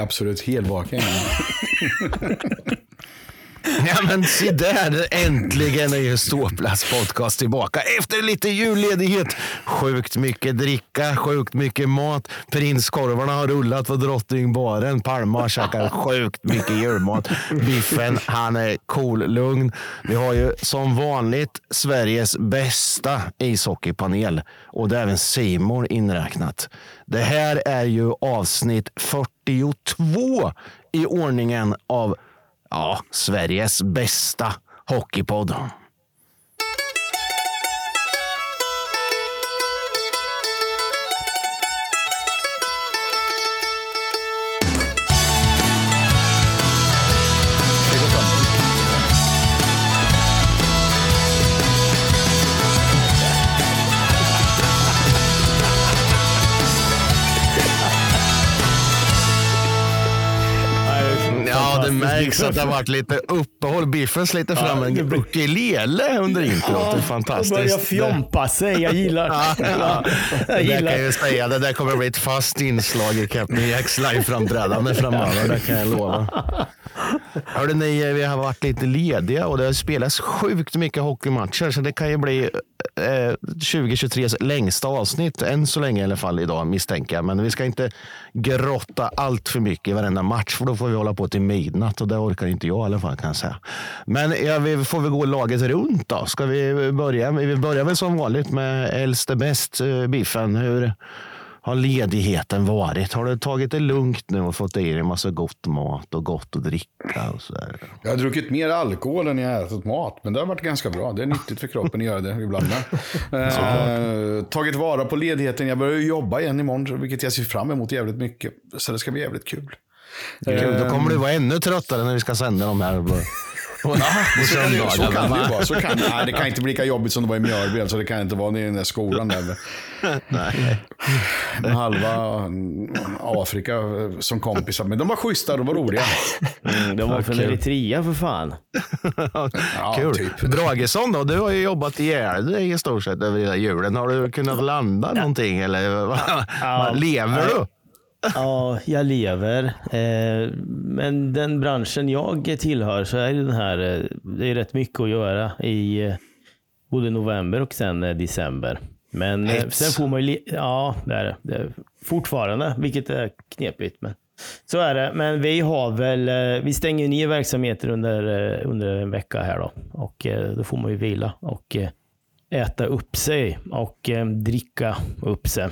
Absolut helvaken. Ja men se där, äntligen är ju Ståplats podcast tillbaka efter lite julledighet. Sjukt mycket dricka, sjukt mycket mat. Prinskorvarna har rullat på Drottningbaren. Palma har käkat sjukt mycket julmat. Biffen, han är cool, lugn. Vi har ju som vanligt Sveriges bästa ishockeypanel och det är även Simon inräknat. Det här är ju avsnitt 42 i ordningen av Ja, Sveriges bästa hockeypodd. Märks att det har varit lite uppehåll. Biffen sliter fram en ukulele under introt. Det är fantastiskt. börjar fjompa sig. Jag gillar Ja, ja. Jag Det gillar- kan jag ju säga. Det där kommer bli ett fast inslag i Captain Jacks live-framträdande framöver. Det kan jag lova. Hörde ni, vi har varit lite lediga och det har spelats sjukt mycket hockeymatcher. Så det kan ju bli eh, 2023s längsta avsnitt. Än så länge i alla fall idag misstänker jag. Men vi ska inte grotta allt för mycket i varenda match. För då får vi hålla på till midnatt och det orkar inte jag i alla fall kan jag säga. Men ja, vi får väl gå laget runt då. Ska vi börja? Vi börjar väl som vanligt med äldste bäst, eh, Biffen. Hur har ledigheten varit? Har du tagit det lugnt nu och fått i dig en massa gott mat och gott att dricka? Och så där? Jag har druckit mer alkohol än jag har ätit mat, men det har varit ganska bra. Det är nyttigt för kroppen att göra det ibland. eh, tagit vara på ledigheten. Jag börjar jobba igen imorgon, vilket jag ser fram emot jävligt mycket. Så det ska bli jävligt kul. Kul, då kommer du vara ännu tröttare när vi ska sända de här. Så kan, det, så kan det ju vara. Så kan, nej, det kan inte bli lika jobbigt som det var i Mjölby. Alltså, det kan inte vara nere i den där skolan där. Nej. Med halva mm, Afrika eh, som kompisar. Men de var schyssta, de var roliga. Mm, De var från. Eritrea för fan. Ja, Kul. typ. Dragesson då, du har ju jobbat ihjäl dig i stort sett över hela julen. Har du kunnat landa någonting eller vad- lever du? Ja, jag lever. Eh, men den branschen jag tillhör så är det den här, eh, det är rätt mycket att göra i eh, både november och sen december. Men Hets. sen får man ju, ja det är det. fortfarande, vilket är knepigt. Men så är det. Men vi har väl, vi stänger ner verksamheter under, under en vecka här då. Och då får man ju vila och äta upp sig och dricka upp sig.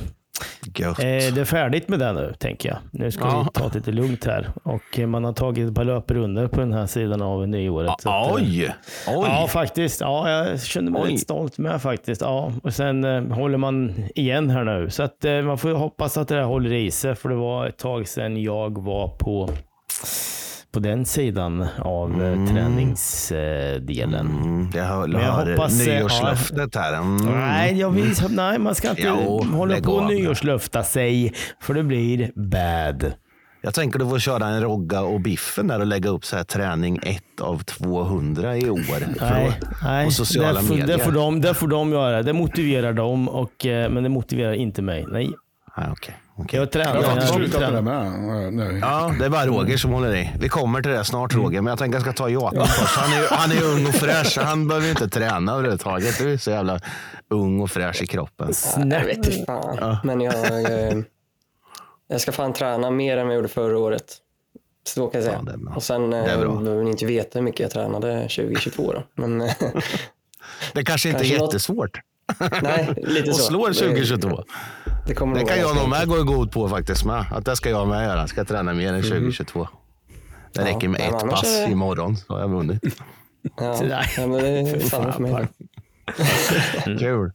Gött. Eh, det är färdigt med det nu, tänker jag. Nu ska Ja. vi ta det lite lugnt här. Och eh, man har tagit ett par löprundor på den här sidan av nyåret. så att, eh, Oj! Oj! Ja, faktiskt. Ja, jag känner mig Oj. rätt stolt med faktiskt. Ja, och sen håller man igen här nu. Så att man får hoppas att det här håller i sig. För det var ett tag sedan jag var på, på den sidan av mm. träningsdelen. Mm, jag hör, jag hör hoppas, eh, nyårslöftet här. Mm. Nej, jag vill, nej, man ska inte Jo, hålla på och nyårslöfta sig. För det blir bad. Jag tänker du får köra en Rogga och Biffen där och lägga upp så här träning 1 av 200 i år. Nej, nej på sociala det, får, medier. det, får de, det får de göra. Det motiverar dem, och, eh, men det motiverar inte mig. Nej, Nej, okej, okej. jag tränar. Jag har jag slutat med det med. Ja, det är bara Roger som håller i. Vi kommer till det snart Roger, men jag tänker jag ska ta Jakob först. Han är, han är ung och fräsch, så han behöver ju inte träna överhuvudtaget. Du är så jävla ung och fräsch i kroppen. Jag vet inte fan. Men jag, eh, jag ska fan träna mer än vad jag gjorde förra året. Så kan jag säga. Ja, är och sen eh, är behöver ni inte veta hur mycket jag tränade 2022 då. Men Det kanske inte är Kanske något- jättesvårt nej, lite och så. slår 2022. Det, kommer Det kan jag nog med gå i god på faktiskt. Med. Att det ska jag med göra. Ska träna mer än 2022. Det Ja, räcker med ett pass är det- imorgon så har jag vunnit. Ja, Nej. ja, men det är samma för mig. Kul.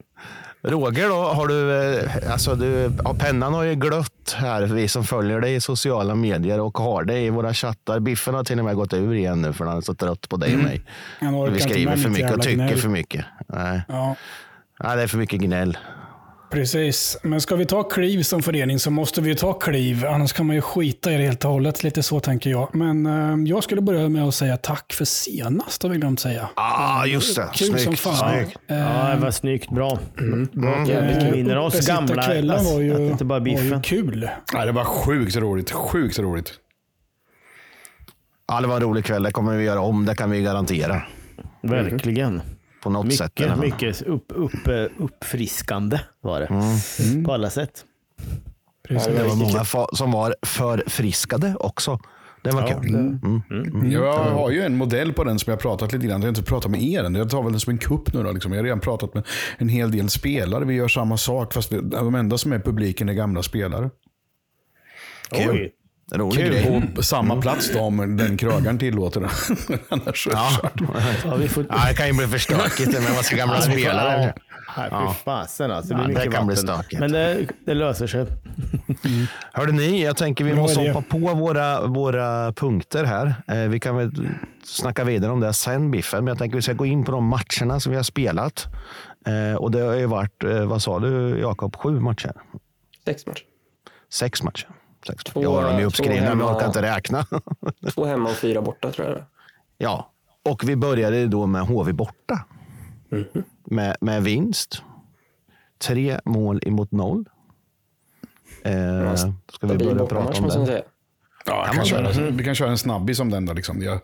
Roger då, har du, eh, alltså du, ja, pennan har ju glött här, vi som följer dig i sociala medier och har dig i våra chattar. Biffen har till och med gått ur igen nu för han är så trött på dig och mig. Han orkar Vi skriver för mycket och tycker gnäll. för mycket. Nej. Ja, Nej, det är för mycket gnäll. Precis. Men ska vi ta kliv som förening så måste vi ju ta kliv. Annars kan man ju skita i det helt och hållet. Lite så tänker jag. Men eh, jag skulle börja med att säga tack för senast, har vi glömt säga. Ah, just det. Kul som Snyggt. fan. snyggt. Eh, Ja, det var snyggt. Bra. Bra att vi vinner oss gamla. Uppesittarkvällen var ju, att det inte bara var ju kul. Ja, det var sjukt roligt. Sjukt roligt. Ja, det var en rolig kväll. Det kommer vi göra om. Det kan vi garantera. Verkligen. På något sätt. Mycket, fall. mycket upp, upp, eh, uppfriskande var det. Mm. På alla sätt. Precis. Det var många som var förfriskade också. Det var kul. Mm. Jag har ju en modell på den som jag har pratat lite grann. Jag har inte pratat med er än. Jag tar väl den som en kupp nu då. Liksom. Jag har redan pratat med en hel del spelare. Vi gör samma sak fast vi, de enda som är publiken är gamla spelare. Kul. Oj. Rolig Kul. grej. På samma plats då om den krögaren tillåter det. Annars är det Ja. kört. Ja, vi får... ja, det kan ju bli för stökigt med massa gamla Ja, vi får- spelare. Nej, Ja. fy fasen alltså. Det Ja, det mycket kan bli vatten. stökigt. Men det, det löser sig. Hörde ni, jag tänker vi Bra måste idé. hoppa på våra, våra punkter här. Eh, vi kan väl snacka vidare om det sen Biffen, men jag tänker vi ska gå in på de matcherna som vi har spelat. Eh, och det har ju varit, eh, vad sa du Jakob, sju matcher? Sex matcher. Sex matcher. Sex. Två- jag har dem ju uppskrivna, men jag hemma. orkar inte räkna. Två hemma och fyra borta tror jag ja, och vi började då med HV borta. Med, med vinst. Tre mål emot noll. Eh, ska vi börja prata om det? Ja, kan köra, vi kan köra en snabbis om den. Då, liksom. jag,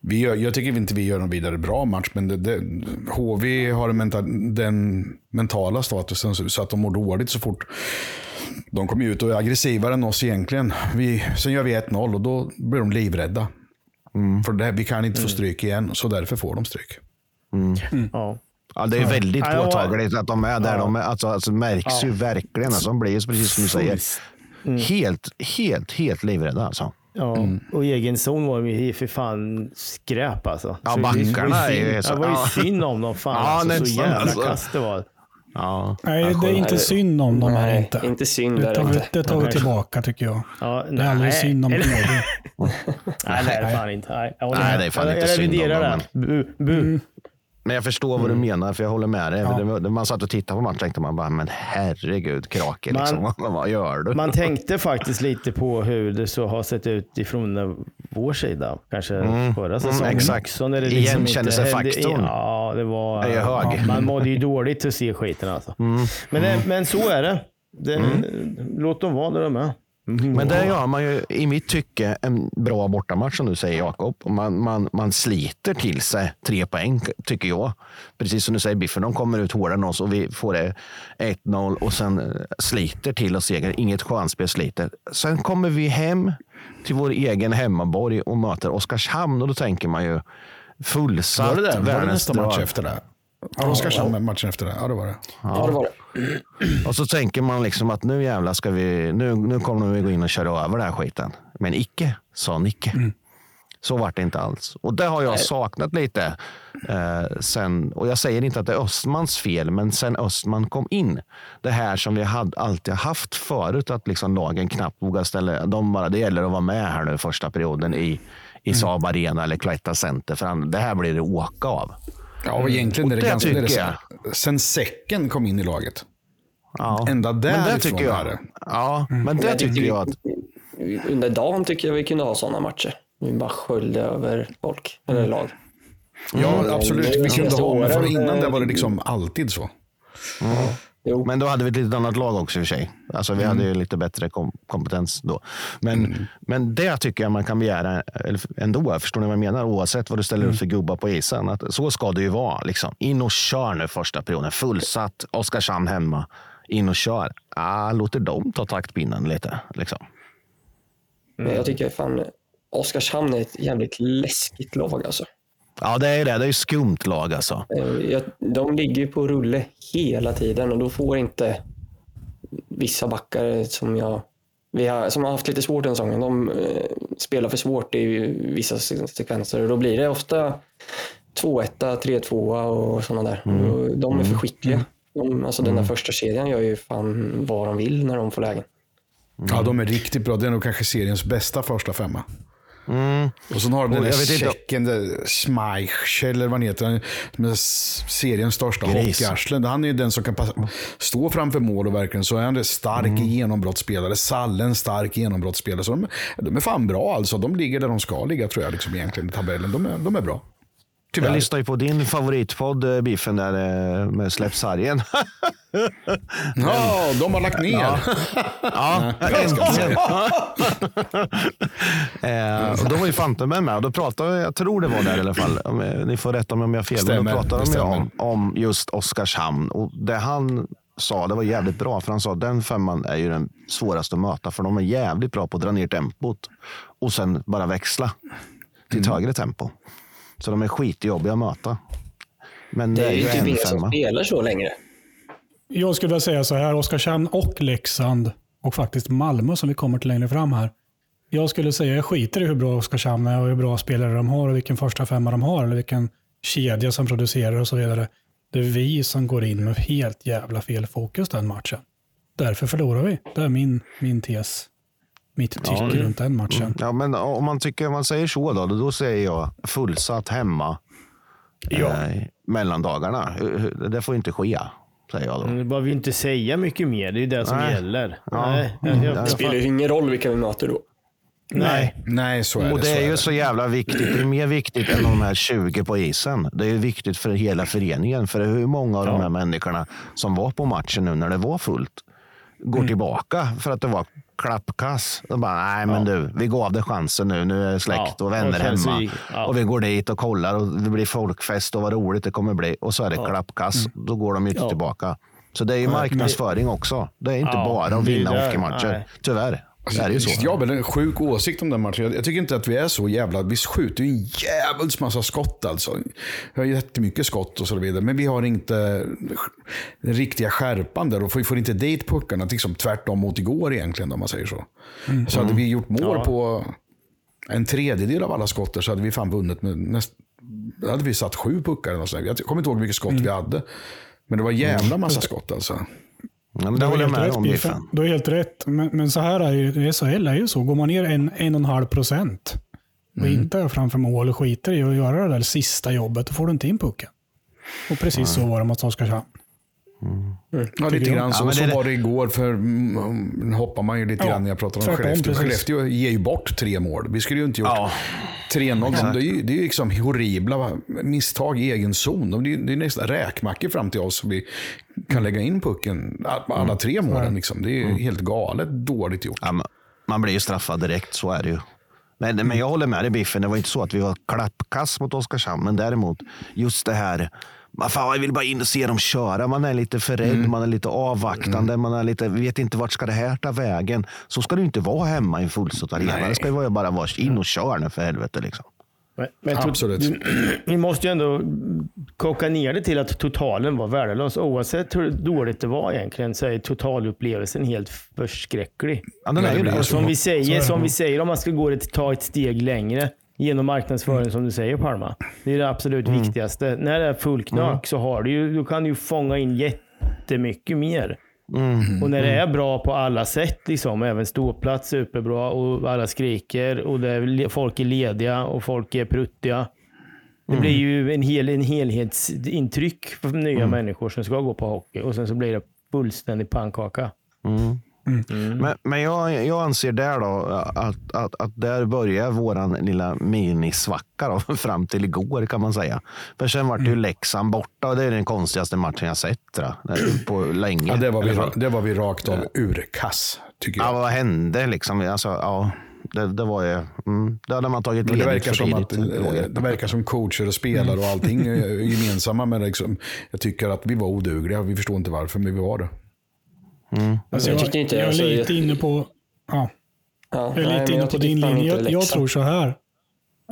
vi gör, jag tycker inte vi gör någon vidare bra match, men det, det, HV har en mental, den mentala statusen så- att de mår dåligt så fort de kommer ut och är aggressivare än oss egentligen. Vi, sen gör vi 1-0 och då blir de livrädda. För det, vi kan inte få stryk igen, så därför får de stryk. Ja. Ja, det är väldigt Ja, ja. påtagligt att de är där de är. Alltså, alltså märks ju verkligen. Alltså, de blir ju precis som du säger. Helt, helt, helt livrädda alltså. Ja, och i egen zon var ju för fan skräp alltså. Ja, Så backarna det var ju är ju synd- så- Det var ju synd om dem. Fan, Ja, alltså, så jävla alltså. kast det var. Ja. Nej, det är inte synd om dem här inte. inte synd Det tar det vi, det tar vi tillbaka tycker jag. Ja, Det är aldrig synd om HV. Nej, det är det fan inte. Nej, Nej, det är fan jag, inte synd om reviderar dem, det. Bu, bu. Men jag förstår vad du menar, för jag håller med dig. När man satt och tittade på matchen tänkte man bara, men herregud, krake, Man- liksom. vad, gör du? Man tänkte faktiskt lite på hur det så har sett ut ifrån vår sida. Kanske förra säsongen exakt. också. När det liksom hände- Ja, det var... är hög. Man mådde ju dåligt att se skiten alltså. Men, det, men så är det. det Låt dem vara där de är. Men där gör man ju i mitt tycke en bra bortamatch som du säger Jakob. Man, man, man sliter till sig tre poäng tycker jag. Precis som du säger Biffen, de kommer ut hårdare än oss och vi får det 1-0 och sen eh, sliter till oss seger. Inget chansspel sliter. Sen kommer vi hem till vår egen hemmaborg och möter Oskarshamn och då tänker man ju fullsatt. Var det, det? Var det nästa match efter det? Ja, Oskarshamn matchen efter det. Ja, det var det. Ja, det var det. Och så tänker man liksom att nu jävlar ska vi, nu, nu kommer vi gå in och köra över den här skiten. Men icke, sa Nicke. Så vart det inte alls. Och det har jag saknat lite. Eh, sen, och jag säger inte att det är Östmans fel, men sen Östman kom in. Det här som vi hade, alltid haft förut, att liksom lagen knappt vågar ställa... De bara, det gäller att vara med här nu första perioden i, i Saab Arena eller Cloetta Center. För det här blir det åka av. Ja, och egentligen är det det ganska... Det är sen, sen säcken kom in i laget. Ja. Ända men det därifrån tycker är det. Ja, men det tycker tycker- jag att Under dagen tycker jag vi kunde ha sådana matcher. Vi bara sköljde över folk, eller lag. Ja, absolut. Vi kunde ha, men innan det var det liksom alltid så. Jo, Men då hade vi ett litet annat lag också i och för sig. Alltså vi hade ju lite bättre kom kompetens då. Men, men det tycker jag man kan begära eller ändå. Förstår ni vad jag menar? Oavsett vad du ställer upp för gubbar på isen. Att så ska det ju vara. Liksom. In och kör nu första perioden. Fullsatt. Oskarshamn hemma. In och kör. Ah, låter dem ta taktpinnen lite. Liksom. men jag tycker fan Oskarshamn är ett jävligt läskigt lag alltså. Ja, det är det. Det är skumt lag alltså. Eh, De ligger ju på rulle hela tiden och då får inte vissa backar som jag vi har, som har haft lite svårt den säsongen, de eh, spelar för svårt i vissa se- sekvenser och då blir det ofta 2-1, 3-2 och sådana där. Och de är för skickliga. De, alltså Den där första kedjan gör ju fan vad de vill när de får lägen. Ja, de är riktigt bra. Det är nog kanske seriens bästa första femma. Och sen har de den där tjecken, där Schmeichel eller vad han heter, med seriens största hockeyarslen. Han är ju den som kan passa, stå framför mål och verkligen så är han en stark Mm. genombrottsspelare. Salle en stark genombrottsspelare. Så de, de är fan bra alltså. De ligger där de ska ligga tror jag liksom, egentligen i tabellen. De är, de är bra. Tyvärr. Jag lyssnar ju på din favoritpodd, eh, Biffen, där eh, med Släpp sargen. Ja, de har lagt ner. Ja, äntligen. eh, då var ju Fanten med, och då pratade jag tror det var där i alla fall. Eh, Ni får rätta mig om jag har fel. men Stämmer, då pratade de om, om just Oskarshamn. Och det han sa, det var jävligt bra. För han sa att den femman är ju den svåraste att möta. För de är jävligt bra på att dra ner tempot. Och sen bara växla till ett Mm. högre tempo. Så de är skitjobbiga att möta. Men det, är ju typ en ingen som femma. spelar så längre. Jag skulle vilja säga så här, Oskarshamn och Leksand och faktiskt Malmö som vi kommer till längre fram här. Jag skulle säga, jag skiter i hur bra Oskarshamn är och hur bra spelare de har och vilken första femma de har eller vilken kedja som producerar och så vidare. Det är vi som går in med helt jävla fel fokus den matchen. Därför förlorar vi. Det är min, min tes. Mitt tycke runt den matchen. Ja, men om man, tycker, om man säger så, då, då säger jag fullsatt hemma eh, mellandagarna. Det får inte ske, säger jag då. Det behöver ju inte säga mycket mer. Det är ju det som Nej. gäller. Ja. Nej, jag, Mm. jag, Det jag, Det spelar ju ingen roll vilka vi möter då. nej. Nej, så är Och det. det så är ju det. så jävla viktigt. Det är mer viktigt än de här 20 på isen. Det är ju viktigt för hela föreningen. För hur många av de här människorna som var på matchen nu när det var fullt går tillbaka för att det var klappkass. De bara, nej men du, vi gav det chansen nu. Nu är släkt Ja, och vänner och hemma. ja. Och vi går dit och kollar och det blir folkfest och vad roligt det kommer bli. Och så är det klappkass. Då går de ju inte Ja. tillbaka. Så det är ju marknadsföring också. Det är inte Ja, bara att vinna hockeymatcher. Nej. Tyvärr. Det är ju så. Jag har väl en sjuk åsikt om den matchen. Jag, jag tycker inte att vi är så jävla... Vi skjuter ju en jävels massa skott alltså. Vi har jättemycket skott och så vidare. Men vi har inte den riktiga skärpan där och vi får inte dit puckarna. Liksom tvärtom mot igår egentligen om man säger så. Så hade vi gjort mål Ja. på en tredjedel av alla skott så hade vi fan vunnit med näst, då hade vi satt sju puckar. eller något sånt. Jag kommer inte ihåg vilka skott vi hade. Men det var jävla massa skott alltså. Ja, men det håller jag med om, Biffen. Du har helt rätt. Men, men så här är ju, SHL är ju så. Går man ner en, en och en halv procent och inte är framför mål och skiter i att göra det där sista jobbet, då får du inte in pucken. Och precis så var det mot Oskarshamn. Ja, lite jag. grann så. Ja, så det- var det igår. För mm, hoppar man ju lite Ja, grann när jag pratar om tvärtom, Skellefteå. precis. Skellefteå ger ju bort tre mål. Vi skulle ju inte gjort Ja. 3-0. Det är ju, det är liksom horribla misstag i egen zon. Det är, det är nästan räkmackor fram till oss. Så vi kan lägga in pucken. Alla tre målen. Liksom. Det är helt galet dåligt gjort. Ja, man blir ju straffad direkt, så är det ju. Men, men jag håller med dig Biffen, det var inte så att vi var klappkass mot Oskarshamn. Men däremot, just det här, man, fan, jag vill bara in och se dem köra. Man är lite för rädd, man är lite avvaktande, man är lite, vet inte vart ska det här ta vägen. Så ska det ju inte vara hemma i en fullsatt arena. Det ska ju vara bara vara in och kör nu för helvete. Liksom. Men, men Absolut. du- Vi måste ju ändå koka ner det till att totalen var värdelös. Oavsett hur dåligt det var egentligen så är totalupplevelsen helt förskräcklig. Ja, den är ju det som vi säger, som vi säger, om man ska gå ett, ta ett steg längre genom marknadsföring som du säger Palma. Det är det absolut viktigaste. När det är fullknök så har du ju, då kan du ju fånga in jättemycket mer. Och när det är bra på alla sätt, liksom, även ståplats superbra och alla skriker och är, folk är lediga och folk är pruttiga. Det blir ju en, hel, en helhetsintryck för nya människor som ska gå på hockey och sen så blir det fullständig pannkaka. Men, men jag, jag anser där då att, att, att där börjar våran lilla minisvacka då, fram till igår kan man säga. För sen var det ju Leksand borta och det är den konstigaste matchen jag sett tror jag, på länge. Ja, det, var vi, det var vi rakt av urkass, tycker Ja, jag. vad hände liksom? Alltså, ja, det, det var ju... Mm, det hade man tagit det ledigt verkar, för som att, eh, det verkar som coacher och spelare och allting är gemensamma. Men liksom, jag tycker att vi var odugliga. Vi förstår inte varför, men vi var det. Alltså, Jag jag, inte- jag är alltså, lite jag- inne på... Ja, Ja, jag är nej, lite inne jag på din linje. Jag, jag tror så här.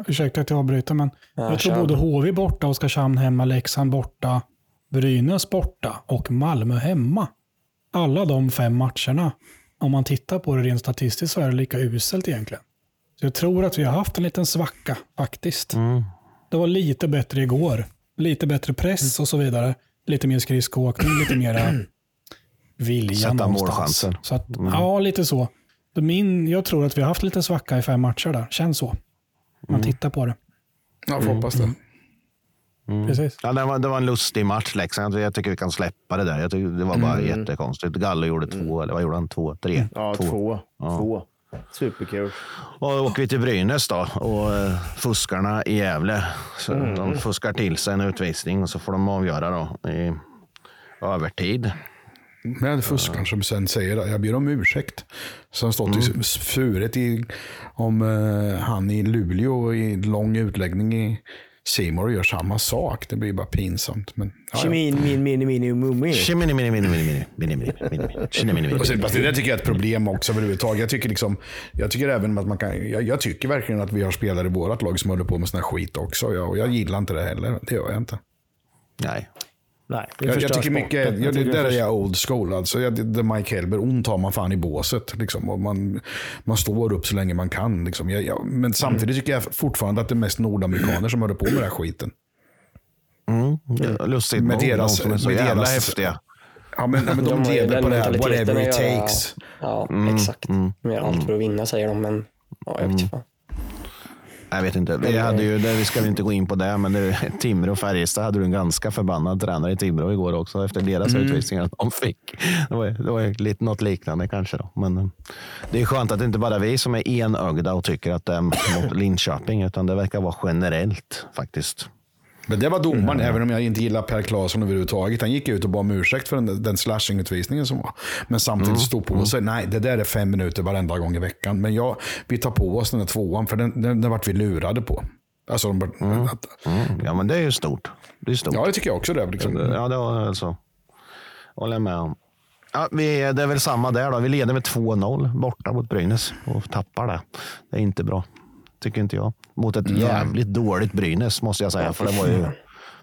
Ursäkta att jag avbryter, men Ja, jag tror både HV borta, Oskarshamn hemma, Leksand borta, Brynäs borta och Malmö hemma. Alla de fem matcherna, om man tittar på det rent statistiskt, så är det lika uselt egentligen. Så jag tror att vi har haft en liten svacka faktiskt. Mm. Det var lite bättre igår. Lite bättre press och så vidare. Lite mer skridskoåkning, lite mera vilja Sätta någonstans. målchanser. Så att, Ja, lite så. Min, jag tror att vi har haft lite svacka i fem matcher där. Känns så. Man tittar på det. Ja, får hoppas det. Precis. Ja, det, var, det var en lustig match Leksand. Jag tycker vi kan släppa det där. Jag tycker det var bara Mm. jättekonstigt. Gallo gjorde två, eller vad gjorde han? Två, tre? Ja, två. Ja. två. Superkul. Och då åker vi till Brynäs då och eh, fuskarna i Gävle. Så De fuskar till sig en utvisning och så får de avgöra då i övertid med fuskaren som sen säger jag ber om ursäkt. Som stått det mm. furet i, om eh, han i Luleå i lång utläggning i Seymour gör samma sak. Det blir bara pinsamt. Men, ja, ja. Min, min, min, min, mummi. Det där tycker jag är ett problem också överhuvudtaget. Jag tycker, liksom, jag tycker även att man kan, jag, jag tycker verkligen att vi har spelare i vårt lag som håller på med sån här skit också. Jag, och jag gillar inte det heller. Det gör jag inte. Nej. Nej, det Jag, jag tycker mycket, sporten. jag, det, tycker där är jag old school. Alltså, jag, det Mike Helber, ont har man fan i båset. Liksom, och man, man står upp så länge man kan. Liksom. Jag, jag, men samtidigt tycker jag fortfarande att det är mest nordamerikaner som håller på med den här skiten. Mm. Ja, Lustigt Med nog, de deras- som är så med jävla deras- häftiga. Ja, men, men de, ju lever på det här, whatever it takes. Ja, exakt. De gör allt för att vinna säger de, men ja, jag vet inte fan. Jag vet inte. Vi, hade ju, det, vi ska inte gå in på det, men det, Timrå och Färjestad hade du en ganska förbannad tränare i Timrå igår också efter deras utvisningar de fick. Det var, det var lite, något liknande kanske. Då. Men eh, det är skönt att det inte bara är vi som är enögda och tycker att det är mot Linköping, utan det verkar vara generellt faktiskt. Men det var domaren, även om jag inte gillar Per Claesson överhuvudtaget. Han gick ut och bad om ursäkt för den, den slashing-utvisningen som var. Men samtidigt stod på sig, nej det där är fem minuter varenda gång i veckan. Men jag, vi tar på oss den där tvåan, för den, den, den vart vi lurade på. Alltså, de, att, Mm. Ja, men det är ju stort. Det är stort. ja, det tycker jag också. Det, liksom. Ja, det var alltså. Håller jag med om. Ja, vi, det är väl samma där då. Vi leder med 2-0 borta mot Brynäs och tappar det. Det är inte bra, tycker inte jag. Mot ett jävligt dåligt Brynäs måste jag säga. För det var ju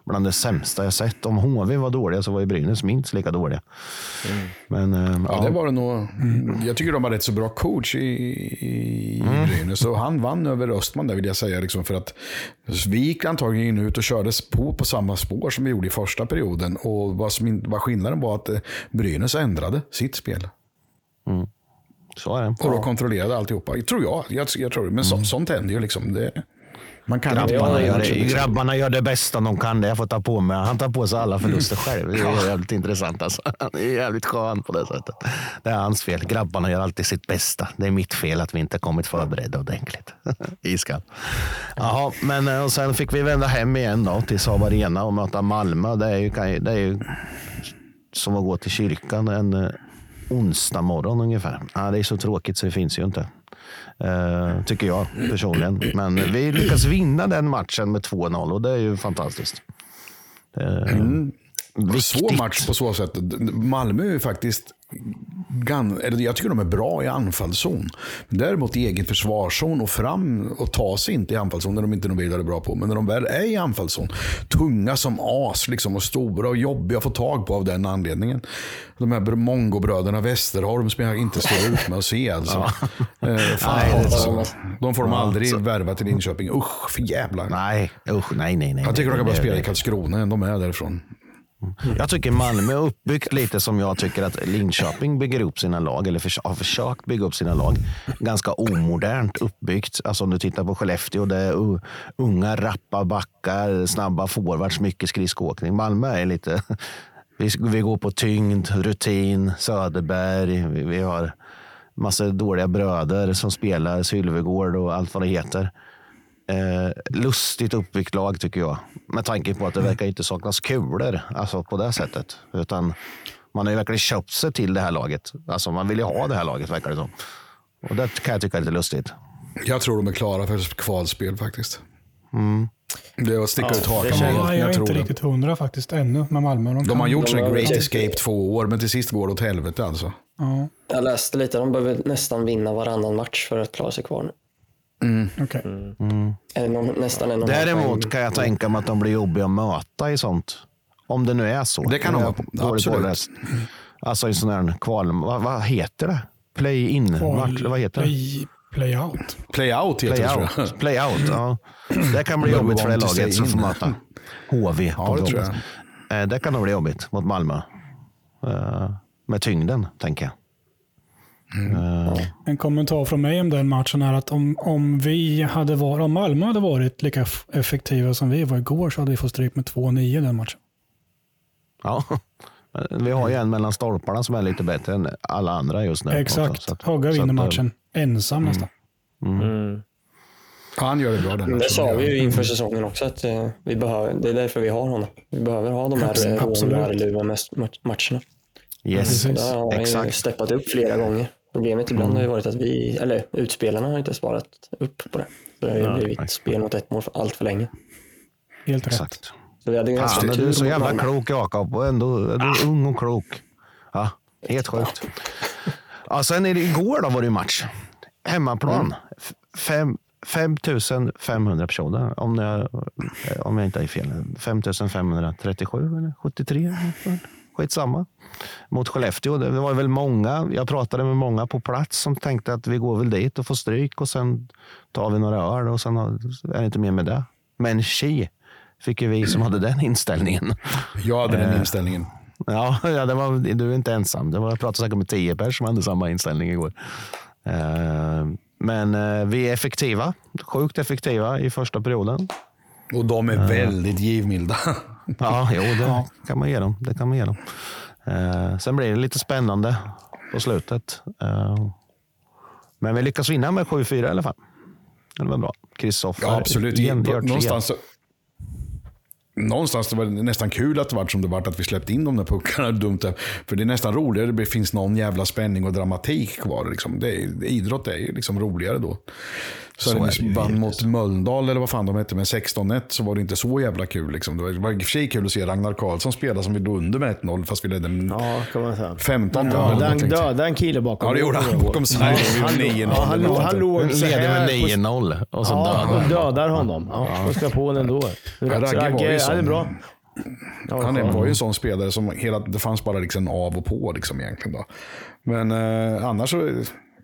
bland det sämsta jag sett. Om HV var dåliga så var ju Brynäs minst lika dåliga. Men eh, Ja, ja, det var det nog. Jag tycker de har rätt så bra coach i, i Brynäs. Och han vann över Östman där vill jag säga. Liksom, för att vi gick antagligen ut och kördes på på samma spår som vi gjorde i första perioden. Och vad, vad skillnaden var att eh, Brynäs ändrade sitt spel. Så är det. Och då kontrollerade alltihopa. Tror jag. jag, jag tror, men så, sånt händer ju liksom. Det, man kan Grabbarna, gör det, grabbarna gör det bästa de kan. Det jag får ta på mig. Han tar på sig alla förluster själv. Det är jävligt intressant. Alltså. Han är jävligt skön på det sättet. Det är hans fel. Grabbarna gör alltid sitt bästa. Det är mitt fel att vi inte kommit förberedda ordentligt. Iskall. Jaha, men eh, och sen fick vi vända hem igen då, till Saab Arena och möta Malmö. Det är ju- det är ju som att gå till kyrkan en eh, onsdag morgon ungefär. Ja, det är så tråkigt så det finns ju inte. Eh, tycker jag personligen. Men vi lyckas vinna den matchen med 2-0 och det är ju fantastiskt. Eh, Svår viktigt. match på så sätt. Malmö är ju faktiskt, gan, eller jag tycker de är bra i anfallszon. Däremot i egen försvarszon och fram och ta sig inte i anfallszon när de inte är vidare bra på. Men när de väl är i anfallszon, tunga som as liksom, och stora och jobbiga att få tag på av den anledningen. De här mongobröderna Westerholm som jag inte står ut med att se. Alltså. Eh, fan, Nej, alltså. så. De får de Ja, aldrig så- värva till Linköping. Usch, för jävlar. Nej, usch, nej, nej, nej. Jag tycker de kan bara spela i Karlskrona de är därifrån. Mm. Jag tycker Malmö är uppbyggt lite som jag tycker att Linköping bygger upp sina lag, eller förs- har försökt bygga upp sina lag. Ganska omodernt uppbyggt. Alltså om du tittar på Skellefteå, det är unga, rappa backar, snabba forwards, mycket skridskoåkning. Malmö är lite... Vi, vi går på tyngd, rutin, Söderberg. Vi, vi har massa dåliga bröder som spelar, Sylvegård och allt vad det heter. Eh, lustigt uppbyggt lag tycker jag. Med tanke på att det verkar inte saknas kulor alltså på det sättet. Utan man har ju verkligen köpt sig till det här laget. Alltså man vill ju ha det här laget verkar det som. Och det kan jag tycka är lite lustigt. Jag tror de är klara för kvalspel faktiskt. Det är att sticka Ja, ut det hakan. jag jag är tror inte det. riktigt hundra faktiskt ännu med Malmö. De kan- har gjort De sån har- Great Escape två år, men till sist går det åt helvete alltså. Ja, Jag läste lite, de behöver nästan vinna varannan match för att klara sig kvar. okej. En och, nästan en och en Däremot kan jag tänka mig att de blir jobbiga att möta i sånt. Om det nu är så. Det kan de Jag vara. Absolut. påläst. Alltså i sån här kval... Vad, vad heter det? Play-in? Vad heter det? Play, play out. Play out heter Play det tror jag. out. Play out ja. Det kan bli jobbigt för det laget som får möta HV Ja, det tror jobbet. Eh, Det kan nog bli jobbigt mot Malmö. Eh, Med tyngden, tänker jag. Eh, En kommentar från mig om den matchen är att om, om, vi hade varit, om Malmö hade varit lika effektiva som vi var igår så hade vi fått stryk med 2-9 den matchen. Ja. Men Vi har ju en mellan stolparna som är lite bättre än alla andra just nu. Exakt. att- Hogga vinner eh, matchen. ensam nästan. Ja, han gör det bra den det sa vi ju inför säsongen också att eh, vi behöver, det är därför vi har honom. Vi behöver ha de här Absolut. eh, Rån-Värluva-matcherna. Yes. Där har han exakt. steppat upp flera gånger. Problemet ibland har ju varit att vi, eller utspelarna har inte svarat upp på det. Så det har ju blivit spel mot ett mål för allt för länge. Helt rätt. exakt. Så vi hade ganska Fan, tur du är så jävla Malmö. klok Jakob och ändå är du ung och klok. Ja, helt sjukt. Ja, sen är det igår då var det ju match. Hemmaplan. Fem, 5500 personer om jag, om jag inte är fel. 5537 eller 73. Skitsamma. Mot Skellefteå. Det var väl många. Jag pratade med många på plats som tänkte att vi går väl dit och får stryk och sen tar vi några öl och sen är det inte mer med det. Men tji fick ju vi som hade den inställningen. Jag hade Eh. den inställningen. Ja, ja det var, du är inte ensam. Det var, jag pratade säkert med tio personer som hade samma inställning igår. Eh, men eh, vi är effektiva. Sjukt effektiva i första perioden. Och de är väldigt givmilda. Ja, jo, det kan man ge dem. Det kan man ge dem. Eh, sen blir det lite spännande på slutet. Eh, men vi lyckas vinna med 7-4 i alla fall. Det var bra. Kristoffer Ja, absolut. igen, tre. Någonstans, så- någonstans det var det nästan kul att det var som det var att vi släppte in de där puckarna. Dumt där. För det är nästan roligare. Det finns någon jävla spänning och dramatik kvar. Liksom. Det är, idrott är ju liksom roligare då. Ju vann mot Mölndal eller vad fan de hette med 16-1 så var det inte så jävla kul. Liksom. Det var, i och för sig kul att se Ragnar Karlsson spela som vi låg under med 1-0 fast vi ledde med Ja, kan man säga. 15 Ja, mål. den dödade en kille bakom. Ja, det gjorde han. Bakom sargen. Ja, han, Vi gjorde 9-0 ja, han, han sånt. låg så Leder här med på- 9-0 och så Ja, dödar han han. dödar honom. Ja, och ska på den ändå. Ragge var ju Ragge, sån. ja, det är bra. Ja, Han var ju en sån spelare som hela, det fanns bara liksom av och på liksom egentligen. Då. Men eh, annars så,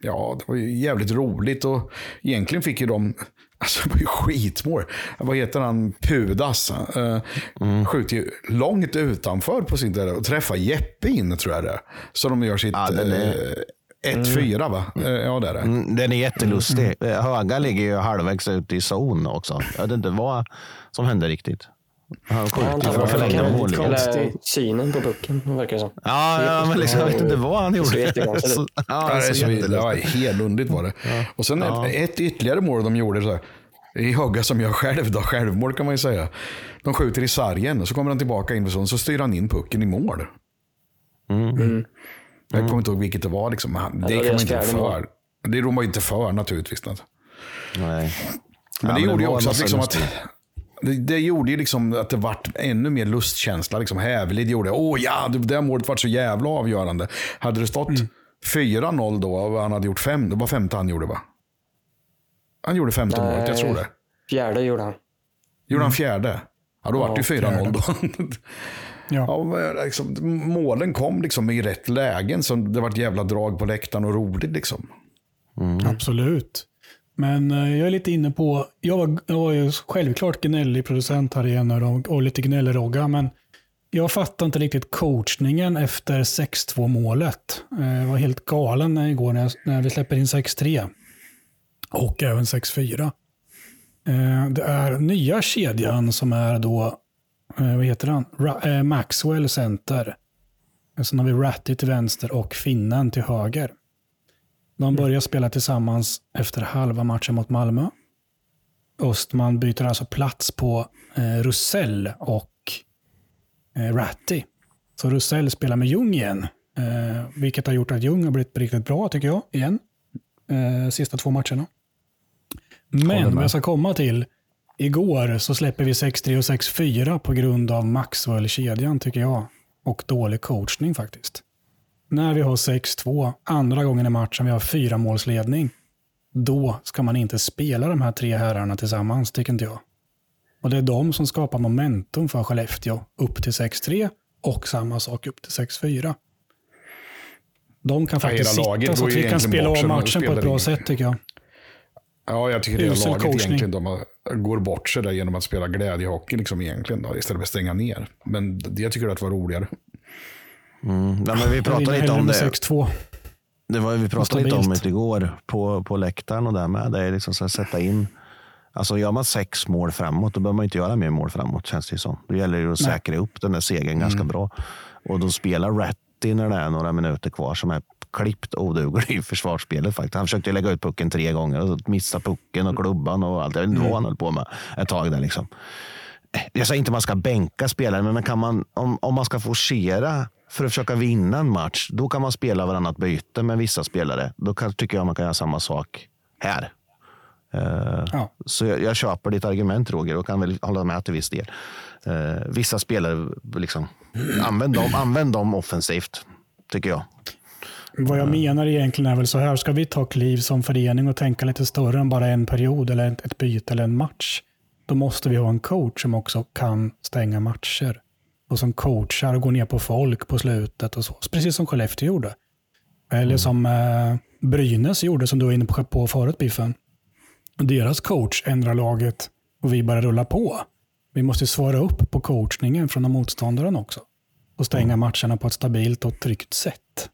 ja, det var ju jävligt roligt och egentligen fick ju de, alltså det var ju skitmål. Vad heter han, Pudas, eh, Mm. skjuter ju långt utanför på sin där och träffar Jeppe in tror jag det är. Så de gör sitt Ja, är- eh, 1-4 va? Eh, ja det är det. Mm, Den är jättelustig. Höga ligger ju halvvägs ut i zon också. Jag vet inte vad som hände riktigt. Han tappade förlängda mål. Eller synen på pucken, verkar det som. Ja, ja, men liksom, jag vet inte vad han Det gjorde. jättekonstigt ut. Så- Ja, det, är så det helt underligt var det. Och sen ett, ett ytterligare mål de gjorde. Så här, i Högga som jag själv då, självmål kan man ju säga. De skjuter i sargen och så kommer han tillbaka in och så styr han in pucken i mål. Jag kommer inte ihåg vilket det var. Liksom. Det det kan man inte för. Det rår man ju inte för naturligtvis. Nej. Men Ja, det gjorde ju också att, liksom, att. Det, det gjorde ju liksom att det vart ännu mer lustkänsla. Liksom. Hävelid gjorde, åh ja, det där målet var så jävla avgörande. Hade det stått 4-0 då och han hade gjort fem, det var femte han gjorde va? Han gjorde femte Nej. målet, jag tror det. Fjärde gjorde han. Gjorde han fjärde? Ja, då var det ju 4-0 då. Ja. ja, liksom, målen kom liksom i rätt lägen, så det var ett jävla drag på läktaren och roligt. Liksom. Absolut. Men eh, jag är lite inne på, jag var, jag var ju självklart gnällig producent här igen och, och lite gnällrogga, men jag fattar inte riktigt coachningen efter 6-2 målet. Eh, jag var helt galen igår när, jag, när vi släpper in 6-3 och även 6-4. Eh, det är nya kedjan som är då, vad heter han? Ra- Maxwell center. Sen har vi Ratty till vänster och Finnen till höger. De börjar spela tillsammans efter halva matchen mot Malmö. Östman byter alltså plats på eh, Russell och eh, Ratty. Så Russell spelar med Ljung igen. Eh, vilket har gjort att Ljung har blivit riktigt bra tycker jag, igen. Eh, sista två matcherna. Men vad jag ska komma till. Igår så släpper vi 6-3 och 6-4 på grund av Maxwell-kedjan tycker jag. Och dålig coachning faktiskt. När vi har 6-2, andra gången i matchen vi har fyra målsledning. Då ska man inte spela de här tre herrarna tillsammans, tycker inte jag. Och det är de som skapar momentum för Skellefteå upp till 6-3 och samma sak upp till 6-4. De kan Ja, faktiskt hela laget sitta så att vi kan spela om matchen på ett bra in. sätt tycker jag. Ja, jag tycker det Usel laget coachning. egentligen de går bort sig där genom att spela glädjehockey liksom egentligen då, istället för att stänga ner. Men det jag tycker att det var roligare. Mm. Ja, men vi pratade lite om det. 6-2. det var, vi pratade lite om det igår på, på läktaren och där med. Det är liksom så sätta in. Alltså gör man sex mål framåt, då behöver man inte göra mer mål framåt känns det ju som. Då gäller det att säkra upp den där segern ganska bra. Och då spelar Rat, Ratti när det är några minuter kvar som är klippt oduglig i försvarsspelet. Faktiskt. Han försökte lägga ut pucken tre gånger och missa pucken och klubban och allt. Jag vet inte vad han höll på med ett tag där. Liksom. Jag säger inte att man ska bänka spelare, men kan man, om, om man ska forcera för att försöka vinna en match, då kan man spela varannat byte med vissa spelare. Då kan, tycker jag man kan göra samma sak här. Uh, Ja. Så jag, jag köper ditt argument Roger och kan väl hålla med till viss del. Uh, vissa spelare, liksom, använd, dem, använd dem offensivt, tycker jag. Vad jag menar egentligen är väl så här, ska vi ta kliv som förening och tänka lite större än bara en period eller ett, ett byte eller en match, då måste vi ha en coach som också kan stänga matcher. Och som coachar och går ner på folk på slutet och så. Precis som Skellefteå gjorde. Eller som eh, Brynäs gjorde, som du var inne på, förut Biffen. Deras coach ändrar laget och vi bara rullar på. Vi måste svara upp på coachningen från motståndaren också. Och stänga matcherna på ett stabilt och tryggt sätt.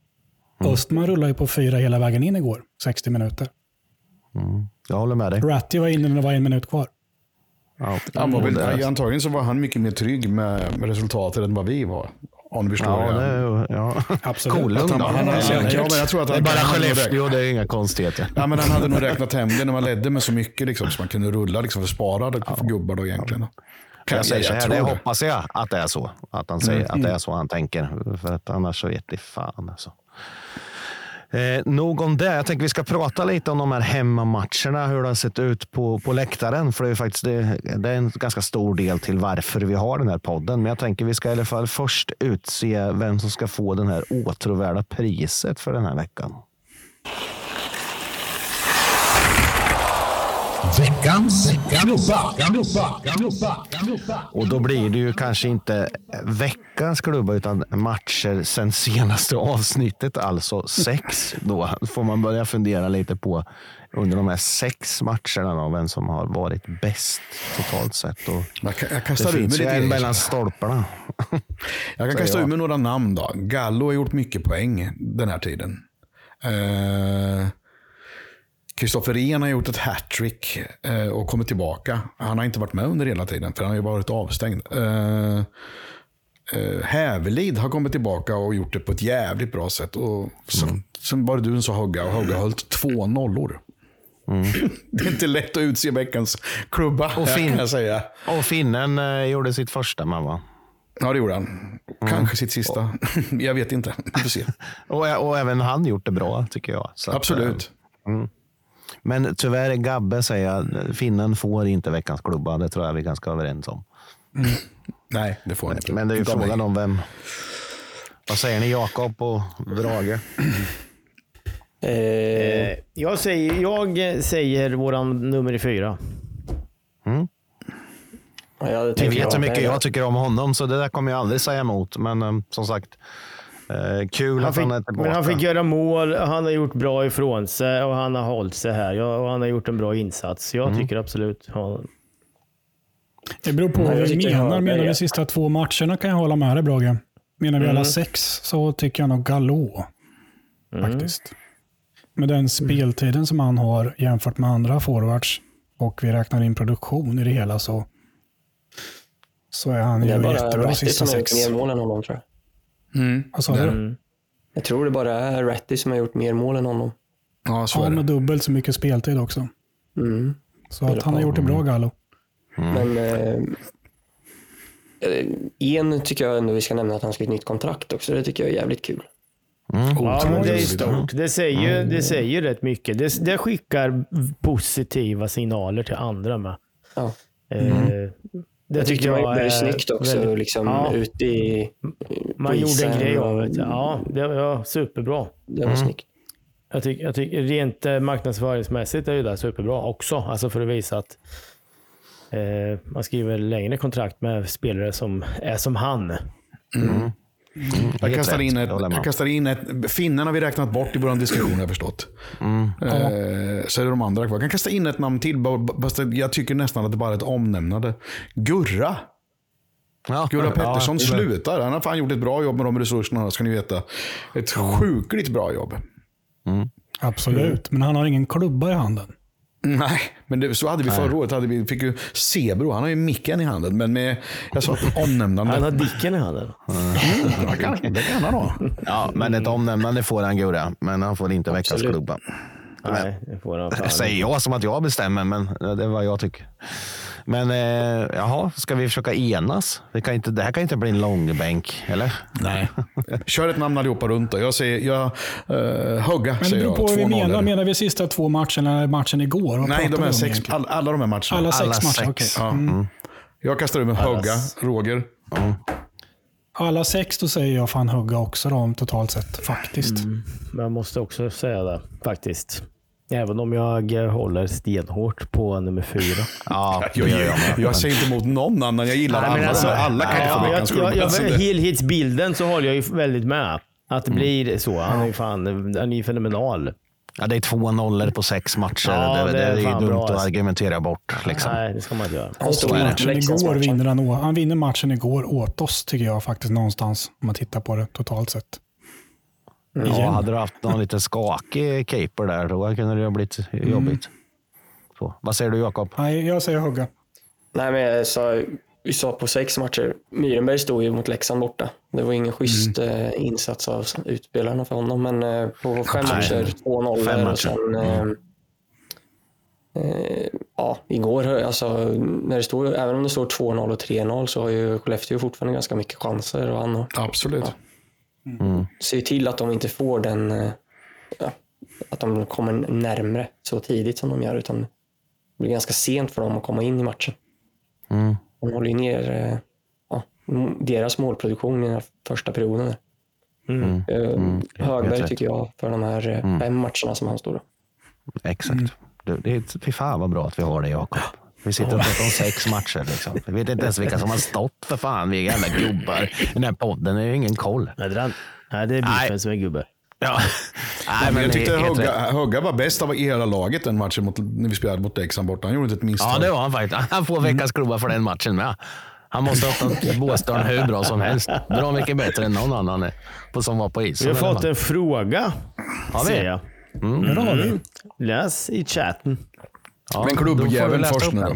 Östman rullade ju på fyra hela vägen in igår, 60 minuter. Jag håller med dig. Ratti var inne när det var en minut kvar. Ja, Han var och väl, antagligen så var han mycket mer trygg med, med resultatet än vad vi var. Om du förstår Ja, det ja. Absolut. Kolugn Han, då. han, han, Ja, ja, ja, men jag tror att Det är han, bara han hade nog räknat- Skellefteå, det är inga konstigheter. Ja, men han hade nog räknat hem det när man ledde med så mycket liksom, så man kunde rulla liksom, för sparade gubbar då egentligen. Kan, Jag säger så här, det hoppas jag att det är så. Att han säger att det är så han tänker. För att annars så vet det fan alltså. Eh, nog om det. Jag tänker vi ska prata lite om de här hemmamatcherna, hur det har sett ut på, på läktaren. För det är, faktiskt, det, det är en ganska stor del till varför vi har den här podden. Men jag tänker vi ska i alla fall först utse vem som ska få den här åtråvärda priset för den här veckan. Veckans klubba. Och då blir det ju kanske inte veckans klubba utan matcher sen senaste avsnittet, alltså sex. Då får man börja fundera lite på under de här sex matcherna då, vem som har varit bäst totalt sett. Och Jag, jag det kastar mig finns ju en mellan stolparna. Jag kan kasta ur mig några namn då. Gallo har gjort mycket poäng den här tiden. Eh, Kristoffer Ehn har gjort ett hattrick eh, och kommit tillbaka. Han har inte varit med under hela tiden, för han har ju varit avstängd. Eh, eh, Hävelid har kommit tillbaka och gjort det på ett jävligt bra sätt. Och som, som bara du sa Hogga, och Hogga har hållit två nollor. det är inte lätt att utse veckans klubba, Och kan fin- jag säga. Och finnen eh, gjorde sitt första man va? Ja, det gjorde han. Kanske sitt sista. jag vet inte. Vi får se. Och, och även han gjort det bra tycker jag. Så att, Absolut. eh, Men tyvärr, Gabbe säger jag, finnen får inte veckans klubba. Det tror jag vi är ganska överens om. Nej, det får han inte. Men det är ju Inte av mig. frågan om vem. Vad säger ni Jakob och Brage? Eh, Eh, jag, säger, jag säger våran nummer fyra. ja, jag Ni vet hur mycket jag- jag tycker om honom, så det där kommer jag aldrig säga emot. Men eh, som sagt, eh, kul Han att fick, han är tillbaka. men han fick göra mål, han har gjort bra ifrån sig och han har hållit sig här. Ja, och han har gjort en bra insats. Jag tycker absolut han, Det beror på vad vi menar. Menar är- vi sista två matcherna kan jag hålla med dig Brage. Menar vi alla sex så tycker jag nog Gallo. Faktiskt. Med den speltiden som han har jämfört med andra forwards och vi räknar in produktion i det hela så, så är han Det är ju bara jättebra sista som har gjort sex. mer mål än honom tror jag. Vad sa du? Jag tror det bara är Ratty som har gjort mer mål än honom. Ja, så är Han det. med dubbelt så mycket speltid också. Mm. Så att han har gjort det bra Gallo. Men eh, eh, en tycker jag ändå vi ska nämna att han ska ett nytt kontrakt också. Det tycker jag är jävligt kul. Ja, men Otroligt det är stort. Det säger, det säger rätt mycket. Det, det skickar positiva signaler till andra med. Ja. Eh, det Jag tyckte man gjorde är det snyggt också, väldigt- liksom Ja. ute i Man gjorde en grej av det. Ja, det var superbra. Det var snyggt. Jag tycker, jag tycker rent eh, marknadsföringsmässigt är ju det superbra också. Alltså för att visa att eh, man skriver längre kontrakt med spelare som är som han. Jag Helt kastar, in ett, jag jag kastar in ett... Finnen har vi räknat bort i vår diskussion, har jag förstått. Eh, så är det de andra kvar. Jag kan kasta in ett namn till, bara- fast jag tycker nästan att det bara är ett omnämnande. Gurra. Ja, Gurra ja, Pettersson är- slutar. Han har fan gjort ett bra jobb med de resurserna, ska ni veta. Ett sjukligt bra jobb. Absolut, men han har ingen klubba i handen. Nej, men det, så hade vi förra året. Hade vi, fick ju Sebro, han har ju micken i handen. Men med, jag sa omnämnande. Han har dicken i handen. Mm, det kan, det kan han ha. Ja, men ett omnämnande får han Gurra, men han får inte veckans klubba. Nej, det får han säger jag som att jag bestämmer, men det är vad jag tycker. Men eh, jaha, ska vi försöka enas? Det, kan inte, det här kan inte bli en långbänk, eller? Nej. Kör ett namn allihopa runt då. Jag säger, jag, uh, hugga Men det säger beror på vad vi 2-0 menar. Menar vi sista två matcherna eller matchen igår? Vad Nej, de här sex, all, alla de här matcherna. Alla sex alla matcher, okej. Ja. Mm. Jag kastar ur med hugga, Roger. Alla sex, då säger jag fan hugga också då, totalt sett. Faktiskt. Men jag måste också säga det faktiskt. Även om jag eh, håller stenhårt på nummer fyra. Ja, det Jag, gör jag jag, jag säger inte emot någon annan. Jag gillar Nej, alla. alltså- alla kan inte få veckans jag, jag, klubba. jag, så det- helhetsbilden så håller jag ju väldigt med. Att det blir så. Han är ju fan, han är ju fenomenal. Ja, det är två nollor på sex matcher. Ja, det, det det är är ju fan dumt bra, att alltså. argumentera bort. Liksom. Nej, det ska man inte göra. Är det. i Matchen igår vinner han, han vinner matchen igår åt oss, tycker jag faktiskt någonstans. Om man tittar på det totalt sett. Ja, hade du haft någon lite skakig caper där, då kunde det ha blivit jobbigt. Så, vad säger du Jakob? Nej, jag säger hugga. Nej, men jag sa, vi sa på sex matcher. Myrenberg stod ju mot Leksand borta. Det var ingen schysst eh, insats av utspelarna för honom, men eh, på fem Nej. matcher, två nollor Fem matcher. och sen eh, eh, ja, igår, alltså, när det stod, även om det står 2-0 och 3-0 så har ju Skellefteå fortfarande ganska mycket chanser och han har- Absolut. Ser ju till att de inte får den, eh, ja, att de kommer närmre så tidigt som de gör, utan det blir ganska sent för dem att komma in i matchen. Mm. De håller ju ner eh, ja, deras målproduktion i den här första perioden. där. Mm. Eh, helt Högberg tycker jag för de här eh, fem matcherna som han står. Exakt. Det, det är, fy fan vad bra att vi har det Jakob. Vi sitter och pratar om sex matcher. Liksom. Vi vet inte ens vilka som har stått för fan. Vi är jävla gubbar. I den här podden är ju ingen koll. Nej, det är, nej, det är biffen som är gubbe. Ja. Nej, men jag tyckte. Hugga, Hugga var bäst av hela laget den matchen mot, när vi spelade mot Leksand borta. Han gjorde inte ett misstag. Ja, det var han faktiskt. Han får veckans klubba för den matchen med. Han måste ha öppnat Båstad hur bra som helst. Bra mycket bättre än någon annan på, som var på isen. Vi har fått en fråga, Har vi? ser jag. Har vi. Läs i chatten. Ja, Men klubbjäveln först nu då.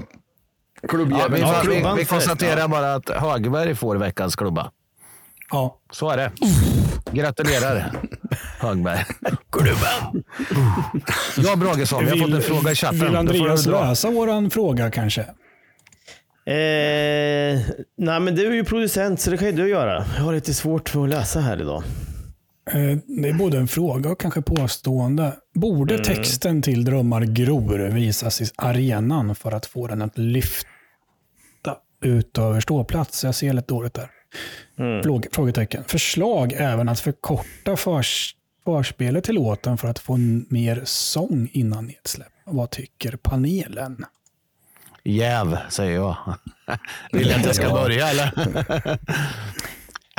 Ja, Klubbjäveln. vi, Ja, vi, vi först, konstaterar bara att Högberg får veckans klubba. Ja. Så är det. Gratulerar Högberg. Klubban! Ja, Bragesson, vi har fått en fråga i chatten. Vill Andreas läsa våran fråga kanske? Eh, nej, men du är ju producent så det kan ju du göra. Jag har lite svårt för att läsa här idag. Eh, Det är både en fråga och kanske påstående. Borde texten till Drömmar gror visas i arenan för att få den att lyfta ut över ståplats? Jag ser lite dåligt där. Fråge- Frågetecken. Förslag även att förkorta förs förspelet till låten för att få mer sång innan nedsläpp. Vad tycker panelen? Jäv, säger jag. Vill du att jag ska börja eller?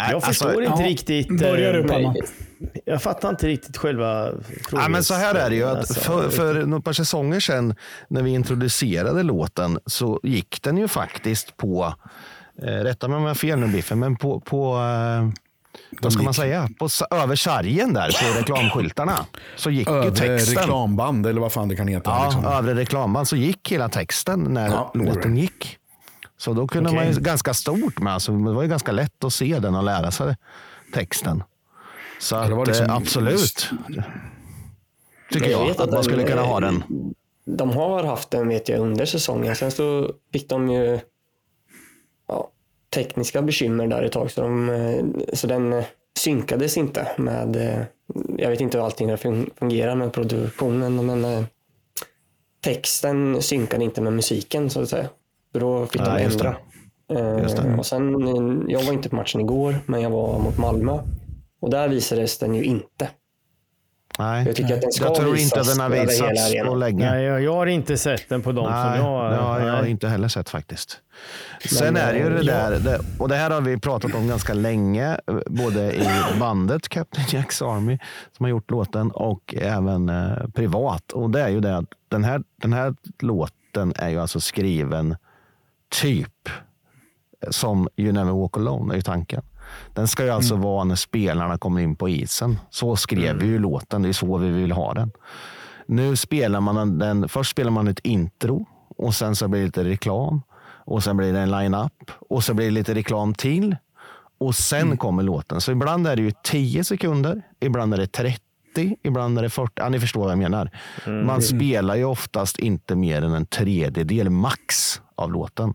Nej, Jag förstår inte ja, riktigt. börjar du, eh, Palma. Jag fattar inte riktigt själva frågan. Ja, men så här är det ju. Att Alltså, för, för några par säsonger sedan när vi introducerade låten så gick den ju faktiskt på, eh, rätta mig om jag har fel nu Biffen, men på, på eh, vad ska man säga? På, över sargen där på reklamskyltarna så gick ju Övre texten. reklamband eller vad fan det kan heta. Ja, liksom. övre reklamband så gick hela texten när Ja, låten gick. Så då kunde man ju ganska stort med, alltså, det var ju ganska lätt att se den och lära sig texten. Så det var att, liksom- eh, absolut. Tycker jag, vet att man skulle kunna ha den. De har haft den vet jag under säsongen. Sen så fick de ju ja, tekniska bekymmer där ett tag. Så, de, eh, så den eh, synkades inte med, jag vet inte hur allting fungerar med produktionen, men texten synkade inte med musiken så att säga. Så då fick de just det. ändra. Eh, Just det. Och sen, eh, jag var inte på matchen igår, men jag var mot Malmö. Och där visades den ju inte. Nej. Jag tycker att den ska Jag tror inte den har visats på länge. Nej, jag, jag har inte sett den på dem Nej, som jag... har jag nej. inte heller sett faktiskt. Sen Men, är det ju det eh, där, det, och det här har vi pratat om ganska länge, eh, både i bandet Captain Jacks Army som har gjort låten och även eh, privat. Och det är ju det att den här, den här låten är ju alltså skriven typ som You Never Walk Alone är ju tanken. Den ska ju alltså vara när spelarna kommer in på isen. Så skrev vi ju låten, det är så vi vill ha den. Nu spelar man en- den, först spelar man ett intro och sen så blir det lite reklam och sen blir det en line-up och så blir det lite reklam till och sen kommer låten. Så ibland är det ju 10 sekunder, ibland är det 30, ibland är det 40. Ja, ni förstår vad jag menar. Man spelar ju oftast inte mer än en tredjedel max av låten.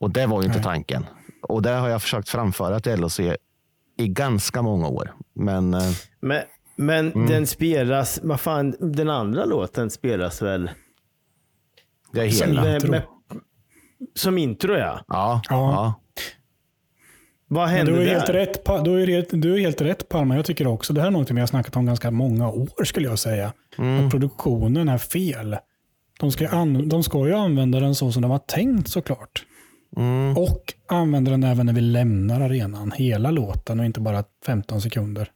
Och det var ju inte tanken. Och det har jag försökt framföra till LOC i ganska många år. Men eh, Men, men Mm. den spelas, vad fan, den andra låten spelas väl? det är Som hela. intro. med, som intro ja. Ja, Ja. ja. Vad Men händer du är där? helt rätt, du är helt, du är helt rätt Palma. Jag tycker också det här är något vi har snackat om ganska många år skulle jag säga. Att produktionen är fel. De ska, ju an, de ska ju använda den så som de var tänkt såklart. Och använda den även när vi lämnar arenan. Hela låten och inte bara 15 sekunder.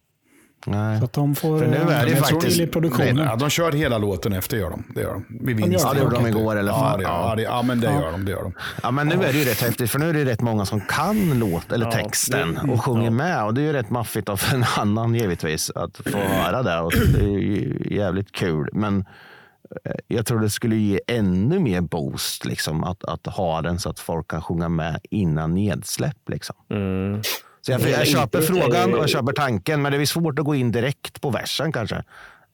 Nej. Så att de får För nu är det eh, till faktiskt- i produktionen. Ja, de kör hela låten efter, gör de. Det gör de. Vi gör vinst. det. Ja, det gjorde de igår eller ja, fan. det, ja. det, ja, men det gör de. Det gör de. Ja, men nu är det ju rätt häftigt, för nu är det rätt många som kan låt eller texten och sjunger med. Och det är ju rätt maffigt av en annan givetvis att få höra det. Och det är ju jävligt kul. Men jag tror det skulle ge ännu mer boost liksom, att, att ha den så att folk kan sjunga med innan nedsläpp. Liksom. Så jag, jag köper introt är frågan ju- och jag köper tanken, men det är svårt att gå in direkt på versen kanske.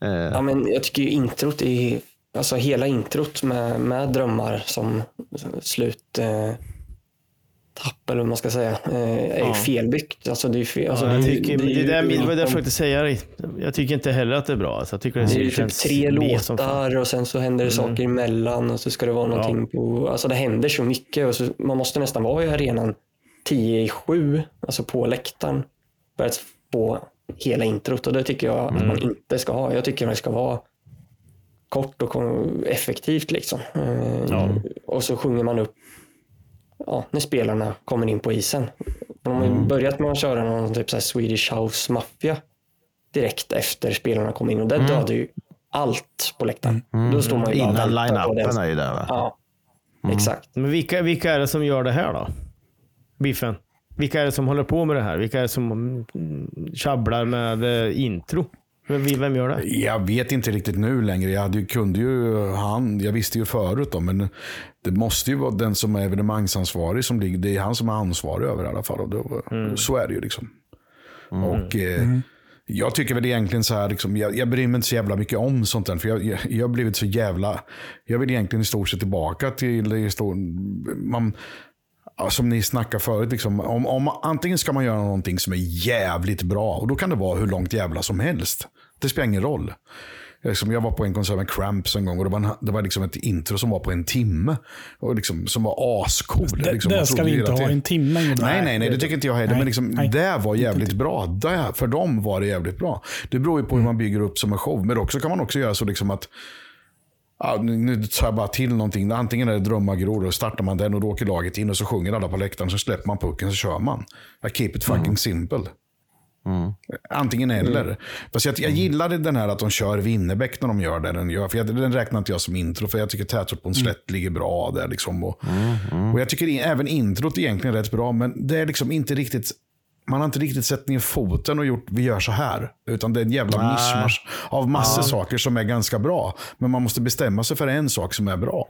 Eh, Ja, men jag tycker ju introt är, alltså hela introt med, med drömmar som slut eh, tapp eller vad man ska säga, eh, är ju felbyggt. Alltså det är fel, alltså Ja, jag det tycker, det det, det, det var det jag försökte säga. Jag tycker inte heller att det är bra. Alltså, jag tycker det, det är ju typ tre låtar och sen så händer det saker emellan och så ska det vara någonting på, alltså det händer så mycket och så, man måste nästan vara i arenan 10 i 7, alltså på läktaren för att få hela introt och det tycker jag att man inte ska ha. Jag tycker det ska vara kort och effektivt liksom. Eh, Och så sjunger man upp ja, när spelarna kommer in på isen. De har ju börjat med att köra någon typ så här Swedish House Mafia direkt efter spelarna kom in och det dödade ju allt på läktaren. Då står man ju innan line-upen det. är ju där. Va? Ja, exakt. Men vilka, vilka är det som gör det här då? Biffen? Vilka är det som håller på med det här? Vilka är det som mm, tjabblar med eh, intro? Vem, vem gör det? Jag vet inte riktigt nu längre. Jag hade, ju- kunde ju han, jag visste ju förut då, men det måste ju vara den som är evenemangsansvarig som ligger, det är han som är ansvarig över i alla fall. Och då, Så är det ju liksom. Och eh, jag tycker väl egentligen så här, liksom, jag, jag bryr mig inte så jävla mycket om sånt där. För jag, jag, jag har blivit så jävla, jag vill egentligen i stort sett tillbaka till, i stor, man, som ni snackade förut, liksom, om, om, antingen ska man göra någonting som är jävligt bra och då kan det vara hur långt jävla som helst. Det spelar ingen roll. Liksom, jag var på en konsert med Cramps en gång och det var, en, det var liksom ett intro som var på en timme. Och liksom, som var ascool. Det, liksom, det ska vi inte ha tiden- en timme. Nej, nej, nej, det tycker inte jag heller. Nej, men liksom, nej. det var jävligt bra. Det, för dem var det jävligt bra. Det beror ju på hur man bygger upp som en show. Men också kan man också göra så liksom att Ja, nu, tar jag bara till någonting. Antingen är det drömmargror och startar man den och då åker laget in och så sjunger alla på läktaren. Så släpper man pucken så kör man. I keep it fucking simple. Antingen eller. Fast jag, jag gillade den här att de kör Winnerbäck när de gör det den gör. För jag, den räknar inte jag som intro. För jag tycker Tätort på en slätt ligger bra där. Liksom. Och, och jag tycker även introt är egentligen rätt bra. Men det är liksom inte riktigt man har inte riktigt sett ner foten och gjort vi gör så här. Utan det är en jävla mischmasch av massor saker som är ganska bra. Men man måste bestämma sig för en sak som är bra.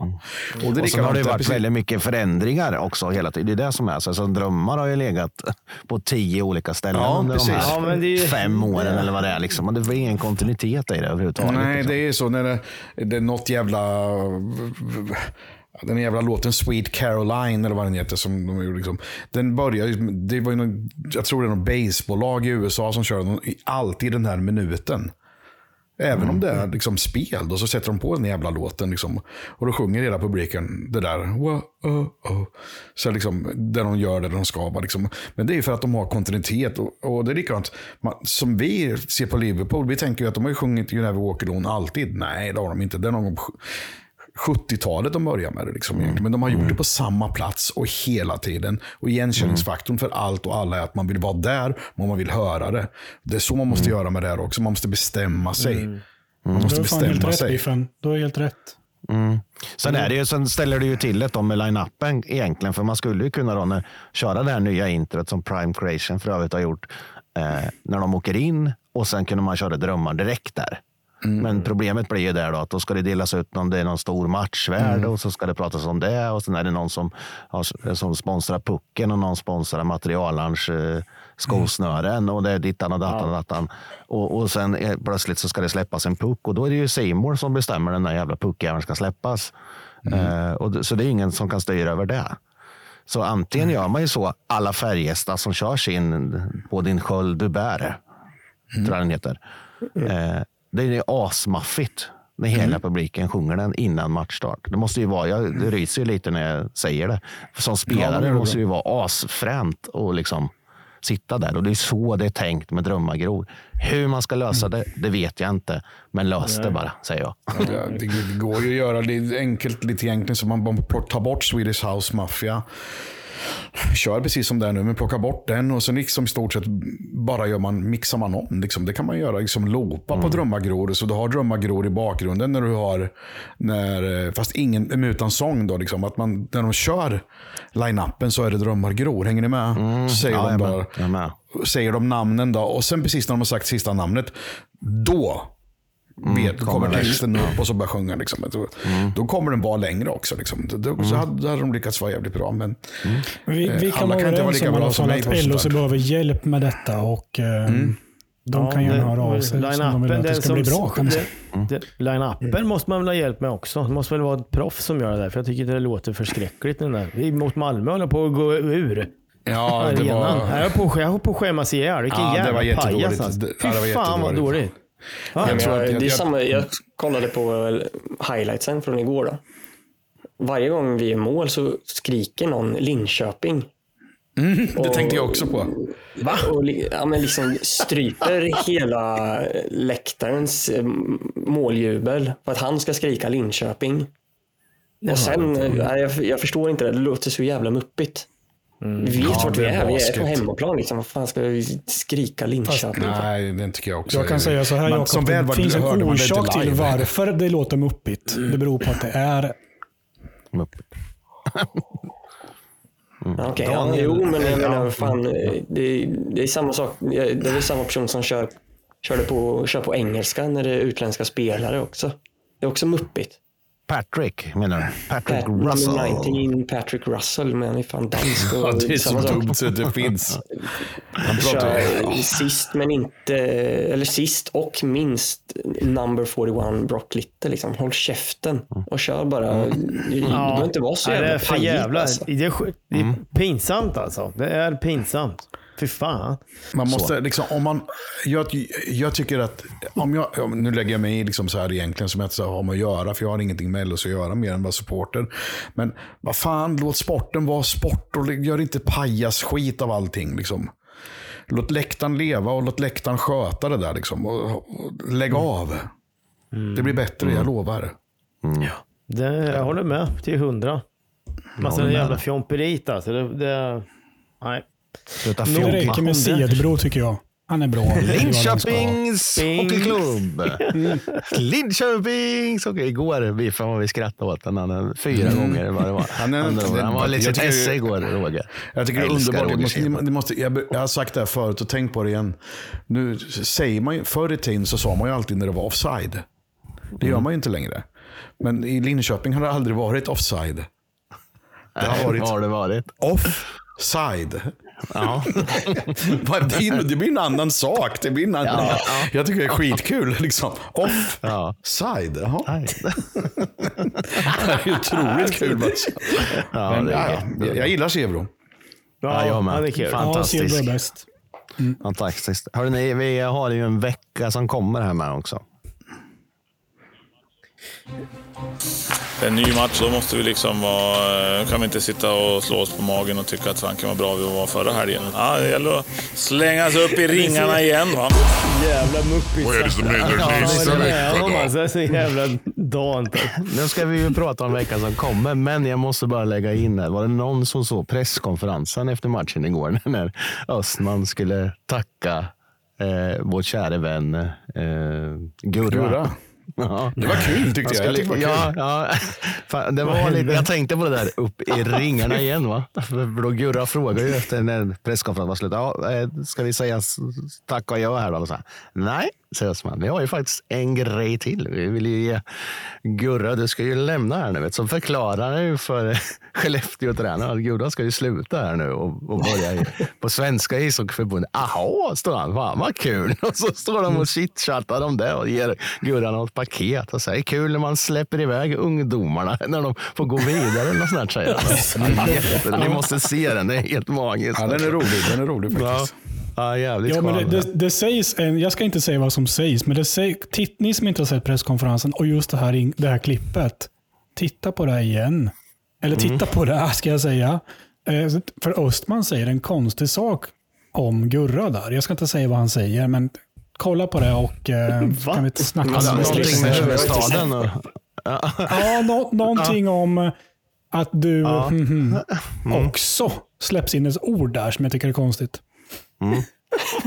Och det Och sen har det varit precis. väldigt mycket förändringar också hela tiden. Det är det som är så. så drömmar har ju legat på tio olika ställen Ja, under precis. de här Ja, men det är ju- fem åren eller vad det är. Liksom. Och det var ingen kontinuitet i det överhuvudtaget. Nej, liksom. det är så när det, det är något jävla... Den jävla låten Sweet Caroline eller vad den heter. Som de gjorde liksom. Den börjar ju- det var ju någon, jag tror det är något baseballlag i USA som kör den i- alltid den här minuten. Även om det är liksom spel, då, så sätter de på den jävla låten. Liksom, och då sjunger hela publiken det där. Oh, oh. Så liksom, där de gör det de ska. Liksom. Men det är för att de har kontinuitet. Och, och det är likadant, man, som vi ser på Liverpool, vi tänker ju att de har ju sjungit You Never Walk Alone alltid. Nej, det har de inte. Det är någon 70-talet de börjar med det. Liksom, egentligen. Men de har gjort det på samma plats och hela tiden. Och igenkänningsfaktorn för allt och alla är att man vill vara där, men man vill höra det. Det är så man måste göra med det här också. Man måste bestämma sig. Man Du måste bestämma rätt sig. Biffen. Du har helt rätt. Sen, är det ju, sen ställer det ju till det med line-upen egentligen. För man skulle ju kunna då när, köra det här nya introt som Prime Creation för övrigt har gjort. Eh, när de åker in och sen kunde man köra drömmar direkt där. Men problemet blir ju där då att då ska det delas ut om det är någon stor matchvärde och så ska det pratas om det och sen är det någon som, har, som sponsrar pucken och någon sponsrar materialarns eh, skosnören och det är dittan och dattan och dattan. Och, och sen eh, plötsligt så ska det släppas en puck och då är det ju Seymour som bestämmer när den där jävla puckjäveln ska släppas. Eh, och, så det är ingen som kan styra över det. Så antingen gör man ju så, alla Färjestad som kör sin på din sköld du bär, tror jag den heter. Eh, det är asmaffigt när hela publiken sjunger den innan matchstart. Det måste ju vara, jag ryser lite när jag säger det. För som spelare det är måste det ju vara asfränt och liksom sitta där. Och det är så det är tänkt med drömmargror. Hur man ska lösa det, det vet jag inte. Men lös det bara, säger jag. Ja, det, det går ju att göra. Det är enkelt lite egentligen. Så man bara tar bort Swedish House Mafia. Kör precis som det är nu, men plocka bort den och sen liksom i stort sett bara gör man, mixar man om. Liksom. Det kan man göra, liksom loopa på drömmargror. Så du har drömmargror i bakgrunden när du har, när, eh, fast ingen utan sång. Då, liksom. att man, när de kör line-upen så är det drömmargror. Hänger ni med? Så säger, Ja, de med. säger de namnen då. Och sen precis när de har sagt sista namnet, då vet, kommer kommer texten upp och så börjar sjunga. Liksom. Då, då kommer den vara längre också. Liksom. Då, då, så hade, hade de lyckats vara jävligt bra. Men, Vi, vi Eh, kan alla vara kan inte vara överens lika om alla som fall att där. behöver hjälp med detta och eh, de kan gärna höra av sig om de vill att det ska bli bra. Det- Line-upen måste man väl ha hjälp med också. Det måste väl vara ett proffs som gör det där. För jag tycker det låter förskräckligt. Den där. Vi Mot Malmö håller på att gå ur. ja, det arenan. var, Här är på, jag på att skämmas ihjäl. Vilken Ja, jävla pajas alltså. Fy ja, fan vad dåligt. Ja, Jag jag, jag- det är samma, jag kollade på highlightsen från igår. Då. Varje gång vi är mål så skriker någon Linköping. det tänkte jag också på. Va? Och ja, men liksom stryper hela läktarens eh, måljubel för att han ska skrika Linköping. Och sen, eh, jag, jag förstår inte det, det låter så jävla muppigt. Vi vet Ja, vart vi är vi är på hemmaplan. Liksom. Vad fan ska vi skrika Linköping för? Nej, det tycker jag också. Jag kan säga så här Jakob, som väl det finns en hörde orsak till varför det låter muppigt. Det beror på att det är Ja, Okej, ja, jo, men jag menar, vad fan, det, det är samma sak. Det är samma person som kör, körde på, kör på engelska när det är utländska spelare också. Det är också muppigt. Patrick menar du? Patrick Pat, number Russell. 19, Patrick Russell, men är fan dansk. Och Ja, det är så dumt så det finns. Han pratar ju... sist men inte, eller sist och minst number 41 Brock Little. Liksom. Håll käften och kör bara. Du, du behöver inte vara så Nej, jävla det är för pajig, jävla. alltså. Det är, det är pinsamt alltså. Det är pinsamt. Fy fan. Man måste liksom, om man, jag, jag tycker att, om jag, ja, nu lägger jag mig i liksom så här egentligen som jag inte så har med att göra, för jag har ingenting med LHC att göra mer än vara supporter. Men vad fan, låt sporten vara sport och gör inte pajas skit av allting. Liksom. Låt läktaren leva och låt läktaren sköta det där. Liksom, och, och lägg av. Det blir bättre, jag lovar. Det, jag håller med till hundra. Massa jävla fjomperit alltså. Det, det, nej. Sluta Det fjompa. räcker med Sedbro tycker jag. Han är bra. Linköpings hockeyklubb. Linköpings hockey. Igår biffade vi skrattade åt den han, fyra gånger vad det var. Han Han, är- han var jag lite tycker- esse igår, Roger. Jag tycker det är underbart. Roger Det måste, det måste, jag, jag har sagt det här förut och tänkt på det igen. Nu säger man ju, förr i tiden så sa man ju alltid när det var offside. Det gör man ju inte längre. Men i Linköping har det aldrig varit offside. Det har varit Vad har det varit? offside. Ja. Vad blir- Det blir en annan sak. Det blir en annan, Jag tycker det är skitkul. Liksom. Ja. Offside. Jaha. Nej. Det är otroligt kul. Ja, Men, det är ja, ja, jag gillar Sebro. Ja, jag med. Ja, det är kul. Fan. Ja, bäst. Fantastiskt. Hörrni, vi har ju en vecka som kommer här med också. En ny match, då måste vi liksom vara, kan vi inte sitta och slå oss på magen och tycka att fanken vad bra vi var förra helgen. Ja, det gäller att slänga sig upp i ringarna igen. Va? Jävla muppigt. Vad är det som händer Ja, nästa det är vecka då? Det är så jävla dant. Nu ska vi ju prata om veckan som kommer, men jag måste bara lägga in här. Var det någon som såg presskonferensen efter matchen igår när Östman skulle tacka eh, vår käre vän eh, Gurra? Gurra. Ja. Det var kul tyckte jag. jag tyckte det var ja, kul. ja. Fan, det var lite, jag tänkte på det där upp i ringarna igen. Va? För då Gurra frågade ju efter när presskonferensen var slut. Ja, eh, ska vi säga tack och jag här då? Och så här, Nej, säger Östman. Vi har ju faktiskt en grej till. Vi vill ju ge Gurra, du ska ju lämna här nu. Så förklarar för Skellefteå-tränaren att Gurra ska ju sluta här nu och, och börja på Svenska ishockeyförbundet. Aha, står han. Fan vad kul. Och så står de och chitchattar om det och ger Gurra något paket och säger kul när man släpper iväg ungdomarna när de får gå vidare. Något sånt säger han. Ni måste se den, det är helt magiskt. Ja, den är rolig. Den är rolig faktiskt. ja jävligt Ja, men det, det, det sägs, en, jag ska inte säga vad som sägs, men det säg, titt, ni som inte har sett presskonferensen och just det här, det här klippet. Titta på det här igen. Eller titta på det här ska jag säga. Eh, För Östman säger en konstig sak om Gurra där. Jag ska inte säga vad han säger, men kolla på det och eh, kan vi snacka Ja, om det. någonting med huvudstaden. Och, Ja, nå, någonting om eh, att du mhm, också släpps in ett ord där som jag tycker är konstigt.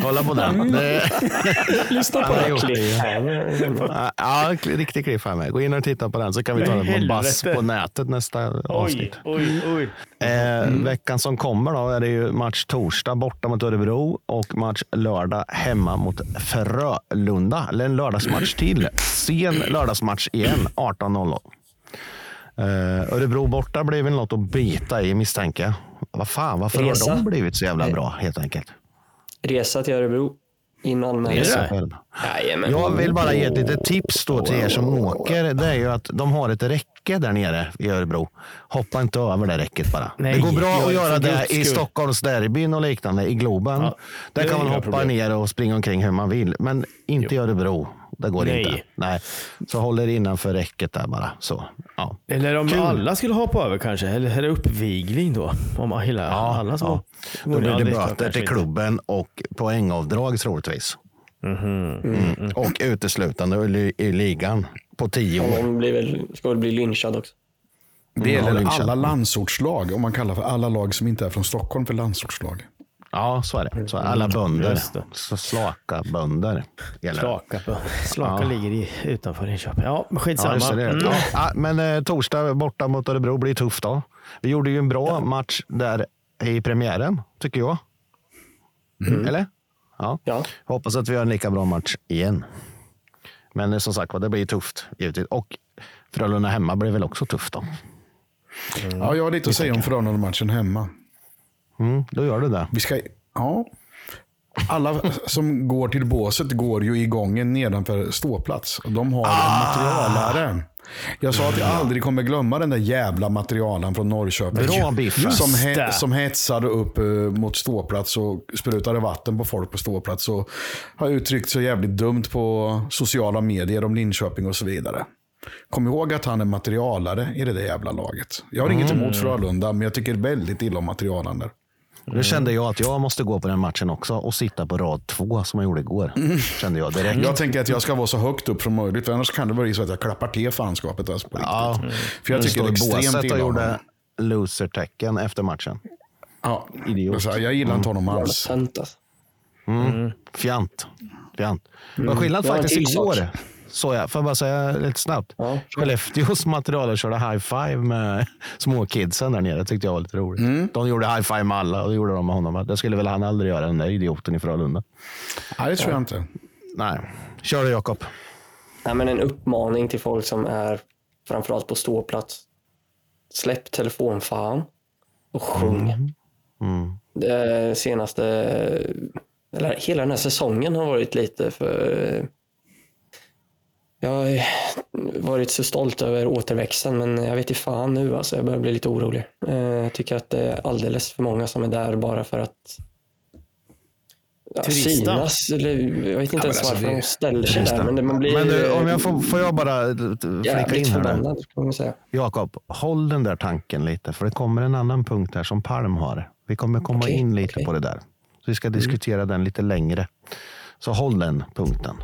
Kolla på den. Det, Lyssna på det. Cliffhanger. Ja, riktig cliffhanger. Gå in och titta på den så kan vi ta den på bass på nätet nästa Oj, avsnitt. oj, oj. Eh, Veckan som kommer då är det ju match torsdag borta mot Örebro och match lördag hemma mot Frölunda. Eller en lördagsmatch till. Sen lördagsmatch igen 18.00. Eh, Örebro borta blir väl något att bita i misstänker jag. Vad fan, varför Resa. har de blivit så jävla bra helt enkelt? Resa till Örebro innan Är det. Jag vill bara ge ett litet tips då till er som åker. Det är ju att de har ett räcke där nere i Örebro. Hoppa inte över det räcket bara. Nej, det går bra att göra det i. Stockholmsderbyn och liknande i Globen. Ja, där kan man hoppa problem. ner och springa omkring hur man vill. Men inte i Örebro. Det går Nej. inte. Nej. Så håll er innanför räcket där bara. Så, ja. Eller om Kul. alla skulle hoppa över kanske. Eller är det uppvigling då? Om hela, alla som ja. Då blir det böter till klubben och poängavdrag troligtvis. Mm. Och uteslutande i, i ligan på tio år. någon blir väl, ska väl bli lynchad också. Det Ja, gäller alla landsortslag, om man kallar för alla lag som inte är från Stockholm för landsortslag. Ja, så är det. Så alla bönder. Just det. Så slaka bönder. Gäller. Slaka, Slaka Ja. ligger i, utanför Linköping. Ja, men Ja, skitsamma. just det. Mm. Ja, ja, men eh, torsdag borta mot Örebro blir tufft då. Vi gjorde ju en bra match där i premiären, tycker jag. Eller? Ja. Ja. Hoppas att vi gör en lika bra match igen. Men eh, som sagt det blir tufft givetvis. Och Frölunda hemma blir väl också tufft då. Ja, jag har lite att säga om Frölunda-matchen hemma. Mm, då gör du det. Vi ska, ja, alla som går till båset går ju i gången nedanför ståplats. De har en materialare. Jag sa att jag aldrig kommer glömma den där jävla materialen från Norrköping. Bra, Biffen. Som, he, som hetsade upp eh, mot ståplats och sprutade vatten på folk på ståplats. Och har uttryckt sig jävligt dumt på sociala medier om Linköping och så vidare. Kom ihåg att han är materialare i det där jävla laget. Jag har inget emot Frölunda, men jag tycker väldigt illa om materialen där. Nu kände jag att jag måste gå på den matchen också och sitta på rad två som jag gjorde igår. Kände jag direkt. Jag tänker att jag ska vara så högt upp som möjligt, för annars kan det vara så att jag klappar till fanskapet. Alltså på Ja. För jag tycker står extremt båset illa och gjorde loser-tecken efter matchen. Ja, Idiot. jag gillar inte honom alls. alltså. Fjant. Fjant. Det var skillnad Det var en faktiskt till sak. Så jag, får jag bara säga lite snabbt. Ja. Skellefteås materialare körde high five med småkidsen där nere. Det tyckte jag var lite roligt. Mm. De gjorde high five med alla och det gjorde de med honom. Det skulle väl han aldrig göra, den där idioten i Frölunda. Nej, det tror jag inte. Nej, kör du Jakob. Nej, men en uppmaning till folk som är framförallt på ståplats. Släpp telefonfan och sjung. Mm. Det senaste, eller hela den här säsongen har varit lite för... Jag har varit så stolt över återväxten men jag vet inte fan nu alltså. Jag börjar bli lite orolig. Eh, Jag tycker att det är alldeles för många som är där bara för att ja, synas. Eller, jag vet inte ens alltså, varför det- de ställer sig där. Men det, man blir Men du, om jag får, får jag bara eh, flika in här? Jakob, håll den där tanken lite, för det kommer en annan punkt här som Palm har. Vi kommer komma Okej, in lite okej. på det där. Så vi ska diskutera den lite längre. Så håll den punkten.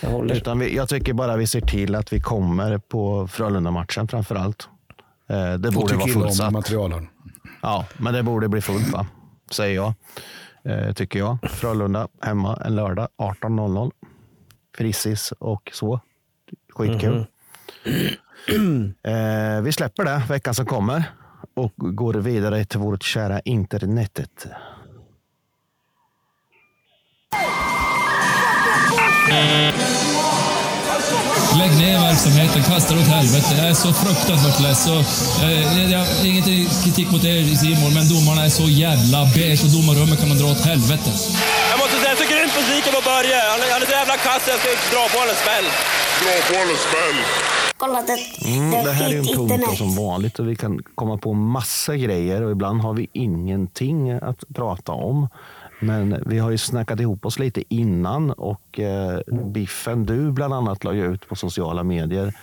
Jag håller. Utan vi, jag tycker bara vi ser till att vi kommer på Frölunda-matchen framför allt. Eh, det borde vara fullsatt. materialen. Ja, men det borde bli fullt va? Säger jag. Eh, tycker jag. Frölunda hemma en lördag 18.00. Frisis och så. Skitkul. Eh, vi släpper det veckan som kommer och går vidare till vårt kära internetet. Lägg ner verksamheten, kasta det åt helvete. Jag är så fruktansvärt less. Och, eh, jag har ingen kritik mot er Simon, men domarna är så jävla beige och domarrummet kan man dra åt helvete. Jag måste säga, jag är så grymt besviken på Börje. Han är, han är så jävla kass, jag ska dra på honom smäll. Dra på en smäll. kollat ett Mm, det här är en punkt som vanligt och vi kan komma på massa grejer och ibland har vi ingenting att prata om. Men vi har ju snackat ihop oss lite innan och eh, Biffen, du bland annat la ju ut på sociala medier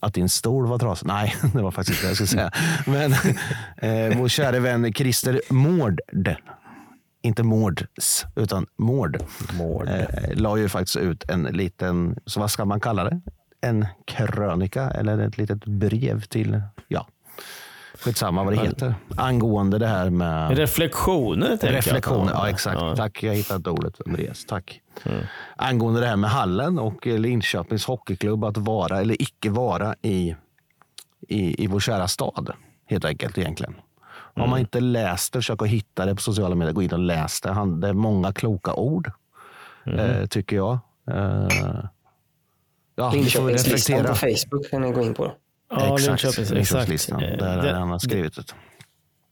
att din stol var trasig. Nej, det var faktiskt inte det jag skulle säga. Men eh, vår kära vän Christer Mård, inte Mårds, utan Mård, eh, la ju faktiskt ut en liten, så vad ska man kalla det? En krönika eller ett litet brev till, ja, skitsamma vad det heter, angående det här med Reflektioner, tänker jag. reflektioner. Ja, exakt. Ja. Tack, jag hittade ordet Andreas. Tack. Angående det här med hallen och Linköpings hockeyklubb att vara eller icke vara i, i, i vår kära stad. Helt enkelt egentligen. Har man inte läst det, försök att hitta det på sociala medier. Gå in och läs det. Han, det är många kloka ord, eh, tycker jag. Eh, ja, Linköpingslistan på Facebook kan ni gå in på. Ja, exakt, Linköpings, exakt. Eh, Där det- är han har skrivit det.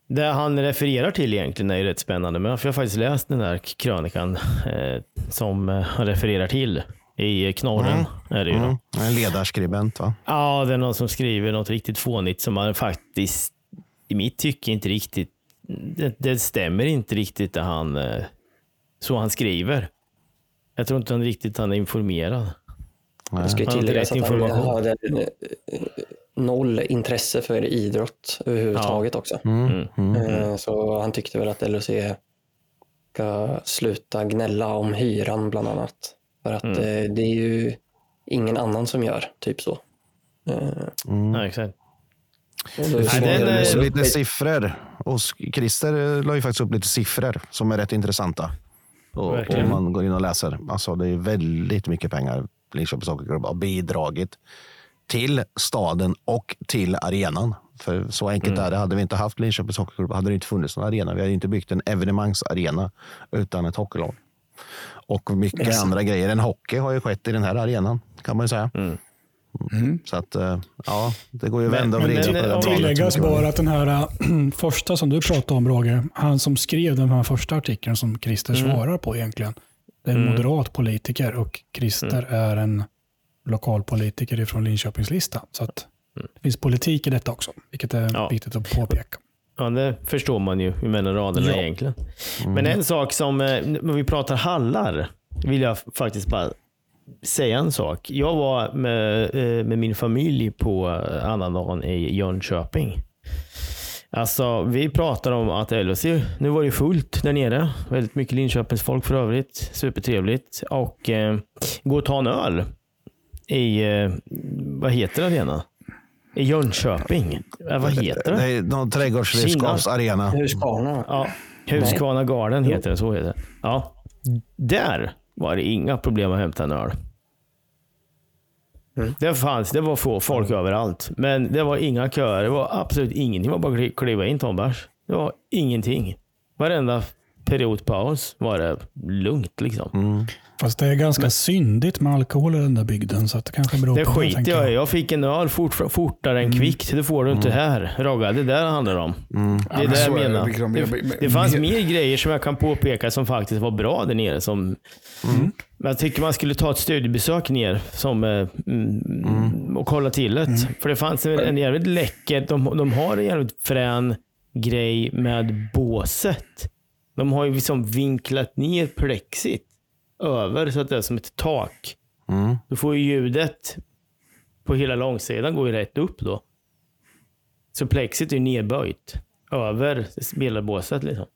Det han refererar till egentligen är ju rätt spännande. Men jag har faktiskt läst den där krönikan eh, som eh, han refererar till i Knorren. Är det ju då. Mm. En ledarskribent va? Ja, det är någon som skriver något riktigt fånigt som man faktiskt i mitt tycke inte riktigt, det, det stämmer inte riktigt det han, eh, så han skriver. Jag tror inte han riktigt han är informerad. Ska har inte tilläggas rätt att han information. hade eh, noll intresse för idrott överhuvudtaget också. Mm. Mm. Eh, Så han tyckte väl att LHC ska sluta gnälla om hyran bland annat. För att Mm. eh, det är ju ingen annan som gör typ så. Eh, Ja, exakt. Nej, den är- lite siffror. Och Christer la ju faktiskt upp lite siffror som är rätt intressanta. Och, om man går in och läser. Alltså det är väldigt mycket pengar Linköpings Hockeyklubb har bidragit till staden och till arenan. För så enkelt Mm. är det. Hade vi inte haft Linköpings Hockeyklubb hade det inte funnits någon arena. Vi hade inte byggt en evenemangsarena utan ett hockeylag. Och mycket Yes. andra grejer än hockey har ju skett i den här arenan kan man ju säga. Mm. Så att eh, ja, det går ju att Men- vända och vrida på det. där Tilläggas bara att den här äh, första som du pratade om Roger, han som skrev den här första artikeln som Christer Mm. svarar på egentligen. Det är en moderat politiker och Christer Mm. är en lokalpolitiker från Linköpingslistan. Så att det finns politik i detta också, vilket är Mm. Ja. viktigt att påpeka. Ja, det förstår man ju mellan raderna Ja. egentligen. Men en sak som, eh, när vi pratar hallar, vill jag faktiskt bara säga en sak. Jag var med, eh, med min familj på eh, annandagen i Jönköping. Alltså, vi pratar om att LHC, nu var det fullt där nere. Väldigt mycket Linköpings folk för övrigt. Supertrevligt. Och eh, gå och ta en öl i, eh, vad heter arenan? I Jönköping. Eh, vad heter det? Det är någon trädgårdsredskapsarena. Husqvarna. Ja, Husqvarna Garden heter det. Så heter det. Ja. Där var det inga problem att hämta en öl. Det fanns, det var få folk överallt. Men det var inga köer. Det var absolut ingenting. Det var bara att kliva in, en bärs. Det var ingenting. Varenda periodpaus var det lugnt liksom. Fast det är ganska syndigt med alkohol i den där bygden, så att det kanske beror Det på skiter jag i. Jag fick en öl fort, fortare än kvickt. Det får du inte här. Rogga, det är där handlar om. Det är men det så jag menar. Vikram. Det, men- det fanns men- mer grejer som jag kan påpeka som faktiskt var bra där nere. Som, Men jag tycker man skulle ta ett studiebesök ner som, eh, mm, och kolla till det. För det fanns en, en jävligt läcker, de, de har en jävligt frän grej med båset. De har ju liksom vinklat ner plexit över så att det är som ett tak. Mm. Då får ju ljudet på hela långsidan gå ju rätt upp då. Så plexit är ju nedböjt över spelarbåset liksom.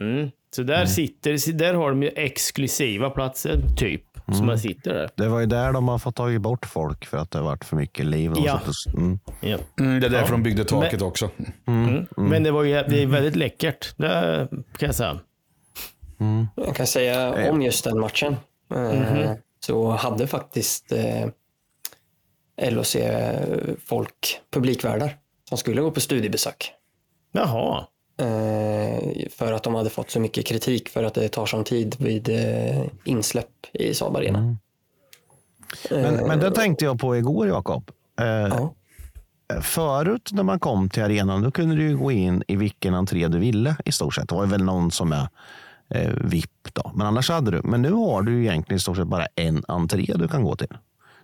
Mm. Så där sitter, där har de ju exklusiva platser, typ. Som man sitter där. Det var ju där de har fått tagit bort folk för att det har varit för mycket liv. Ja. Mm. Ja. Mm, det är därför Ja. de byggde taket Men- också. Mm. Men det var ju det är väldigt läckert. Det kan jag säga. Jag kan säga om just den matchen. eh, Så hade faktiskt eh, LHC folk publikvärdar som skulle gå på studiebesök. Jaha. Eh, för att de hade fått så mycket kritik för att det tar sån tid vid eh, insläpp i Saab Arena. Men, men det tänkte jag på igår, Jakob. Eh, Ja. Förut när man kom till arenan då kunde du gå in i vilken entré du ville i stort sett. Det var väl någon som är eh, VIP då. Men annars hade du. Men nu har du egentligen i stort sett bara en entré du kan gå till.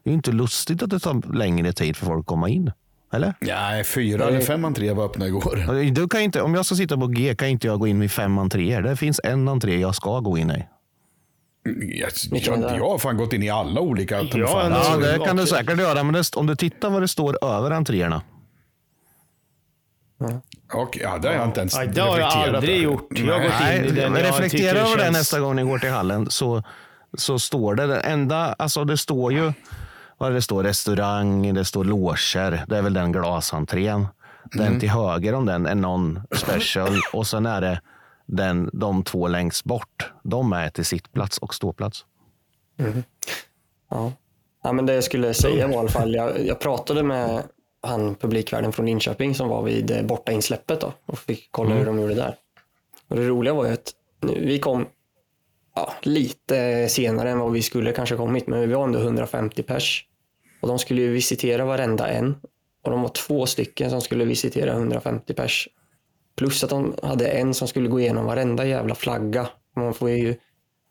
Det är inte lustigt att det tar längre tid för folk att komma in. Eller? Nej, fyra eller fem entréer var öppna igår. Du kan inte, om jag ska sitta på G kan inte jag gå in i fem entréer. Det finns en entré jag ska gå in i. Jag, jag, jag har fan gått in i alla olika. mig Ja, Ja, det kan du säkert göra. Men det, om du tittar vad det står över entréerna. Och, ja, det har jag inte ens Nej, det har jag aldrig över. gjort. Jag har gått in Nej, i den jag reflektera över det känns- nästa gång ni går till hallen. Så, så står det, det enda, alltså det står ju, det står, restaurang, det står loger. Det är väl den glasentrén. Den till höger om den är någon special och sen är det den, de två längst bort. De är till sittplats och ståplats. Ja. ja, men det jag skulle säga var i alla fall, jag, jag pratade med han publikvärden från Linköping som var vid eh, bortainsläppet då, och fick kolla hur de gjorde där. Och det roliga var ju att vi kom ja, lite senare än vad vi skulle kanske kommit, men vi var ändå 150 pers. Och de skulle ju visitera varenda en. Och de var två stycken som skulle visitera 150 pers. Plus att de hade en som skulle gå igenom varenda jävla flagga. Man får ju,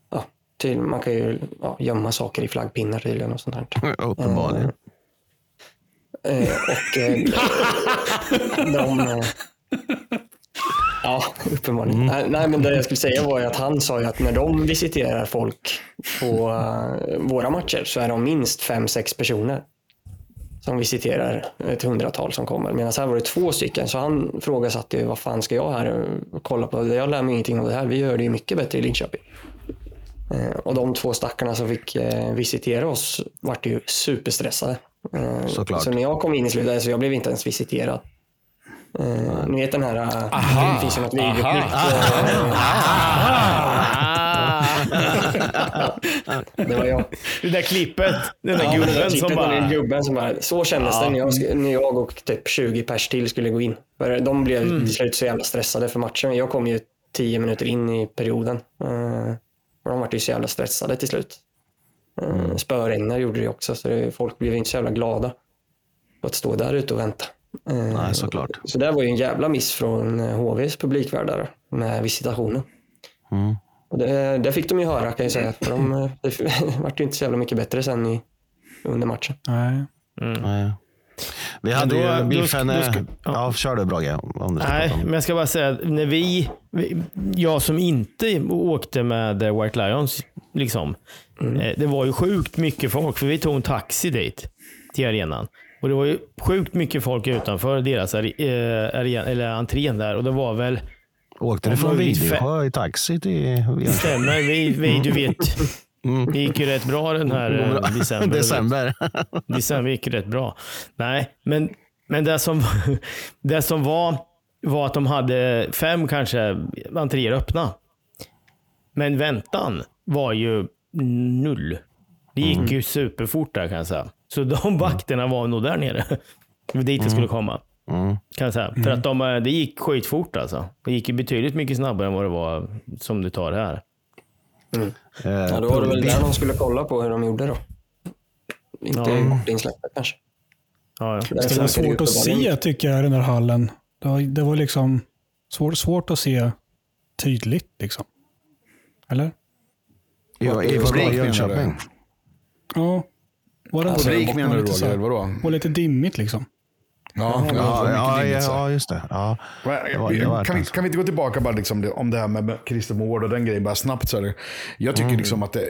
ja, till, man kan ju ja, gömma saker i flaggpinnar tydligen och sånt här. Uppenbarligen. Eh, och eh, de... Eh, ja, uppenbarligen. Nej, nej, men det jag skulle säga var att han sa ju att när de visiterar folk på eh, våra matcher så är de minst fem, sex personer som visiterar ett hundratal som kommer. Medan här var det två stycken, så han frågasatte ju vad fan ska jag här och kolla på? Jag lär mig ingenting av det här. Vi gör det ju mycket bättre i Linköping. Eh, Och de två stackarna som fick eh, visitera oss vart ju superstressade. Såklart. Så när jag kom in i slutet, så jag blev inte ens visiterad. Eh, ni vet den här, eh, det finns ju något videoklipp. eh, det var jag. Det där klippet. Den där Ja, det där gubben som med den bara... gubben som bara, så kändes det när jag, när jag och typ 20 pers till skulle gå in. De blev Mm. till slut så jävla stressade för matchen. Jag kom ju 10 minuter in i perioden. Och de var ju så jävla stressade till slut. Uh, Spöregnar gjorde det också, så det, folk blev inte så jävla glada att stå där ute och vänta. Eh, Nej, såklart. Så det var ju en jävla miss från eh, HVs publikvärdar med visitationen. Mm. Och det, det fick de ju höra kan jag säga. För de, eh, det vart ju inte så jävla mycket bättre sen i, under matchen. Nej. Nej. Vi hade då- ju då Biffen... ska- då ska- ja. kör du Brage. Om du ska Nej, men jag ska bara säga att när vi, jag som inte åkte med eh, White Lions, liksom, eh, det var ju sjukt mycket folk, för vi tog en taxi dit, till arenan. Och det var ju sjukt mycket folk utanför deras are, eh, eller entrén där. Och det var väl, Åkte Ja, från men vi- Vidsjö i taxi till stämmer, vi, vi, du vet, det gick ju rätt bra den här eh, december. december? December gick rätt bra. Nej, men, men det, som, det som var var att de hade fem kanske entréer öppna. Men väntan var ju null. Det gick ju superfort där kan jag säga. Så de vakterna var nog där nere. Dit det skulle komma. Mm. Kan jag säga. För att de, eh, det gick skitfort alltså. Det gick ju betydligt mycket snabbare än vad det var som det tar här. Eh, Ja, då var det väl där de skulle kolla på hur de gjorde då. Inte Ja. bortinsläppet kanske. Ja, ja. Där Det var svårt att se tycker jag i den här hallen. Det var, det var liksom svårt, svårt att se tydligt. liksom. Eller? Ja, i du? Jönköping. Ja. Var det inte så? Publik Var menar du Roger, vadå? var lite dimmigt liksom. Ja, ja, Ja, ja, just det. Ja. Det var- det var kan, vi, kan vi inte gå tillbaka bara liksom det- om det här med Christer Mård och den grejen bara snabbt? Så här. Jag tycker liksom att det,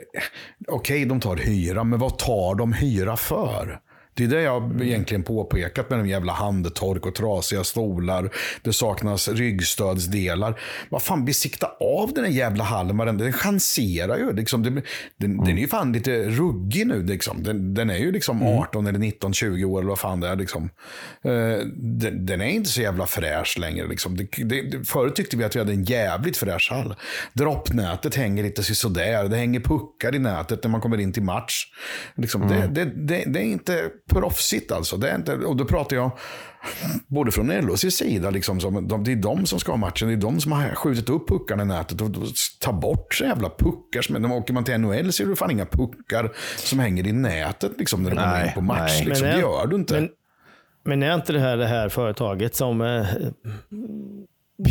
okej de tar hyra, men vad tar de hyra för? Det är det jag egentligen påpekat med de jävla handtork och trasiga stolar. Det saknas ryggstödsdelar. Vad fan, besikta av den här jävla hallen. varenda- Den chanserar ju. Liksom. Den, den, den är ju fan lite ruggig nu. Liksom. Den, den är ju liksom 18 eller 19, 20 år eller vad fan det är. Liksom. Eh, den, den är inte så jävla fräsch längre. Liksom. Det, det, det, förut tyckte vi att vi hade en jävligt fräsch hall. Droppnätet hänger lite sådär. Det hänger puckar i nätet när man kommer in till match. Liksom, det, det, det, det är inte proffsigt alltså. Det är inte, och då pratar jag både från LHCs sida, liksom, som, de, det är de som ska ha matchen. Det är de som har skjutit upp puckarna i nätet. Och, och ta bort så jävla puckar. Som, när åker man till NHL ser du fan inga puckar som hänger i nätet liksom, när du kommer in på match. nej. Liksom. Men Det är- gör du inte. Men, men är inte det här det här företaget som, eh,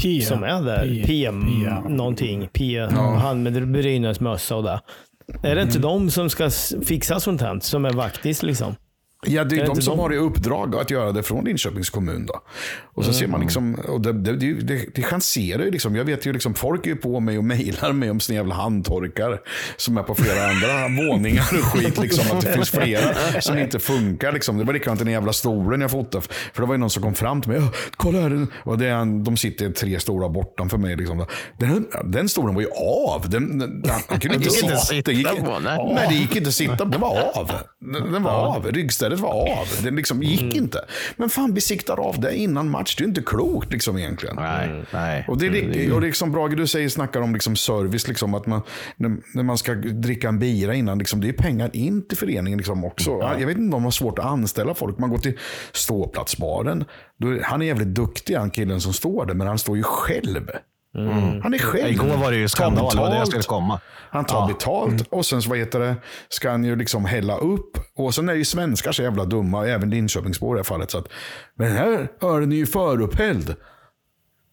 P. som är där? P. PM någonting. P, Han med Brynäs-mössa och det. Är det inte Mm. de som ska fixa sånt här? Som är vaktis liksom? Ja, det är, Är de som de? har i uppdrag att göra det från Linköpings kommun. Då. Och så ser man liksom, och det, det, det, det, chanserar ju liksom. Jag vet ju liksom, folk är på mig och mejlar mig om sina jävla handtorkar som är på flera andra våningar och skit. Liksom, att det finns flera som inte funkar. Liksom. Det var likadant i den jävla stolen jag fotade. För det var ju någon som kom fram till mig. "Åh, Kolla här. Och det är, en- de sitter tre stora bortanför mig. Liksom. Den, den stolen var ju av. Den, den, han kunde inte sitta. Det gick, nej. det gick inte att sitta. Den var av. Den, den var av. Ryggstället var av. Den liksom gick inte. Men fan, vi siktar av det innan match. Det är ju inte klokt liksom egentligen. Nej, nej. Och det är, lik- och det är liksom Brage, du säger, snackar om liksom service, liksom, att man, när, man ska dricka en bira innan, liksom, det är pengar in till föreningen liksom också. Jag vet inte om de har svårt att anställa folk. Man går till ståplatsbaren. Han är jävligt duktig, han killen som står där, men han står ju själv. Han är själv. Igår var det ju skandal, det var det jag skulle komma. Han tar betalt och sen så vad heter det, ska han ju liksom hälla upp. Och sen är ju svenskar så jävla dumma, även Linköpingsbor i det här fallet. Så att, men den här ölen är ju förupphälld.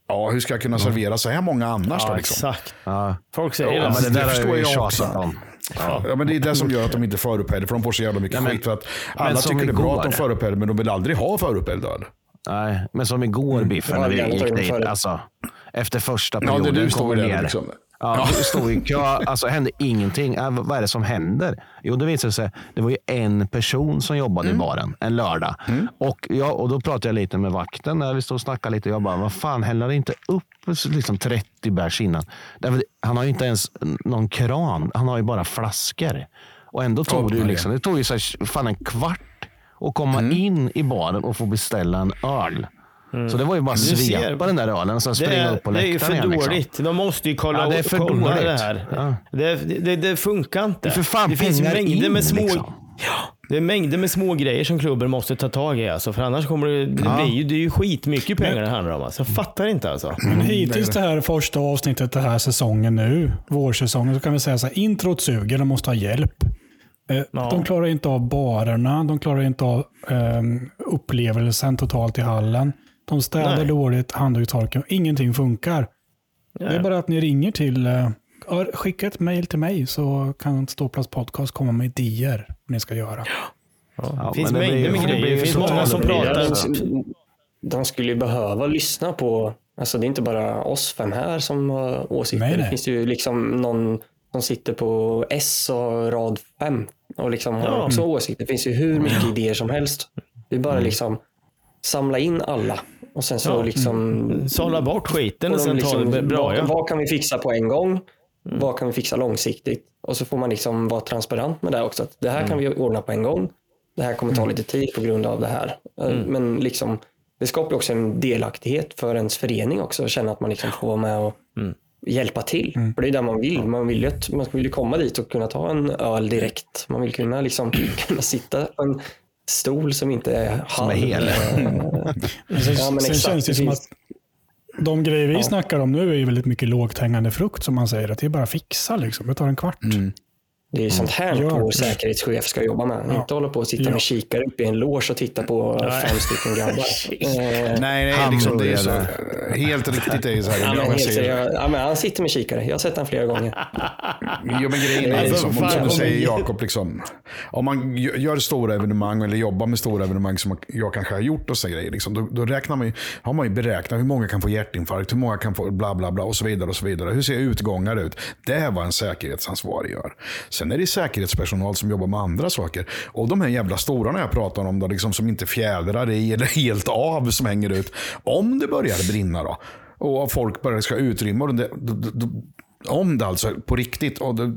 Ja, hur ska jag kunna servera så här många annars då? Ja, Liksom? exakt. Ja. Folk säger Ja, det. men det där förstår jag också. om. Ja, men det är det som gör att de inte är förupphällda, för de får så jävla mycket Nej, men- skit. För att alla tycker det är bra att de förupphäller, men de vill aldrig ha förupphälld öl. Nej, men som igår Biffen Ja, när vi gick dit. Alltså, efter första Ja, det perioden du står där liksom. Ja, vi stod i kö. Alltså hände ingenting. Äh, vad är det som händer? Jo, det visade sig. Det var ju en person som jobbade i baren en lördag. Och, ja, och då pratade jag lite med vakten när vi stod och snackade lite. Jag bara, vad fan, häller inte upp liksom 30 bärs innan? Därför, han har ju inte ens någon kran. Han har ju bara flaskor. Och ändå tog det ju ja. liksom, det tog ju så här, fan en kvart att komma Mm. in i baren och få beställa en öl. Så det var ju bara att Du ser. svepa den där ölen och sen springa är, upp på det är ju läktaren för igen. Liksom. dåligt. De måste ju kolla, Ja, det är för kolla dåligt. det här. Ja. Det, det, det funkar inte. Det är för fan det finns mängder in, med små... liksom. Ja, det är mängder med små grejer som klubben måste ta tag i. Alltså, för annars kommer det, det, blir ju, det är ju skitmycket pengar det handlar om. Alltså. Jag fattar inte alltså. Men hittills det här första avsnittet den här säsongen nu, vårsäsongen, så kan vi säga så här, introt suger, de måste ha hjälp. Eh, Ja. De klarar inte av barerna, de klarar inte av ehm, upplevelsen totalt i hallen. De städar Nej. dåligt, handdukstorken, ingenting funkar. Det är Nej. bara att ni ringer till, eh, ja, skicka ett mail till mig så kan Ståplats podcast komma med idéer vad ni ska göra. Ja, Det finns mängder med grejer. Det finns många som pratar. De skulle ju behöva lyssna på, alltså det är inte bara oss fem här som har åsikter. Nej, nej. Det finns ju liksom någon som sitter på S och rad fem och liksom har Ja. också åsikter. Det finns ju hur mycket idéer som helst. Är bara liksom samla in alla och sen så Ja. liksom Sålla bort skiten och de sen ta det bra. vad, Ja. vad kan vi fixa på en gång? Vad kan vi fixa långsiktigt? Och så får man liksom vara transparent med det också. Att det här kan vi ordna på en gång. Det här kommer ta lite tid på grund av det här. Eh, Men liksom, det skapar också en delaktighet för ens förening också. Att känna att man liksom får vara med och hjälpa till. För det är där man vill. Man vill ju, att, man vill komma dit och kunna ta en öl direkt. Man vill kunna, liksom, kunna sitta på en stol som inte är Som är halv. hel. Sen, Ja, men sen känns det som att de grejer vi snackar om nu är ju väldigt mycket lågt hängande frukt som man säger. Att det är bara att fixa liksom. Det tar en kvart. Det är sånt här Gör vår säkerhetschef ska jobba med. Ja. Inte hålla på och sitta Ja. med kikare uppe i en loge och titta på fem stycken grabbar. Eh, Nej, nej, liksom, det är så, helt riktigt är det så här. Ja, men helt ser- seriöst. ja, men han sitter med kikare. Jag har sett honom flera gånger. Jo, men grejen är Alltså, liksom, fan, som du om säger Jakob, liksom, om man gö- gör stora evenemang eller jobbar med stora evenemang som jag kanske har gjort och så grejer, liksom, då, då räknar man ju, har man ju beräknat hur många kan få hjärtinfarkt, hur många kan få bla bla bla och så vidare. och så vidare. Hur ser utgångar ut? Det är vad en säkerhetsansvarig gör. Sen Sen är det säkerhetspersonal som jobbar med andra saker. Och de här jävla storarna jag pratar om, då, liksom, som inte fjädrar i eller helt av, som hänger ut. Om det börjar brinna då, och folk börjar ska utrymma, och det, då, då, om det alltså på riktigt, och, det,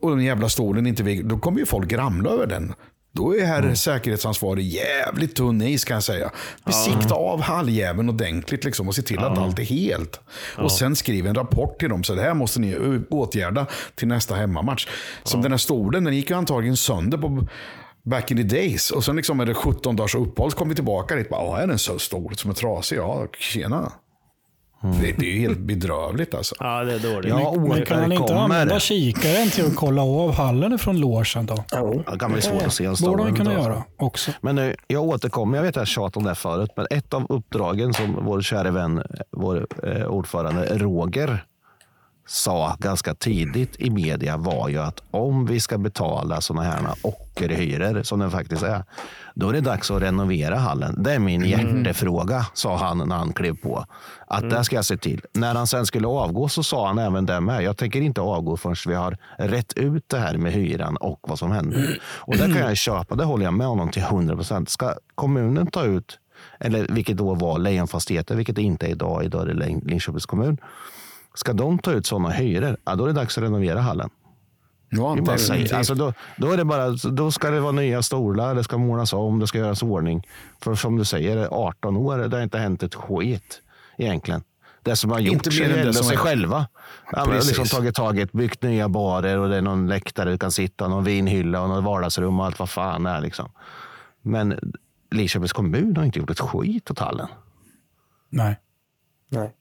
och den jävla stolen inte vill, då kommer ju folk ramla över den. Då är här säkerhetsansvarig jävligt tunn is kan jag säga. Besikta av halljäveln ordentligt liksom, och se till att allt är helt. Och sen skriv en rapport till dem. Så det här måste ni åtgärda till nästa hemmamatch. Som den här stolen, den gick ju antagligen sönder på back in the days. Och sen liksom är det 17 dagars uppehåll så kom vi tillbaka dit. Bara, "Åh, är den så stor som är trasig? Ja, tjena. Det, det är ju helt bedrövligt alltså. Ja, det är dåligt. Ja, Men kan han inte använda kikaren till att kolla av hallen från logen då? Jo. Det kan bli svårt att se en borde han stor kunna göra också. Men nu, jag återkommer, jag vet att jag tjatat om det här förut, men ett av uppdragen som vår kära vän, vår eh, ordförande Roger sa ganska tidigt i media var ju att om vi ska betala sådana här ockerhyror som det faktiskt är, då är det dags att renovera hallen. Det är min hjärtefråga, sa han när han klev på. Att det ska jag se till. När han sen skulle avgå så sa han även det med. Jag tänker inte avgå förrän vi har rätt ut det här med hyran och vad som händer. Och det kan jag köpa, det håller jag med honom till 100 procent. Ska kommunen ta ut, eller vilket då var Lejonfastigheter, vilket det inte är idag, idag är det Lin- Linköpings kommun. Ska de ta ut sådana hyror, ja, då är det dags att renovera hallen. Ja, bara. Alltså då, då, är det bara, då ska det vara nya stolar, det ska målas om, det ska göras ordning. För som du säger, 18 år, det har inte hänt ett skit egentligen. Det som har Inte gjorts är det sig är- själva. Ja, Precis. liksom tagit taget, byggt nya barer och det är någon läktare du kan sitta, någon vinhylla och något vardagsrum och allt vad fan det är. Liksom. Men Linköpings kommun har inte gjort ett skit åt hallen. Nej. Nej.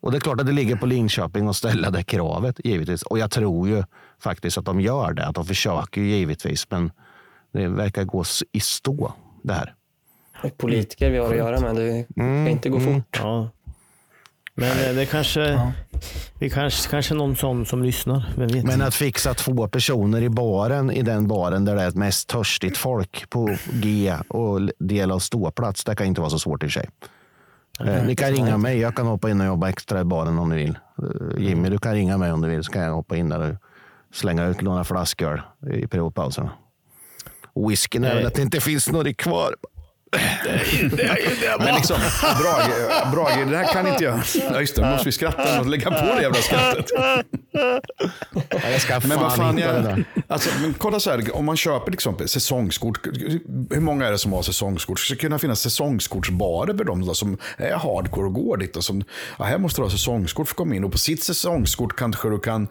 Och det är klart att det ligger på Linköping att ställa det kravet, givetvis. Och jag tror ju faktiskt att de gör det. Att de försöker ju givetvis, men det verkar gå i stå det här. Politiker vi har att göra med. Det ska inte gå fort. Ja. Men eh, det kanske, vi kanske, kanske någon sån som lyssnar. Men att fixa två personer i baren, i den baren där det är mest törstigt folk på G och del av ståplats, det kan inte vara så svårt i sig. Eh, Ni kan ringa mig, jag kan hoppa in och jobba extra i baren om ni vill. Eh, Jimmy, du kan ringa mig om du vill, så kan jag hoppa in där och slänga ut några flaskor i periodpauserna. Whiskyn är väl att det inte finns något kvar. Men liksom, Brage, Brage, det här kan inte jag. Ja, just det, då måste vi skratta och lägga på det jävla skrattet. Jag ska Men vad fan, jag, alltså, men kolla så här, om man köper liksom säsongskort. Hur många är det som har säsongskort? Det ska kunna finnas säsongskortsbarer för då, som är hardcore och går dit. Och som, ja, här måste du ha säsongskort för att komma in. Och på sitt säsongskort kanske du kan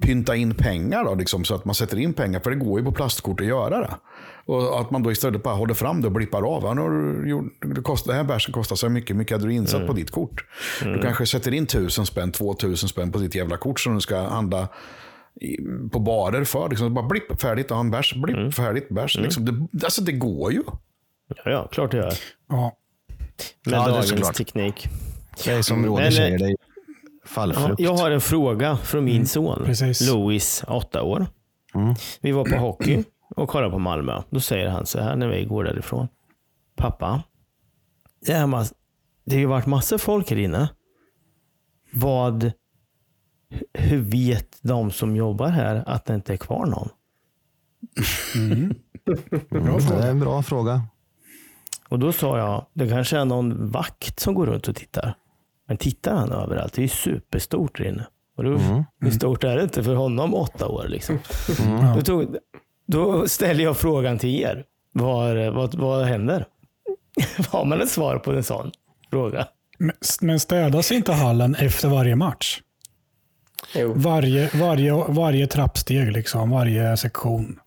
pynta in pengar då, liksom, så att man sätter in pengar. För det går ju på plastkort att göra det. Och att man då istället bara håller fram det och blippar av. Ja, nu har du gjort- det, kostar, det här bärsen kostar så mycket. mycket hade du insatt på ditt kort. Du kanske sätter in tusen spänn, två tusen spänn på ditt jävla kort som du ska handla i, på barer för. Liksom, bara blipp, färdigt, ja, en bärs, blipp, färdigt, bärs. Liksom, det, alltså det går ju. Ja, ja, klart det gör. Ja. Med Ja, det är dagens teknik. Det är som Roger Men, eh, säger, det är Ja, fallfrukt. jag har en fråga från min son, precis. Louis, åtta år. Vi var på hockey och kollade på Malmö. Då säger han så här när vi går därifrån. Pappa, det, är mass- det har ju varit massor folk här inne. Vad, hur vet de som jobbar här att det inte är kvar någon? Mm, det är en bra fråga. Och då sa jag, det kanske är någon vakt som går runt och tittar. Men tittar han överallt? Det är ju superstort där inne. Och då, Hur stort är det inte för honom åtta år? Liksom. Då, tog, då ställer jag frågan till er. Vad, vad, vad händer? Har man ett svar på en sån fråga? Men- Men städas inte hallen efter varje match? Jo. Varje, varje, varje trappsteg, liksom, varje sektion.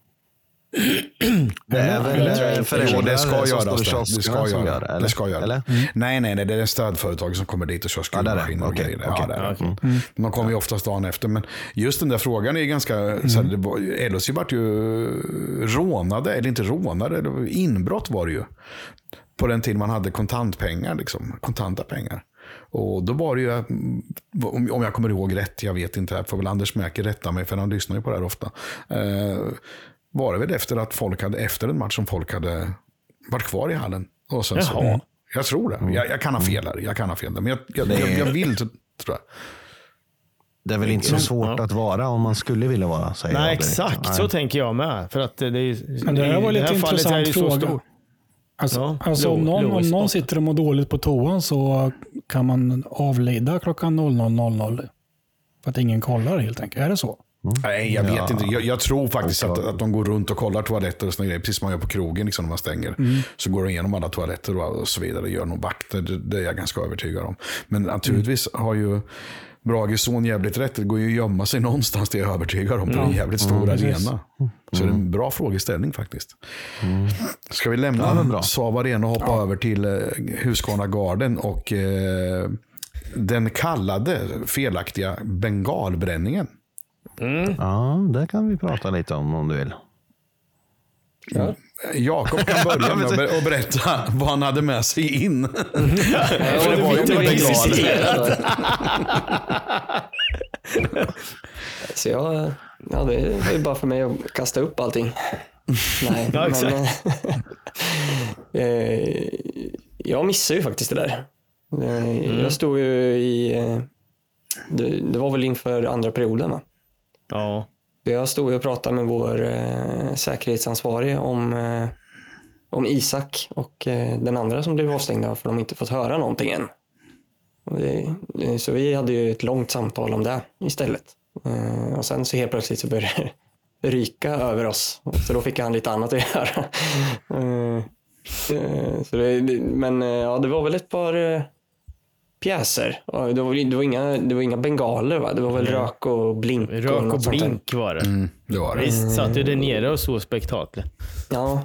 Det är väl eh, föräldrar det ska göras. Det, det ska göra. gör det, det ska göra. Eller? Nej, nej, nej. Det är stödföretag som kommer dit och kör det. skruvmaskiner och grejer. okej. Ja, det är det. De kommer ju oftast dagen efter. Men just den där frågan är ganska... Så här, var, LHC vart ju rånade, eller inte rånade, inbrott var det ju. På den tiden man hade kontantpengar, liksom, kontanta pengar. Och då var det ju, mm, om jag kommer ihåg rätt, jag vet inte, här får väl Anders Mäki rätta mig för han lyssnar ju på det här ofta. Var det väl efter att folk hade, efter en match som folk hade varit kvar i hallen. Och sen så, Jaha. jag tror det. Jag, jag kan ha fel där. Jag kan ha fel där. Men jag, jag, jag, jag vill, tror jag. Det är väl inte så svårt att vara om man skulle vilja vara, säger Nej, exakt. Nej. Så tänker jag med. För att det, är, Men det här var lite intressant fråga. Alltså, Ja, alltså om, någon, om någon sitter och mår dåligt på toan så kan man avlida klockan 00.00. För att ingen kollar helt enkelt. Är det så? Nej, jag vet inte. Jag, jag tror faktiskt att, Oklart. att de går runt och kollar toaletter och såna grejer. Precis som man gör på krogen liksom, när man stänger. Så går de igenom alla toaletter och, och så vidare. Gör nog vakter. Det, det är jag ganska övertygad om. Men naturligtvis har ju Brage son jävligt rätt. Det går ju att gömma sig någonstans, det är jag övertygad om. På en jävligt stor arena. Så det är en bra frågeställning faktiskt. Ska vi lämna Saab Arena och hoppa över till eh, Husqvarna Garden och eh, den kallade felaktiga bengalbränningen. Ja, det kan vi prata lite om om du vill. Jakob kan börja med att ber- att berätta vad han hade med sig in. För det var ju inte. Så jag, ja, det var ju bara för mig att kasta upp allting. Nej, Ja, exakt. men, eh, jag missade ju faktiskt det där. Eh, Mm. Jag stod ju i, eh, det, det var väl inför andra perioden va? Ja. Jag stod och pratade med vår eh, säkerhetsansvarige om, eh, om Isak och eh, den andra som blev avstängda för de inte fått höra någonting än. Och det, eh, så vi hade ju ett långt samtal om det istället. Eh, och sen så helt plötsligt så började det ryka över oss. Så då fick han lite annat att göra. Eh, eh, så det, det, men eh, ja, det var väl ett par eh, pjäser. Ja, Det var, det, var inga, det var inga bengaler va? Det var väl rök och blink. Rök och där. blink var det. Mm, det var det. Visst satt ju där nere och såg spektaklet. Ja.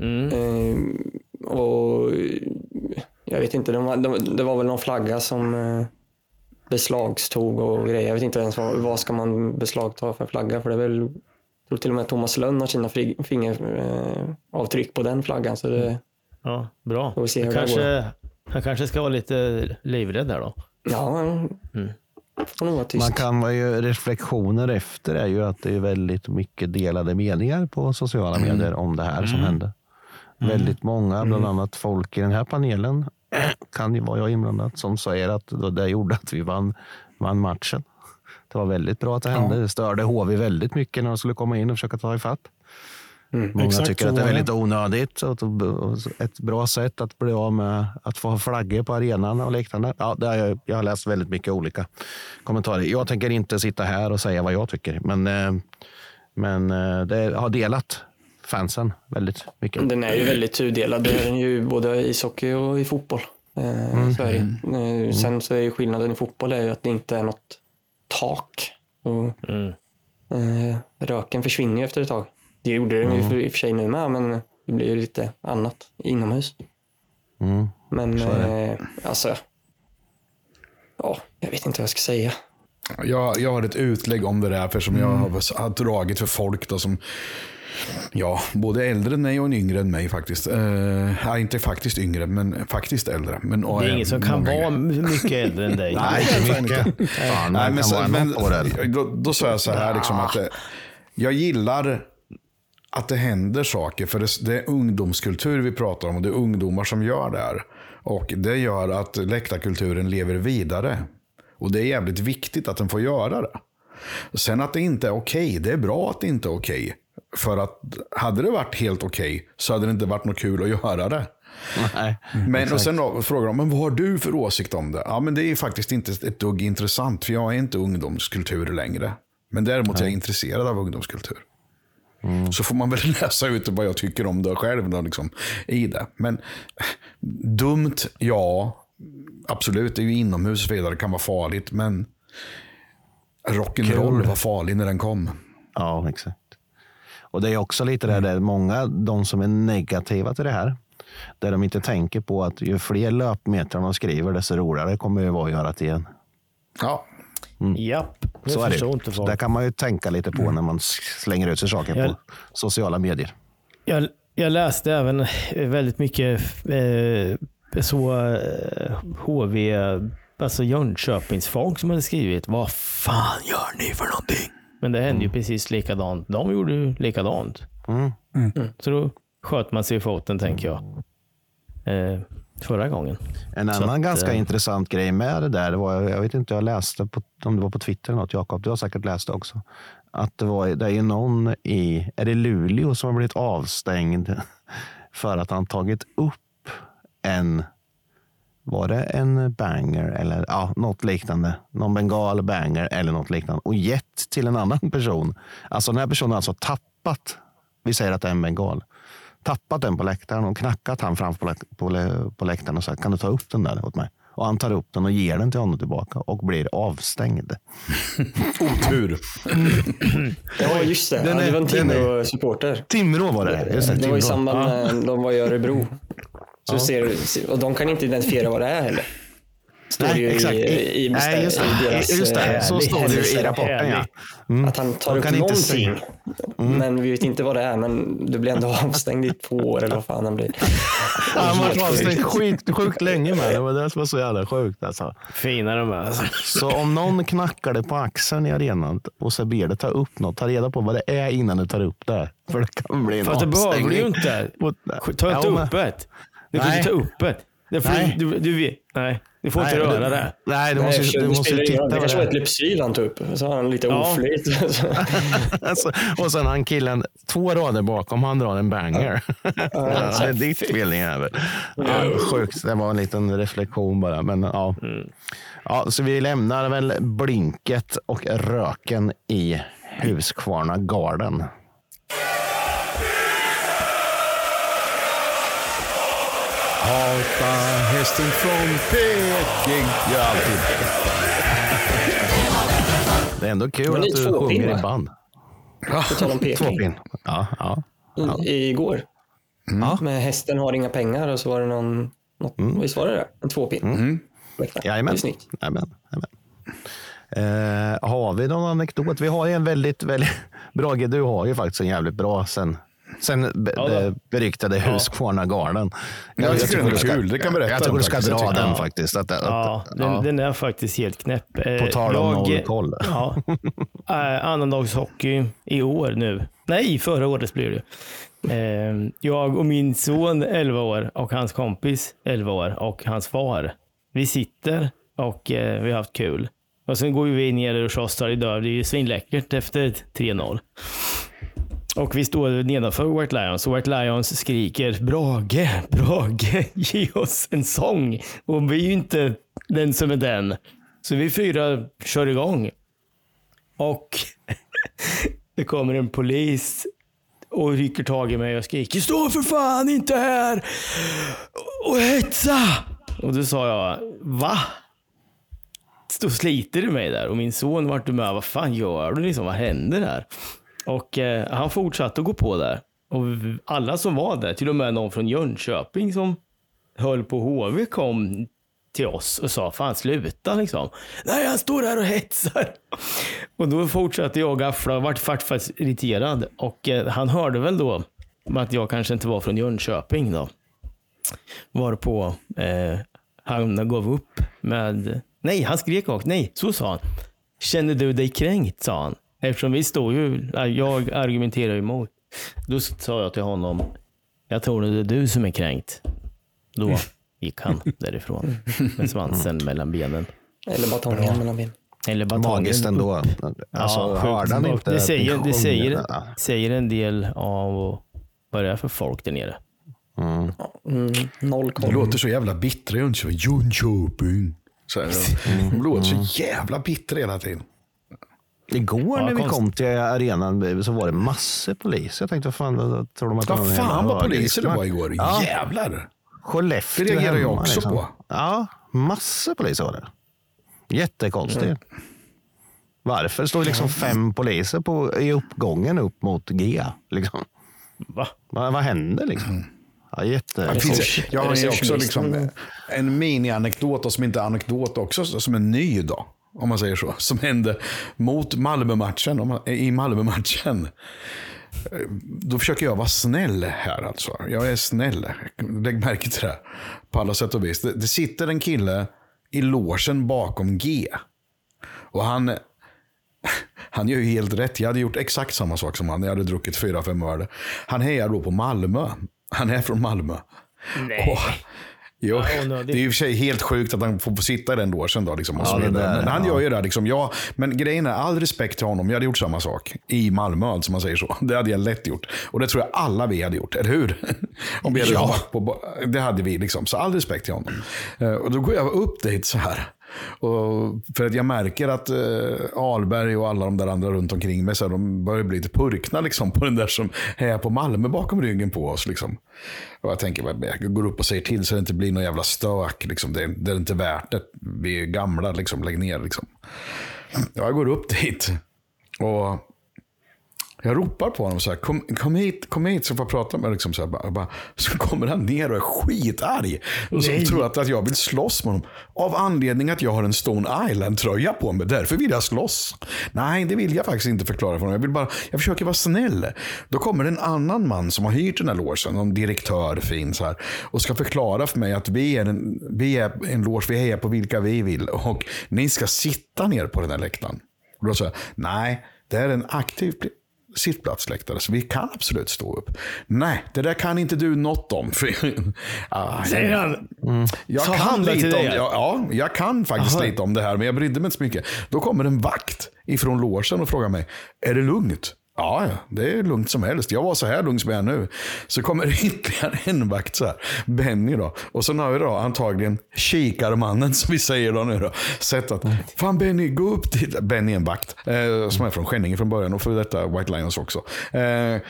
Mm. Eh, och jag vet inte, de, var- de, det var väl någon flagga som eh, beslagstog och grejer. Jag vet inte ens vad, vad ska man beslagta för flagga för det är väl, jag tror till och med Thomas Lönn har sina fingeravtryck på den flaggan. Så det, Ja, bra. Får vi se hur Han det kanske, han kanske ska vara lite livrädd där då. ja, Mm. Man kan vara ju reflektioner efter är ju att det är väldigt mycket delade meningar på sociala medier om det här som hände. Väldigt många, bland annat folk i den här panelen, kan ju vara jag inblandad, som säger att det det gjorde att vi vann, vann matchen. Det var väldigt bra att det hände. Det störde HV väldigt mycket när de skulle komma in och försöka ta ifatt. Många Exakt tycker så att det är väldigt onödigt. Och ett bra sätt att bli av med att få ha flaggor på arenan och liknande. Ja, det har jag, jag har läst väldigt mycket olika kommentarer. Jag tänker inte sitta här och säga vad jag tycker, men, eh, men eh, det har delat fansen väldigt mycket. Den är ju väldigt tudelad. Det är den ju både i ishockey och i fotboll. Eh, så är det. Eh, Sen så är ju skillnaden i fotboll är ju att det inte är något tak. Och, eh, röken försvinner ju efter ett tag. Det gjorde den ju för, i och för sig nu med, men det blir ju lite annat inomhus. Mm. Men eh, alltså, ja, jag vet inte vad jag ska säga. Jag, jag har ett utlägg om det där, för som jag har, har dragit för folk då som Ja, både äldre än mig och en yngre än mig faktiskt. Uh, ja, inte faktiskt yngre, men faktiskt äldre. Men, Det är ingen som kan vara mycket äldre än dig. Nej, inte mycket. Fan, Nej, men, kan vara men år då, då sa jag så här, liksom, att eh, jag gillar att det händer saker. För det, det är ungdomskultur vi pratar om och det är ungdomar som gör det här. Och det gör att läktarkulturen lever vidare. Och det är jävligt viktigt att den får göra det. Sen att det inte är okej, det är bra att det inte är okej. För att hade det varit helt okej så hade det inte varit något kul att göra det. Nej. Men och sen då frågar de, men vad har du för åsikt om det? Ja, men det är faktiskt inte ett dugg intressant, för jag är inte ungdomskultur längre. Men däremot är jag intresserad av ungdomskultur. Så får man väl läsa ut vad jag tycker om det själv då, liksom, i det. Men dumt, ja. Absolut, det är ju inomhus och så vidare, det kan vara farligt. Men rock'n'roll var farlig när den kom. Ja, exakt. Och det är också lite det Mm. där, många, de som är negativa till det här, där de inte tänker på att ju fler löpmetrar de skriver, desto roligare kommer det vara att göra det igen. Ja, Japp, det Så är det. inte Så folk. där kan man ju tänka lite på när man slänger ut sig saker Jag- på sociala medier. Jag, jag läste även väldigt mycket eh, så eh, HV, alltså Jönköpingsfolk som hade skrivit Vad fan gör ni för någonting? Men det hände ju precis likadant. De gjorde ju likadant. Mm. Så då sköt man sig i foten tänker jag. Eh, förra gången. En annan att, ganska eh, intressant grej med det där, det var, jag vet inte, jag läste på, om det var på Twitter eller något, Jakob, du har säkert läst det också. Att det, var, det är någon i, är det Luleå som har blivit avstängd för att han tagit upp en, var det en banger eller ja, något liknande, någon bengal banger eller något liknande och gett till en annan person. Alltså den här personen har alltså tappat, vi säger att det är en bengal, tappat den på läktaren och knackat han framför på, lä- på, lä- på läktaren och sagt kan du ta upp den där åt mig? Och han tar upp den och ger den till honom tillbaka och blir avstängd. Otur. Ja, just det. Den ja, är- det var en Timrå-supporter. Timrå var det. Just det, Det var i samband med de var i Örebro. Så ser, och de kan inte identifiera vad det är heller. Står ju Nej, exakt. i, i, Nej, just det. i deras Just det. Så eh, står det ju i rapporten. Ja. Mm. Att han tar upp kan inte någonting. Mm. Men vi vet inte vad det är. Men du blir ändå avstängd i två år eller vad fan han blir. Han var avstängd skit, sjukt länge med det. var det som var så jävla sjukt. Alltså. Fina de är. Alltså. Så om någon knackar dig på axeln i arenan och så ber dig ta upp något, ta reda på vad det är innan du tar upp det. För det kan bli en Fast det behöver du avstängning. ju inte. Ta inte upp det. Du får Nej. inte ta upp det. Du, du, vet- nej, du får inte Nej, röra du- det. Nej, du Nej, måste, du det måste titta. Det kanske var är. ett lypsyl han tog upp. Så har han lite Ja. oflyt. Alltså, och sen han killen två rader bakom, han drar en banger. Ja, det är ditt feeling Ja, sjukt, det var en liten reflektion bara. Men, ja. Ja, så vi lämnar väl blinket och röken i Huskvarna Garden. Hata hästen från Peking. Gör alltid. Det är ändå kul att du sjunger i band. På tal om Peking. Ja, ja. Igår. Ja. Med hästen har inga pengar och så var det någon, något, visst var det det? En tvåpinn? Mm. Det Jajamän. Jajamän. Jajamän. Eh, har vi någon anekdot? Vi har ju en väldigt, väldigt bra grej. Du har ju faktiskt en jävligt bra sen, sen be, Ja, be, beryktade Huskvarna Garden. jag tycker den är kul. Det kan berätta Jag tror du ska dra Jag den Ja. faktiskt. Att, att, Ja, den, ja. den är faktiskt helt knäpp. Eh, På tal om jag- noll koll. Ja, eh, annandagshockey i år nu. Nej, förra året blir det. Eh, jag och min son 11 år och hans kompis 11 år och hans far. Vi sitter och eh, vi har haft kul. Och sen går vi ner och shottar idag. Det är ju svinläckert efter 3-0. Och vi står nedanför White Lions och White Lions skriker Brage, Brage, ge oss en sång. Och vi är ju inte den som är den. Så vi fyra kör igång. Och det kommer en polis och rycker tag i mig och skriker Stå för fan inte här och hetsa! Och då sa jag Va? Då sliter du mig där och min son vart du med. Vad fan gör du liksom? Vad händer här? Och eh, han fortsatte att gå på där. Och alla som var där, till och med någon från Jönköping som höll på HV kom till oss och sa fan sluta liksom. Nej, han står här och hetsar. Och då fortsatte jag gaffla och vart faktiskt irriterad. Och eh, han hörde väl då att jag kanske inte var från Jönköping då. Varpå eh, han gav upp med... Nej, han skrek också. Nej, så sa han. Känner du dig kränkt? sa han. Eftersom vi står ju... Jag argumenterar emot. Då sa jag till honom. Jag tror det är du som är kränkt. Då gick han därifrån med svansen mellan benen. Eller batongen mellan benen. Eller batongen. Magiskt ändå. Alltså, Ja, hörde han inte det säger, det säger, säger en del av vad det är för folk där nere. Mm, noll Det låter så jävla bittra i Jönköping. Jönköping. Så är det. De låter så jävla bittra hela tiden. Igår Ja, när vi konst- kom till arenan så var det massor poliser. Jag tänkte, vad fan, tror de att Vad fan vad poliser det var igår. Ja. Jävlar. Skellefteå Det reagerar jag också liksom. på. Ja, massor poliser var det. Jättekonstigt. Mm. Varför? Det står liksom fem poliser på, i uppgången upp mot G. Liksom. Va? Vad, vad händer liksom? Ja, jätte... Det finns, jag har ju också liksom en mini-anekdot som inte är anekdot också, som är ny då. Om man säger så. Som hände mot Malmö-matchen. man- I Malmö-matchen. Då försöker jag vara snäll här alltså. Jag är snäll. Lägg märke till det. På alla sätt och vis. Det, det sitter en kille i låsen bakom G. Och han, han gör ju helt rätt. Jag hade gjort exakt samma sak som han. Jag hade druckit fyra, fem öl. Han hejar då på Malmö. Han är från Malmö. Nej. Och, jo, det är i och för sig helt sjukt att han får sitta i den logen. Då, liksom, och Ja, där, men han ja. gör ju det. Liksom, ja, men grejen är, all respekt till honom. Jag hade gjort samma sak i Malmö, alltså man säger så. Det hade jag lätt gjort. Och det tror jag alla vi hade gjort, eller hur? Om vi hade Ja. varit på, det hade vi, liksom. så all respekt till honom. Eh, Och då går jag upp dit så här. Och för att jag märker att eh, Alberg och alla de där andra runt omkring mig, så här, de börjar bli lite purkna liksom, på den där som är på Malmö bakom ryggen på oss. Liksom. Och jag tänker, jag går upp och säger till så det inte blir någon jävla stök. Liksom. Det, det är inte värt det. Vi är gamla, liksom. lägg ner. Liksom. Jag går upp dit. Och jag ropar på honom så här, kom, kom hit, kom hit så får jag prata med liksom så, här, bara, bara, så kommer han ner och är skitarg. Och så Nej. tror att, att jag vill slåss med honom. Av anledning att jag har en Stone Island-tröja på mig. Därför vill jag slåss. Nej, det vill jag faktiskt inte förklara för honom. Jag, vill bara, jag försöker vara snäll. Då kommer en annan man som har hyrt den här logen, en direktör fin så här, och ska förklara för mig att vi är en, vi är en loge, vi är på vilka vi vill. Och ni ska sitta ner på den här läktaren. Och då sa jag, nej, det är en aktiv sittplatsläktare, så vi kan absolut stå upp. Nej, det där kan inte du något om. Ah, Säger han. jag Så kan lite om, dig? ja, ja, jag kan faktiskt Aha. lite om det här, men jag brydde mig inte så mycket. Då kommer en vakt ifrån logen och frågar mig, är det lugnt? Ja, det är lugnt som helst. Jag var så här lugn som jag är nu. Så kommer ytterligare en vakt, så här, Benny då. Och så har vi då antagligen kikarmannen som vi säger då nu då. Sett att, fan Benny, gå upp dit. Benny är en vakt, eh, som är från Skänninge från början och för detta White Lions också. Eh,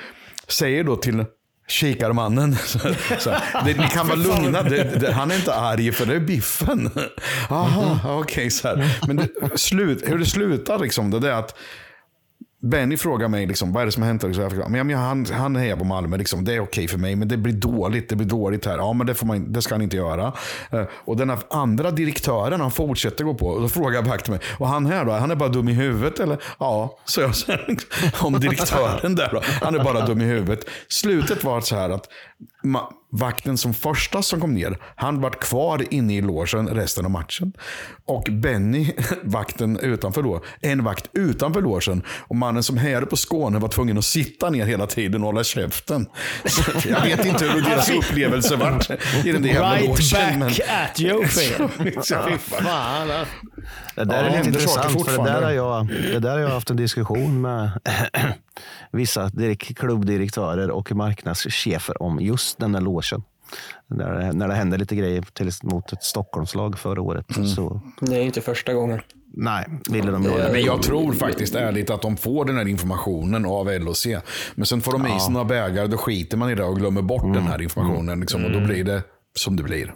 säger då till kikarmannen. Så, så, det, ni kan vara lugna, det, det, han är inte arg för det är biffen. Aha, okej. så här. Men det, slut, hur det slutar liksom, det är att Benny frågar mig liksom, vad är det som har hänt. Liksom, jag förklarar, men, men han, han hejar på Malmö, liksom, det är okej för mig, men det blir dåligt. Det blir dåligt här. Ja, men det, får man, det ska han inte göra. Eh, och den här andra direktören, han fortsätter gå på. Och då frågar vakten mig, och han här då, han är bara dum i huvudet eller? Ja, så jag om direktören där då. Han är bara dum i huvudet. Slutet var så här att vakten som första som kom ner, han vart kvar inne i logen resten av matchen. Och Benny, vakten utanför då, en vakt utanför logen. Och mannen som hejade på Skåne var tvungen att sitta ner hela tiden och hålla käften. Så jag vet inte hur deras upplevelse vart i den där jävla Right logen. back at you, fan. Det där Ja, är lite intressant, för det där, har jag, det där har jag haft en diskussion med vissa direk- klubbdirektörer och marknadschefer om just den där logen. När det, när det hände lite grejer till, mot ett Stockholmslag förra året. Så, Det är inte första gången. nej, ville de göra Men jag tror faktiskt ärligt att de får den här informationen av LOC. Men sen får de i sig några bägare, då skiter man i det och glömmer bort den här informationen. Liksom, och då blir det som det blir.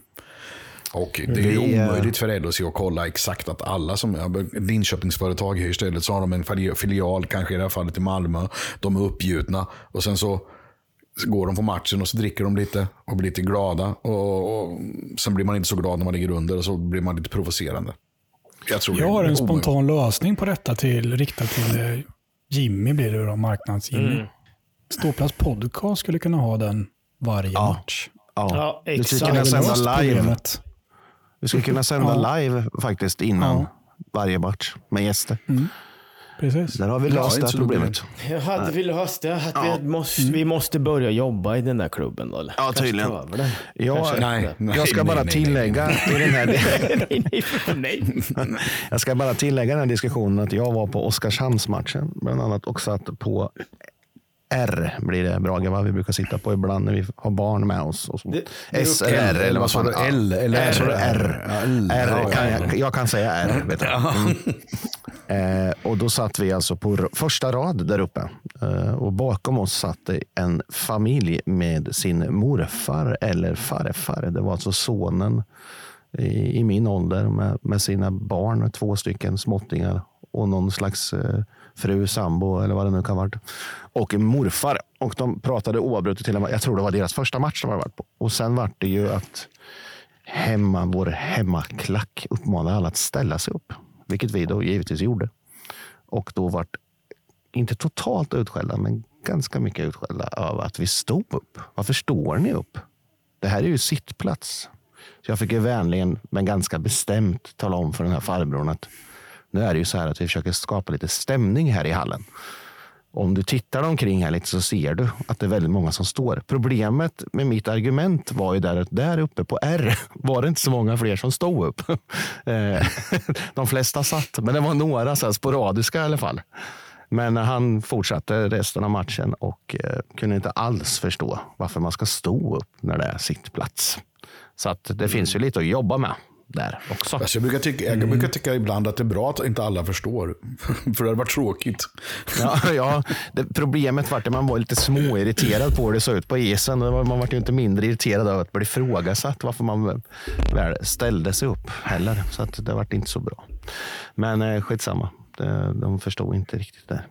Och det är omöjligt för LOC att kolla exakt att alla som Linköpingsföretag hyr stället så har de en fili- filial, kanske i det här fallet i Malmö. De är uppgjutna och sen så går de på matchen och så dricker de lite och blir lite glada. Och, och sen blir man inte så glad när man ligger under och så blir man lite provocerande. Jag, tror Jag har en spontan lösning på detta till, riktat till eh, Jimmy, blir det då, marknads-Jimmy. Mm. Ståplats podcast skulle kunna ha den varje match. Ja. Ja, skulle exakt. kunna sända Löst live. problemet. Vi skulle kunna sända Ja. live faktiskt innan Ja. varje match med gäster. Precis. Där har vi Ja, löst det problemet. Jag hade velat löst det. Att vi, måste, vi måste börja jobba i den där klubben då. Eller? Ja, Kanske tydligen. Ja, nej, nej, jag ska nej, bara nej, nej, tillägga i den här nej, nej, nej. Jag ska bara tillägga den här diskussionen att jag var på Oskarshamnsmatchen bland annat och satt på R blir det Brage, va? vi brukar sitta på ibland när vi har barn med oss. Och. Det- det S eller R eller vad sa fan. du? L eller R? R? R. Kan ja. jag, jag kan säga R. Vet du. Mm. Eh, och då satt vi alltså på första rad där uppe. Eh, och bakom oss satt en familj med sin morfar eller farfar. Det var alltså sonen i, i min ålder med, med sina barn, två stycken småttingar och någon slags eh, fru, sambo eller vad det nu kan ha varit. Och morfar. Och de pratade oavbrutet till och med, jag tror det var deras första match de hade varit på. Och sen var det ju att hemma, vår hemmaklack uppmanade alla att ställa sig upp. Vilket vi då givetvis gjorde. Och då vart inte totalt utskällda, men ganska mycket utskällda av att vi stod upp. Varför står ni upp? Det här är ju sittplats. Så jag fick ju vänligen, men ganska bestämt, tala om för den här farbrorn att nu är det ju så här att vi försöker skapa lite stämning här i hallen. Om du tittar omkring här lite så ser du att det är väldigt många som står. Problemet med mitt argument var ju där att där uppe på R var det inte så många fler som stod upp. Eh, De flesta satt, men det var några så här sporadiska i alla fall. Men han fortsatte resten av matchen och eh, kunde inte alls förstå varför man ska stå upp när det är sittplats. Så att det finns ju lite att jobba med. Där också. Alltså jag, brukar tycka, jag brukar tycka ibland att det är bra att inte alla förstår. För det hade varit tråkigt. Ja, ja, det, problemet var att man var lite småirriterad på hur det såg ut på isen. Man var ju inte mindre irriterad av att bli ifrågasatt varför man väl ställde sig upp heller. Så att det vart inte så bra. Men eh, skitsamma. De förstod inte riktigt det.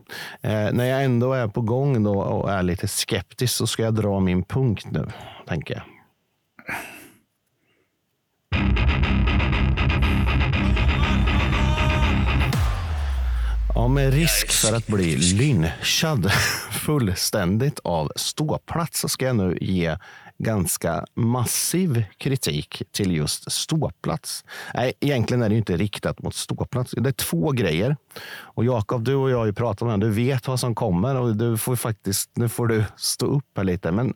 Eh, när jag ändå är på gång då och är lite skeptisk så ska jag dra min punkt nu, tänker jag. Ja, med risk för att bli lynchad fullständigt av ståplats så ska jag nu ge ganska massiv kritik till just ståplats. Nej, egentligen är det inte riktat mot ståplats. Det är två grejer. Och Jakob, du och jag har ju pratat om det. Du vet vad som kommer och du får faktiskt, nu får du stå upp här lite. Men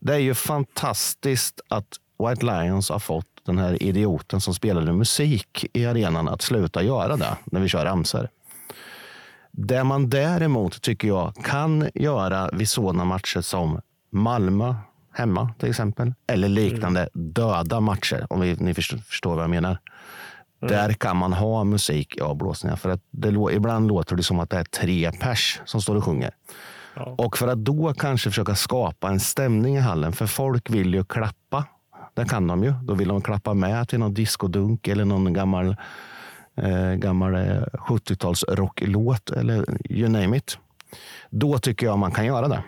det är ju fantastiskt att White Lions har fått den här idioten som spelade musik i arenan att sluta göra det när vi kör ramsor. Det man däremot tycker jag kan göra vid sådana matcher som Malmö hemma till exempel, eller liknande döda matcher, om vi, ni förstår, vad jag menar. Där kan man ha musik i avblåsningar. För att det, ibland låter det som att det är tre pers som står och sjunger. Och för att då kanske försöka skapa en stämning i hallen, för folk vill ju klappa. Det kan de ju. Då vill de klappa med till någon discodunk eller någon gammal, eh, gammal eh, 70-talsrocklåt eller you name it. Då tycker jag man kan göra det.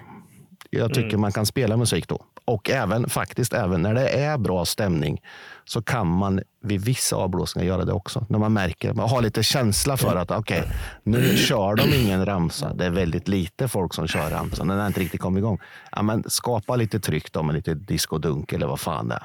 Jag tycker man kan spela musik då. Och även faktiskt även när det är bra stämning så kan man vid vissa avblåsningar göra det också. När man märker, man har lite känsla för att okej, nu kör de ingen ramsa. Det är väldigt lite folk som kör ramsan. Den har inte riktigt kommit igång. Ja, men skapa lite tryck då med lite discodunk eller vad fan det är.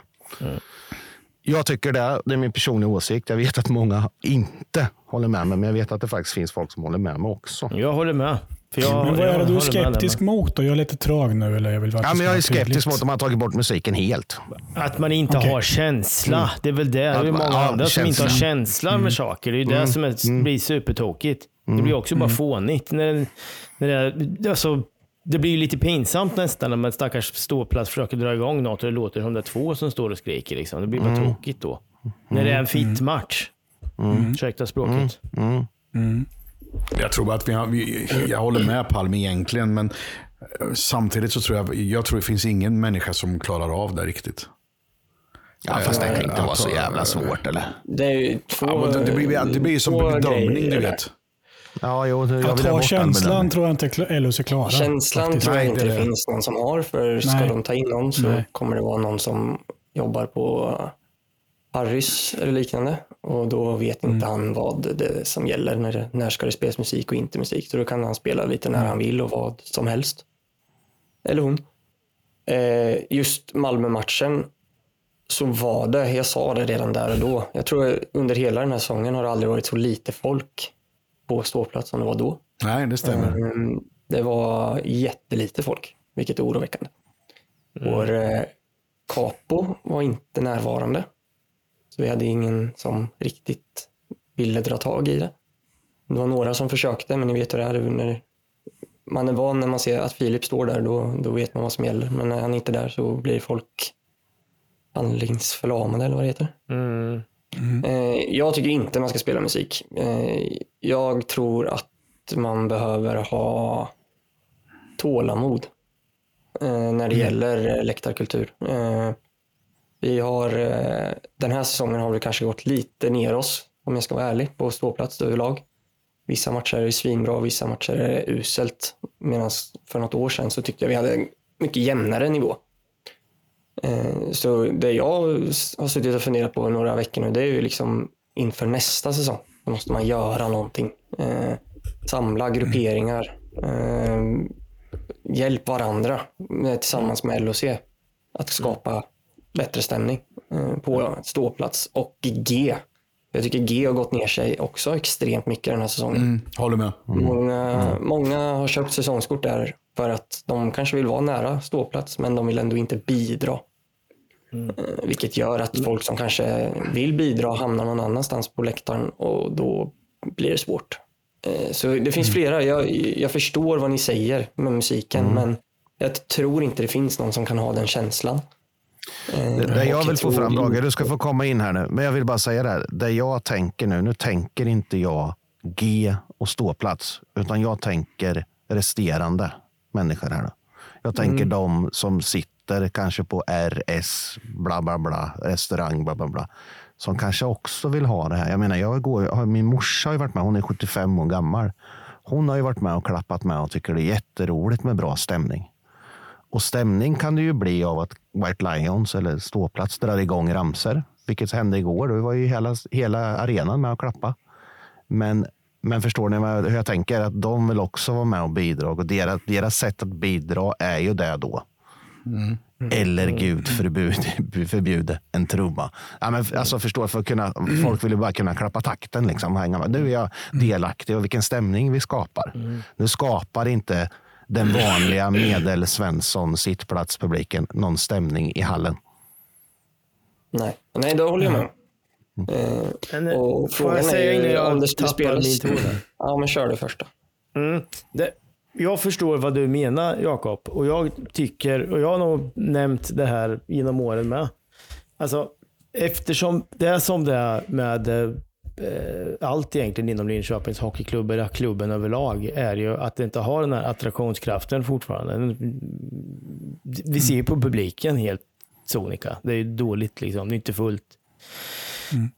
Jag tycker det. Det är min personliga åsikt. Jag vet att många inte håller med mig, men jag vet att det faktiskt finns folk som håller med mig också. Jag håller med. För jag, Men vad är det du är med skeptisk där. mot då? Jag är lite trög nu. Eller jag vill Ja, men jag är skeptisk tydligt. mot att man har tagit bort musiken helt. Att man inte Okej. har känsla. Det är väl det. Det är många ja, andra som inte har känsla. känsla med saker. Det är ju det som är, blir supertokigt. Det blir också bara fånigt. När, när det, alltså, det blir ju lite pinsamt nästan när man stackars ståplats försöker dra igång något och det låter 102 som står och skriker. Liksom. Det blir bara tråkigt då. När det är en fit match. Ursäkta språket. Jag tror bara att vi har, vi, jag håller med Palme egentligen, men eh, samtidigt så tror jag, jag tror det finns ingen människa som klarar av det riktigt. Ja, fast det kan inte vara så jävla svårt eller? Det är ju två, Ja, det, det, blir, det blir som två bedömning, grejer du vet. Ja, jo, jag vill Att ha känslan tror jag inte kla- LHC klarar. Känslan faktiskt. tror jag inte det det, är det. finns någon som har. För ska Nej. de ta in någon så Nej. kommer det vara någon som jobbar på Harrys eller liknande. Och då vet Mm. inte han vad det är som gäller. När, när ska det spelas musik och inte musik. Så då kan han spela lite när han vill och vad som helst. Eller hon. Eh, just Malmö-matchen så var det, jag sa det redan där och då. Jag tror under hela den här säsongen har det aldrig varit så lite folk på ståplats som det var då. Nej, det stämmer. Mm, Det var jättelite folk, vilket är oroväckande. Vår eh, capo var inte närvarande. Så vi hade ingen som riktigt ville dra tag i det. Det var några som försökte, men ni vet hur det är. När man är van när man ser att Filip står där, då, då vet man vad som gäller. Men när han inte är där så blir folk handlingsförlamade, eller vad det heter. Mm. Eh, jag tycker inte man ska spela musik. Eh, jag tror att man behöver ha tålamod eh, när det gäller eh, läktarkultur. Eh, vi har, eh, den här säsongen har vi kanske gått lite ner oss, om jag ska vara ärlig, på ståplats överlag. Vissa matcher är svinbra, vissa matcher är uselt. Medan för något år sedan så tyckte jag vi hade en mycket jämnare nivå. Eh, så det jag har suttit och funderat på några veckor nu, det är ju liksom inför nästa säsong. Då måste man göra någonting. Eh, samla grupperingar. Eh, hjälp varandra tillsammans med LOC att skapa bättre stämning på ståplats och G. Jag tycker G har gått ner sig också extremt mycket den här säsongen. Mm, håller med. Många, många har köpt säsongskort där för att de kanske vill vara nära ståplats men de vill ändå inte bidra. Eh, Vilket gör att folk som kanske vill bidra hamnar någon annanstans på läktaren och då blir det svårt. Eh, Så det finns flera. Jag, jag förstår vad ni säger med musiken men jag tror inte det finns någon som kan ha den känslan. Det, det jag vill få fram, Roger, du ska få komma in här nu. Men jag vill bara säga det här. Det jag tänker nu, nu tänker inte jag G och ståplats. Utan jag tänker resterande människor här. Då. Jag tänker de som sitter kanske på RS, bla bla bla, restaurang, bla bla bla. Som kanske också vill ha det här. Jag menar, jag går, min morsa har varit med, hon är 75 år gammal. Hon har ju varit med och klappat med och tycker det är jätteroligt med bra stämning. Och stämning kan det ju bli av att White Lions eller ståplats drar igång ramser. Vilket hände igår. Då var ju hela, hela arenan med och klappa. Men, men förstår ni vad- hur jag tänker? Att de vill också vara med och bidra. Och deras, deras sätt att bidra är ju det då. Eller gud förbjude, förbjude en trumma. Ja, men, alltså, förstår, för att kunna, folk vill ju bara kunna klappa takten. Liksom, hänga med. Nu är jag delaktig och vilken stämning vi skapar. Nu skapar inte den vanliga medelsvensson sittplatspubliken någon stämning i hallen. Nej, Nej då håller jag med. Eh, Men, eh, och frågan säga är ju om det skulle spelas... Ja, men kör det första. Mm. Det, jag förstår vad du menar Jakob och jag tycker, och jag har nog nämnt det här genom åren med. Alltså, eftersom det är som det är med eh, allt egentligen inom Linköpings hockeyklubb, eller klubben överlag, är ju att det inte har den här attraktionskraften fortfarande. Vi ser ju på publiken helt sonika. Det är ju dåligt liksom. Det är inte fullt.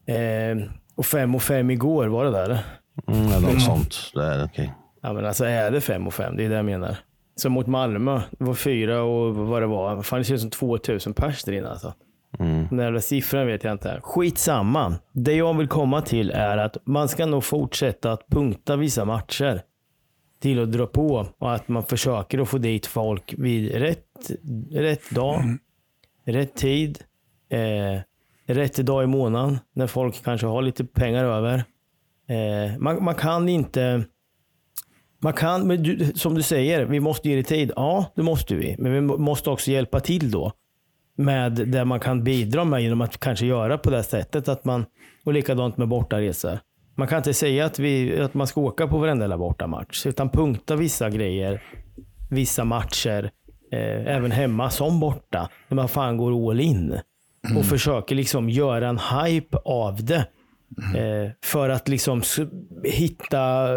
Eh, och fem och fem igår, var det där? Mm, eller något sånt. Det är okej. Ja, men alltså är det fem och fem? Det är det jag menar. Som mot Malmö. Det var fyra och vad det var. Fan, det känns som 2000 pers där inne alltså. Mm. Den jävla siffran vet jag inte. Skitsamma. Det jag vill komma till är att man ska nog fortsätta att punkta vissa matcher till att dra på och att man försöker att få dit folk vid rätt, rätt dag, rätt tid, eh, rätt dag i månaden när folk kanske har lite pengar över. Eh, man, man kan inte man kan, men du, som du säger, vi måste ge det tid. Ja, det måste vi. Men vi måste också hjälpa till då. Med det man kan bidra med genom att kanske göra på det sättet. Att man, och likadant med bortaresor. Man kan inte säga att, vi, att man ska åka på varenda jävla bortamatch. Utan punkta vissa grejer, vissa matcher. Eh, även hemma som borta. När man fan går all in. Och försöker liksom göra en hype av det. Eh, för att liksom hitta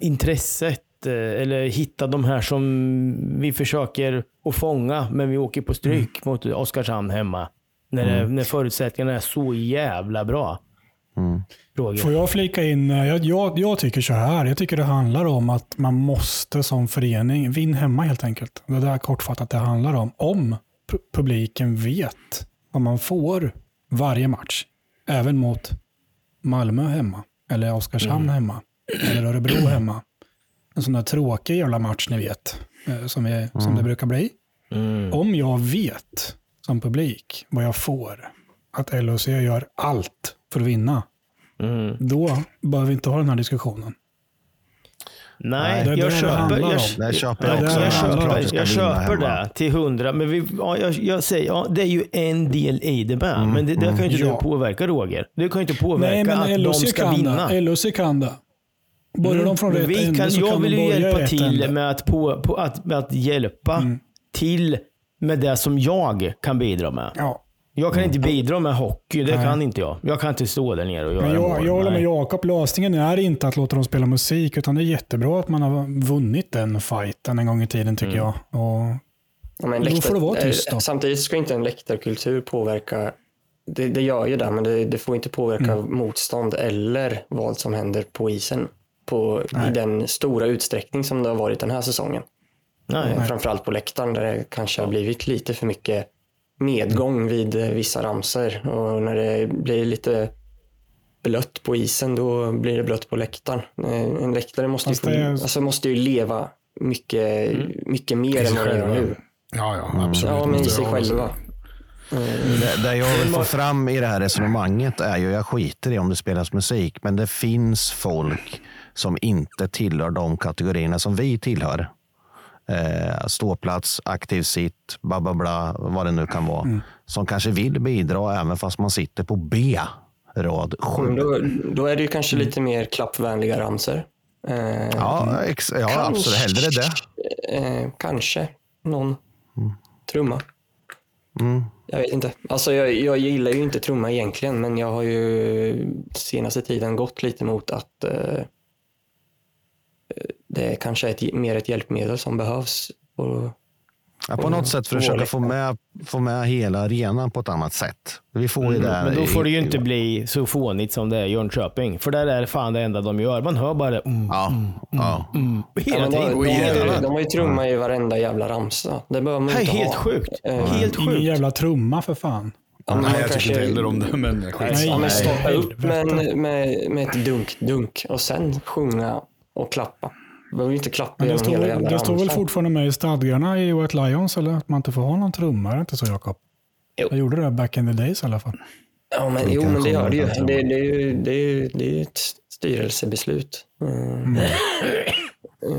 intresset eh, eller hitta de här som vi försöker att fånga, men vi åker på stryk mot Oskarshamn hemma. När, det, när förutsättningarna är så jävla bra. Roger. Får jag flika in? eh, Jag, jag, jag tycker så här. Jag tycker det handlar om att man måste som förening, vinn hemma helt enkelt. Det är där kortfattat det handlar om. Om pu- publiken vet vad man får varje match. Även mot Malmö hemma. Eller Oskarshamn hemma. Eller Örebro hemma. En sån där tråkig jävla match ni vet. eh, Som, vi, som det brukar bli. Om jag vet som publik vad jag får. Att LHC gör allt för att vinna. Då behöver vi inte ha den här diskussionen. Nej, Det jag det det köper, jag. Det köper Ja, jag det också. jag det köper, jag köper det till hundra. Men vi, ja, jag, jag säger, ja, det är ju en del i det med. men det, det kan ju inte Ja. du påverka Roger. Du kan ju inte påverka Nej, men att de LHC ska kan vinna. det. LHC kan det. Börjar de från rätt vi kan, så jag kan vill ju börja hjälpa till med att, på, på, att, med att hjälpa till med det som jag kan bidra med. Ja. Jag kan inte bidra med hockey, det kan inte jag. Jag kan inte stå där nere och göra Men jag, mål. jag håller med nej. Jakob. Lösningen är inte att låta dem spela musik, utan det är jättebra att man har vunnit den fighten en gång i tiden tycker jag. Och Ja, men Då läktar- får det vara eh, tyst då. Samtidigt ska inte en läktarkultur påverka, det, det gör ju det, men det, det får inte påverka Mm. motstånd eller vad som händer på isen på, i den stora utsträckning som det har varit den här säsongen. Nej. Eh, Framförallt på läktaren där det kanske har blivit lite för mycket medgång vid eh, vissa ramser och när det blir lite blött på isen då blir det blött på läktaren. Eh, En läktare måste, ju, är- alltså måste ju leva mycket, Mm. mycket mer än vad det gör nu. Ja, ja, absolut. Ja, men i sig själva. Det, det jag vill få fram i det här resonemanget är ju, jag skiter i om det spelas musik, men det finns folk som inte tillhör de kategorierna som vi tillhör. Eh, ståplats, aktiv sitt, bla bla bla, vad det nu kan vara. Som kanske vill bidra även fast man sitter på B, rad Men 7. Då, då är det ju kanske lite mer klappvänliga ramser. Eh, Ja, ex, ja Kanske. absolut. Hellre det. eh, kanske någon trumma. Jag vet inte. Alltså jag, jag gillar ju inte trumma egentligen, men jag har ju senaste tiden gått lite mot att eh, det är kanske är ett, mer ett hjälpmedel som behövs. Och, Ja, på något sätt försöka få med, få med hela arenan på ett annat sätt. Vi får Mm. Men då får det ju i- inte bli så fånigt som det är i Jönköping. För där är det fan det enda de gör. Man hör bara mm, Ja, ja. mm, Ja, hela men de, tiden. de, har ju- de har ju trumma i varenda jävla ramsa. Det behöver man inte helt ha. sjukt. Eh, Helt Ingen sjukt. jävla trumma för fan. Ja, Nej, man jag tycker inte heller om det, men skit. Nej. Ja, men starta upp med, med, med ett dunk-dunk och sen sjunga och klappa. Du behöver inte klappa Men det genom står, hela väl- jävla det står väl fortfarande med i stadgarna i White Lions eller att man inte får ha någon trumma? Är det inte så Jakob? Jo. Jag gjorde det back in the days i alla fall. Ja, men, jo, men det gör det ju. Det, det, det, ju det är ju ett styrelsebeslut. Mm.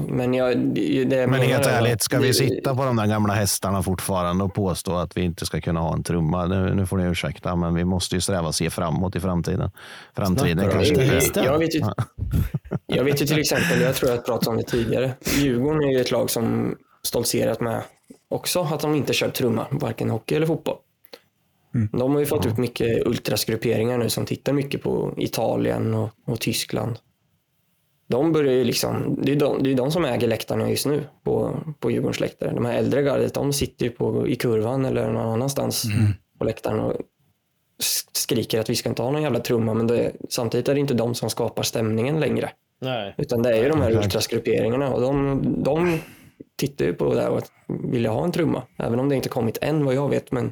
Men jag, det, Men helt är ärligt, ska vi sitta på de där gamla hästarna fortfarande och påstå att vi inte ska kunna ha en trumma? Nu, nu får ni ursäkta, men vi måste ju sträva och se framåt i framtiden. Framtiden Snackar kanske inte... Jag vet, ju, jag vet ju till exempel, jag tror jag pratade om det tidigare. Djurgården är ju ett lag som stoltserat med också att de inte kör trumma, varken hockey eller fotboll. De har ju fått ut mycket ultrasgrupperingar nu som tittar mycket på Italien och, och Tyskland. De börjar ju liksom, det är de, det är de som äger läktarna just nu på, på Djurgårdens läktare. De här äldre gardet, de sitter ju på, i kurvan eller någon annanstans på läktaren och skriker att vi ska inte ha någon jävla trumma, men det, samtidigt är det inte de som skapar stämningen längre. Nej. Utan det är ju de här ultrasgrupperingarna och de, de tittar ju på det där och vill ha en trumma. Även om det inte kommit än vad jag vet. Men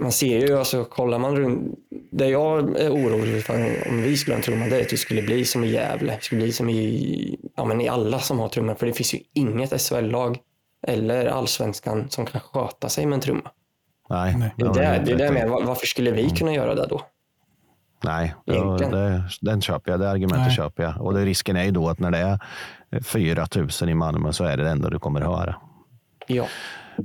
man ser ju, alltså kollar man runt. Det jag är orolig för om vi skulle ha en trumma, det är att det skulle bli som i Gävle. Det skulle bli som i, ja, men i alla som har trummor. För det finns ju inget SHL-lag eller allsvenskan som kan sköta sig med en trumma. Nej, Det är det, det är det med, var- varför skulle vi kunna göra det då? Nej, det, den köper jag. Det argumentet Nej. köper jag. Och det, risken är ju då att när det är 4 000 i Malmö så är det det enda du kommer höra. Ja.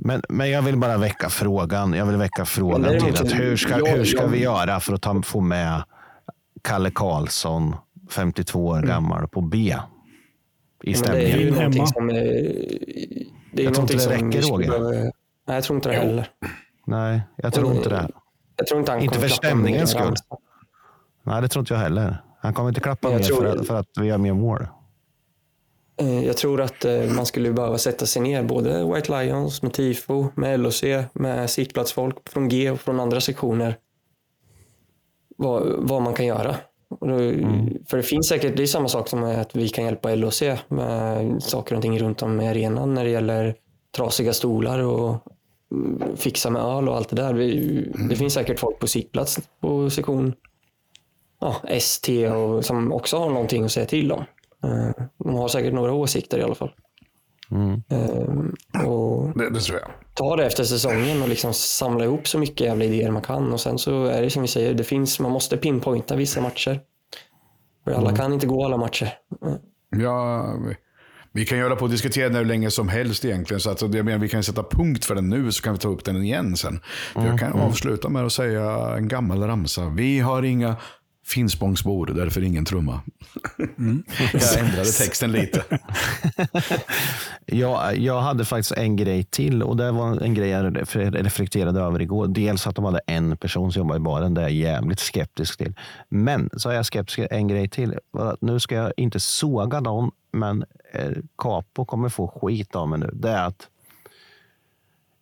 Men, men jag vill bara väcka frågan. Jag vill väcka frågan till att hur ska, jag- hur ska jag- vi göra för att ta, få med Kalle Karlsson, 52 år gammal, på B? I Mm. Men det är stämningen. ju någonting som det är Jag tror inte det räcker, Roger. behöva- Nej, jag tror inte det heller. Nej, jag tror inte det. Jag tror inte han Inte för stämningens skull. Nej, det tror inte jag heller. Han kommer inte klappa mer för, att, för att vi gör mer mål. Eh, Jag tror att eh, man skulle behöva sätta sig ner, både White Lions, med TIFO, med LOC, med sittplatsfolk från G och från andra sektioner. Vad, vad man kan göra. Då, För det finns säkert, det är samma sak som att vi kan hjälpa LOC med saker och ting runt om i arenan när det gäller trasiga stolar och mm, fixa med öl och allt det där. Vi, Det finns säkert folk på sittplats på sektion ja, ST och, som också har någonting att säga till om. Eh, De har säkert några åsikter i alla fall. Mm. Eh, Och Det, det tror jag. ta det efter säsongen och liksom samla ihop så mycket jävla idéer man kan. Och sen så är det som vi säger, det finns, man måste pinpointa vissa matcher. För alla kan inte gå alla matcher. Ja, vi, vi kan göra på och diskutera den hur länge som helst egentligen. Så att, jag menar, vi kan sätta punkt för den nu så kan vi ta upp den igen sen. För jag kan avsluta med att säga en gammal ramsa. Vi har inga Finspångsbor, därför ingen trumma. jag ändrade texten lite. Jag, jag hade faktiskt en grej till och det var en grej jag reflekterade över igår. Dels att de hade en person som jobbar i baren. Det är jag jävligt skeptisk till. Men så är jag skeptisk en grej till. Nu ska jag inte såga någon, men eh, Capo kommer få skit av mig nu. Det är att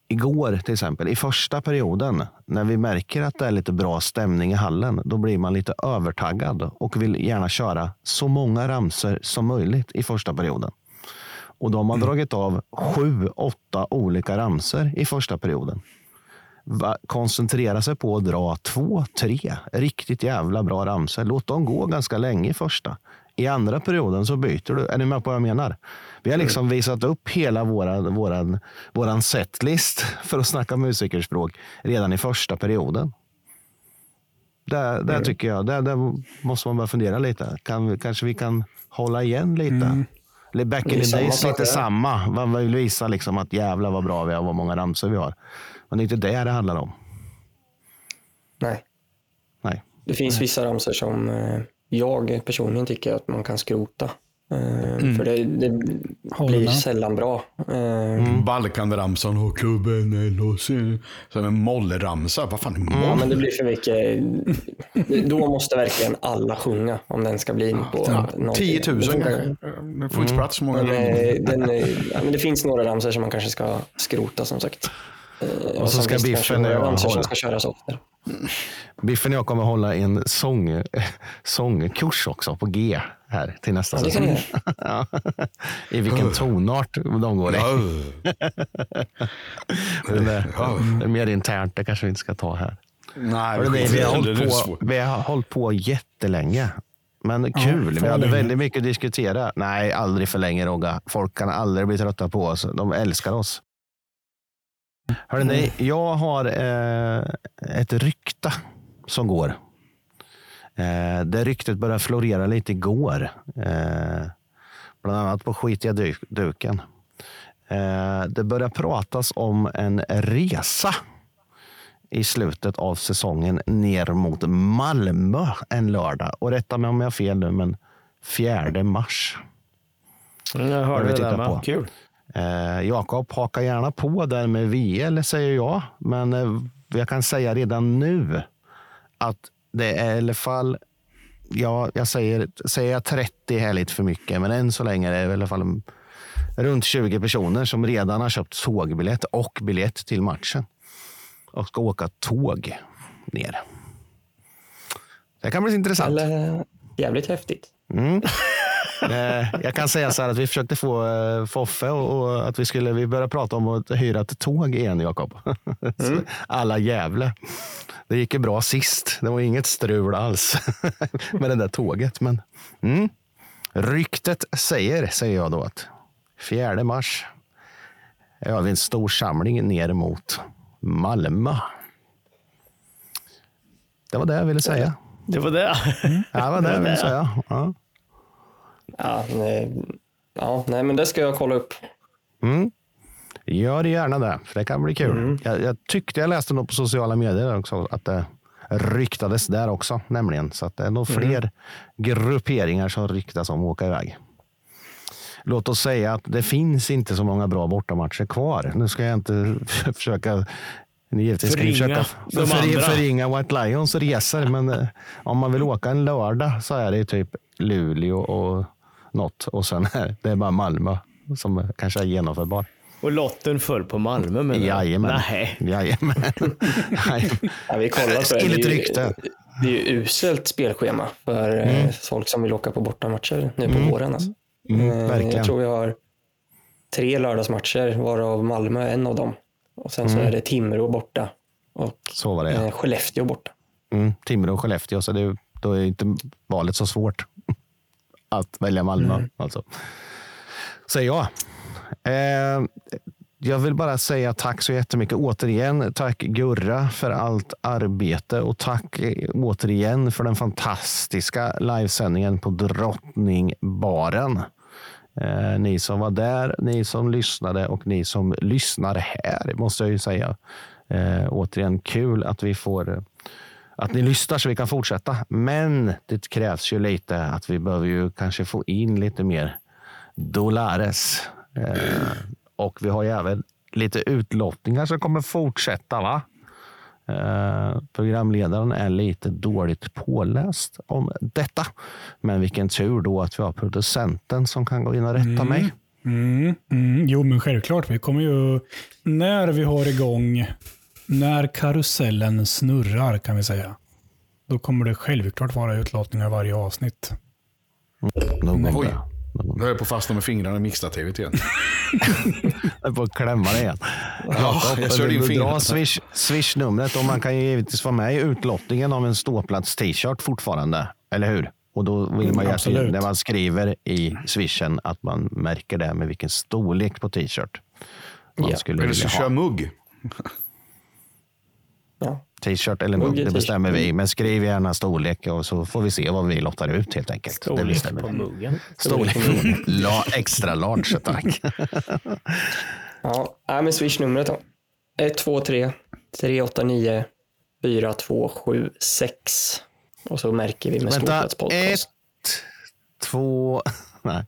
igår till exempel, i första perioden, när vi märker att det är lite bra stämning i hallen, då blir man lite övertaggad och vill gärna köra så många ramser som möjligt i första perioden. Och de har dragit av sju, åtta olika ramser i första perioden. Koncentrera sig på att dra två, tre riktigt jävla bra ramser. Låt dem gå ganska länge i första. I andra perioden så byter du. Är ni med på vad jag menar? Vi har liksom visat upp hela våran, våran, våran setlist för att snacka musikerspråk redan i första perioden. Där, där tycker jag, där, där måste man börja fundera lite. Kan, vi- kanske vi kan hålla igen lite. Eller Back Det är in the samma days lite samma. Man vill visa liksom att jävlar vad bra vi har, vad många ramsor vi har. Men det är inte det det handlar om. Nej. Nej. Det finns vissa ramsor som eh, jag personligen tycker att man kan skrota. Eh, För det, det blir sällan bra. Eh, Mm. Balkanramsan och klubben LHC. Som en mollramsa. Vad fan är moll? Ja, men det blir för mycket. Då måste verkligen alla sjunga om den ska bli in på någonting. 10 000 Det funkar. kanske. Det får inte plats så många. Men, den, ja, men det finns några ramsor som man kanske ska skrota som sagt. Eh, Och så ska Biffen och jag som hålla. ska köras oftare. Biffen och jag kommer hålla en sång, sångkurs också på G här till nästa Ja, säsong. Ja. I vilken tonart de går i. Ja. Men det, är mer internt, det kanske vi inte ska ta här. Nej, Hörrni, vi, har hållit på, vi har hållit på jättelänge. Men kul, vi för hade länge. väldigt mycket att diskutera. Nej, aldrig för länge Rogga. Folk kan aldrig bli trötta på oss. De älskar oss. Hörrni, jag har eh, ett rykte som går. Eh, det ryktet började florera lite igår. Eh, bland annat på skitiga du- duken. Eh, det börjar pratas om en resa i slutet av säsongen ner mot Malmö en lördag. Och rätta mig om jag har fel nu, men 4 mars. Jag hörde vi det tittar där med. på. Kul. Eh, Jakob, haka gärna på där med VL, säger jag. Men eh, jag kan säga redan nu att det är i alla fall, ja, jag säger, säger jag 30 här lite för mycket, men än så länge är det i alla fall runt 20 personer som redan har köpt tågbiljett och biljett till matchen och ska åka tåg ner. Det kan bli intressant. Eller, jävligt häftigt. Mm. Eh, Jag kan säga så här att vi försökte få eh, Foffe och, och att vi skulle vi började prata om att hyra ett tåg igen, Jakob. Så Alla Gävle. Det gick ju bra sist. Det var inget strul alls med det där tåget. Men mm. ryktet säger, säger jag då, att 4 mars har vi en stor samling ner mot Malmö. Det var det jag ville säga. Det var det. Ja, det var det jag ville säga. Ja. Ja, nej, ja, nej, men det ska jag kolla upp. Mm. Gör gärna det, för det kan bli kul. Jag, jag tyckte jag läste något på sociala medier också, att det ryktades där också, nämligen. Så att det är nog fler grupperingar som ryktas om att åka iväg. Låt oss säga att det finns inte så många bra bortamatcher kvar. Nu ska jag inte försöka givetvis Förringa försöka de för, förringa White Lions resor, men eh, om man vill åka en lördag så är det ju typ Luleå och något och sen är det bara Malmö som kanske är genomförbar. Och lotten föll på Malmö menar du? Jajamän. Nej. Jajamän. Ja, vi kollar. Enligt Det är ju- rykte. Det är ju uselt spelschema för eh, folk som vill åka på bortamatcher nu på våren. Alltså. Mm, Eh, verkligen. Jag tror vi har tre lördagsmatcher, varav Malmö är en av dem. Och sen så är det Timrå borta och Så var det eh, ja. Skellefteå borta. Mm, Timrå och Skellefteå, så det, då är inte valet så svårt att välja Malmö. Alltså. Säger jag. Eh, jag vill bara säga tack så jättemycket återigen. Tack Gurra för allt arbete och tack eh, återigen för den fantastiska livesändningen på Drottningbaren. Eh, ni som var där, ni som lyssnade och ni som lyssnar här, måste jag ju säga. Eh, återigen kul att vi får eh, att ni lyssnar så vi kan fortsätta. Men det krävs ju lite att vi behöver ju kanske få in lite mer dollares. Eh, och vi har ju även lite utlottningar som kommer fortsätta. va? Eh, programledaren är lite dåligt påläst om detta. Men vilken tur då att vi har producenten som kan gå in och rätta mig. Mm, mm, jo, men självklart. Vi kommer ju, när vi har igång, när karusellen snurrar kan vi säga, då kommer det självklart vara utlottningar varje avsnitt. Om Oj. det. Nu höll jag på att fastna med fingrarna i mixtativ igen. Jag är på att klämma det igen. Jakob, jag körde in dra fingrarna. swish, swish-numret och man kan ju givetvis vara med i utlottningen av en ståplats t-shirt fortfarande. Eller hur? Och då vill man ju när man skriver i swishen att man märker det med vilken storlek på t-shirt man Ja. skulle Eller vilja så kör ha. mugg. Ja. T-shirt eller Mugg det bestämmer vi. Men skriv gärna storlek och så får vi se vad vi lottar ut helt enkelt. det Storlek bestämmer på vi. muggen. Storlek. La, extra large, tack. Ja, men swish-numret då. 123 389 4276. Och så märker vi med Vänta, Ståplats podcast. ett, två, Nej,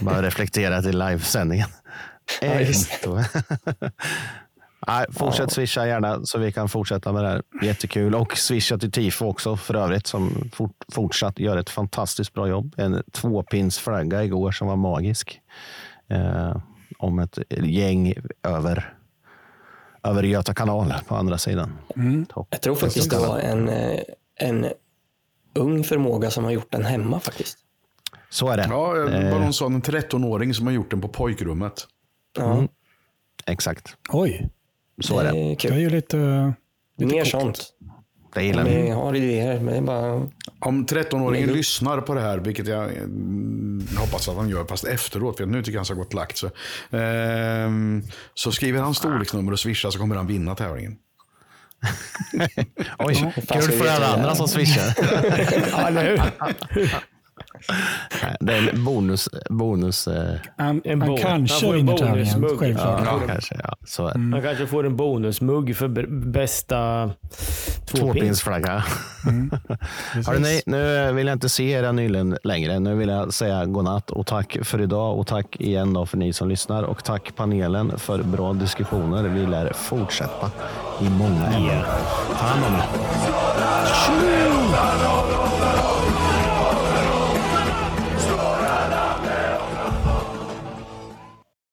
bara reflektera till livesändningen. Ja, Nej, fortsätt swisha gärna så vi kan fortsätta med det här. Jättekul. Och swisha till Tifo också för övrigt som fort, fortsatt gör ett fantastiskt bra jobb. En tvåpinsflagga igår som var magisk. Eh, om ett gäng över, över Göta kanal på andra sidan. Topp. Jag tror faktiskt det var en, eh, en ung förmåga som har gjort den hemma faktiskt. Så är det. Ja, Eh, vad någon sa, en 13-åring som har gjort den på pojkrummet. Ja, Exakt. Oj, Så är det är det är kul. ju lite... lite Mer coolt. sånt. Det gillar Vi har idéer, men det är bara... Om 13-åringen Men då- lyssnar på det här, vilket jag mm, hoppas att han gör, fast efteråt, för nu tycker jag han ha gått lagt. Så, ehm, så skriver han storleksnummer och swishar så kommer han vinna tävlingen. Oj, kul för alla andra som swishar. Ja, eller hur? Det är en bonus. bonus eh, Han, En han bo- kanske han får en vinner tävlingen, bonusmugg. självklart. ja, kanske. Ja, så det. Man kanske får en bonusmugg för bästa tvåpins. Tvåpinsflagga. Hörrni, nu vill jag inte se era nylen längre. Nu vill jag säga godnatt och tack för idag och tack igen då för ni som lyssnar och tack panelen för bra diskussioner. Vi lär fortsätta i många ämnen. Ta hand om er.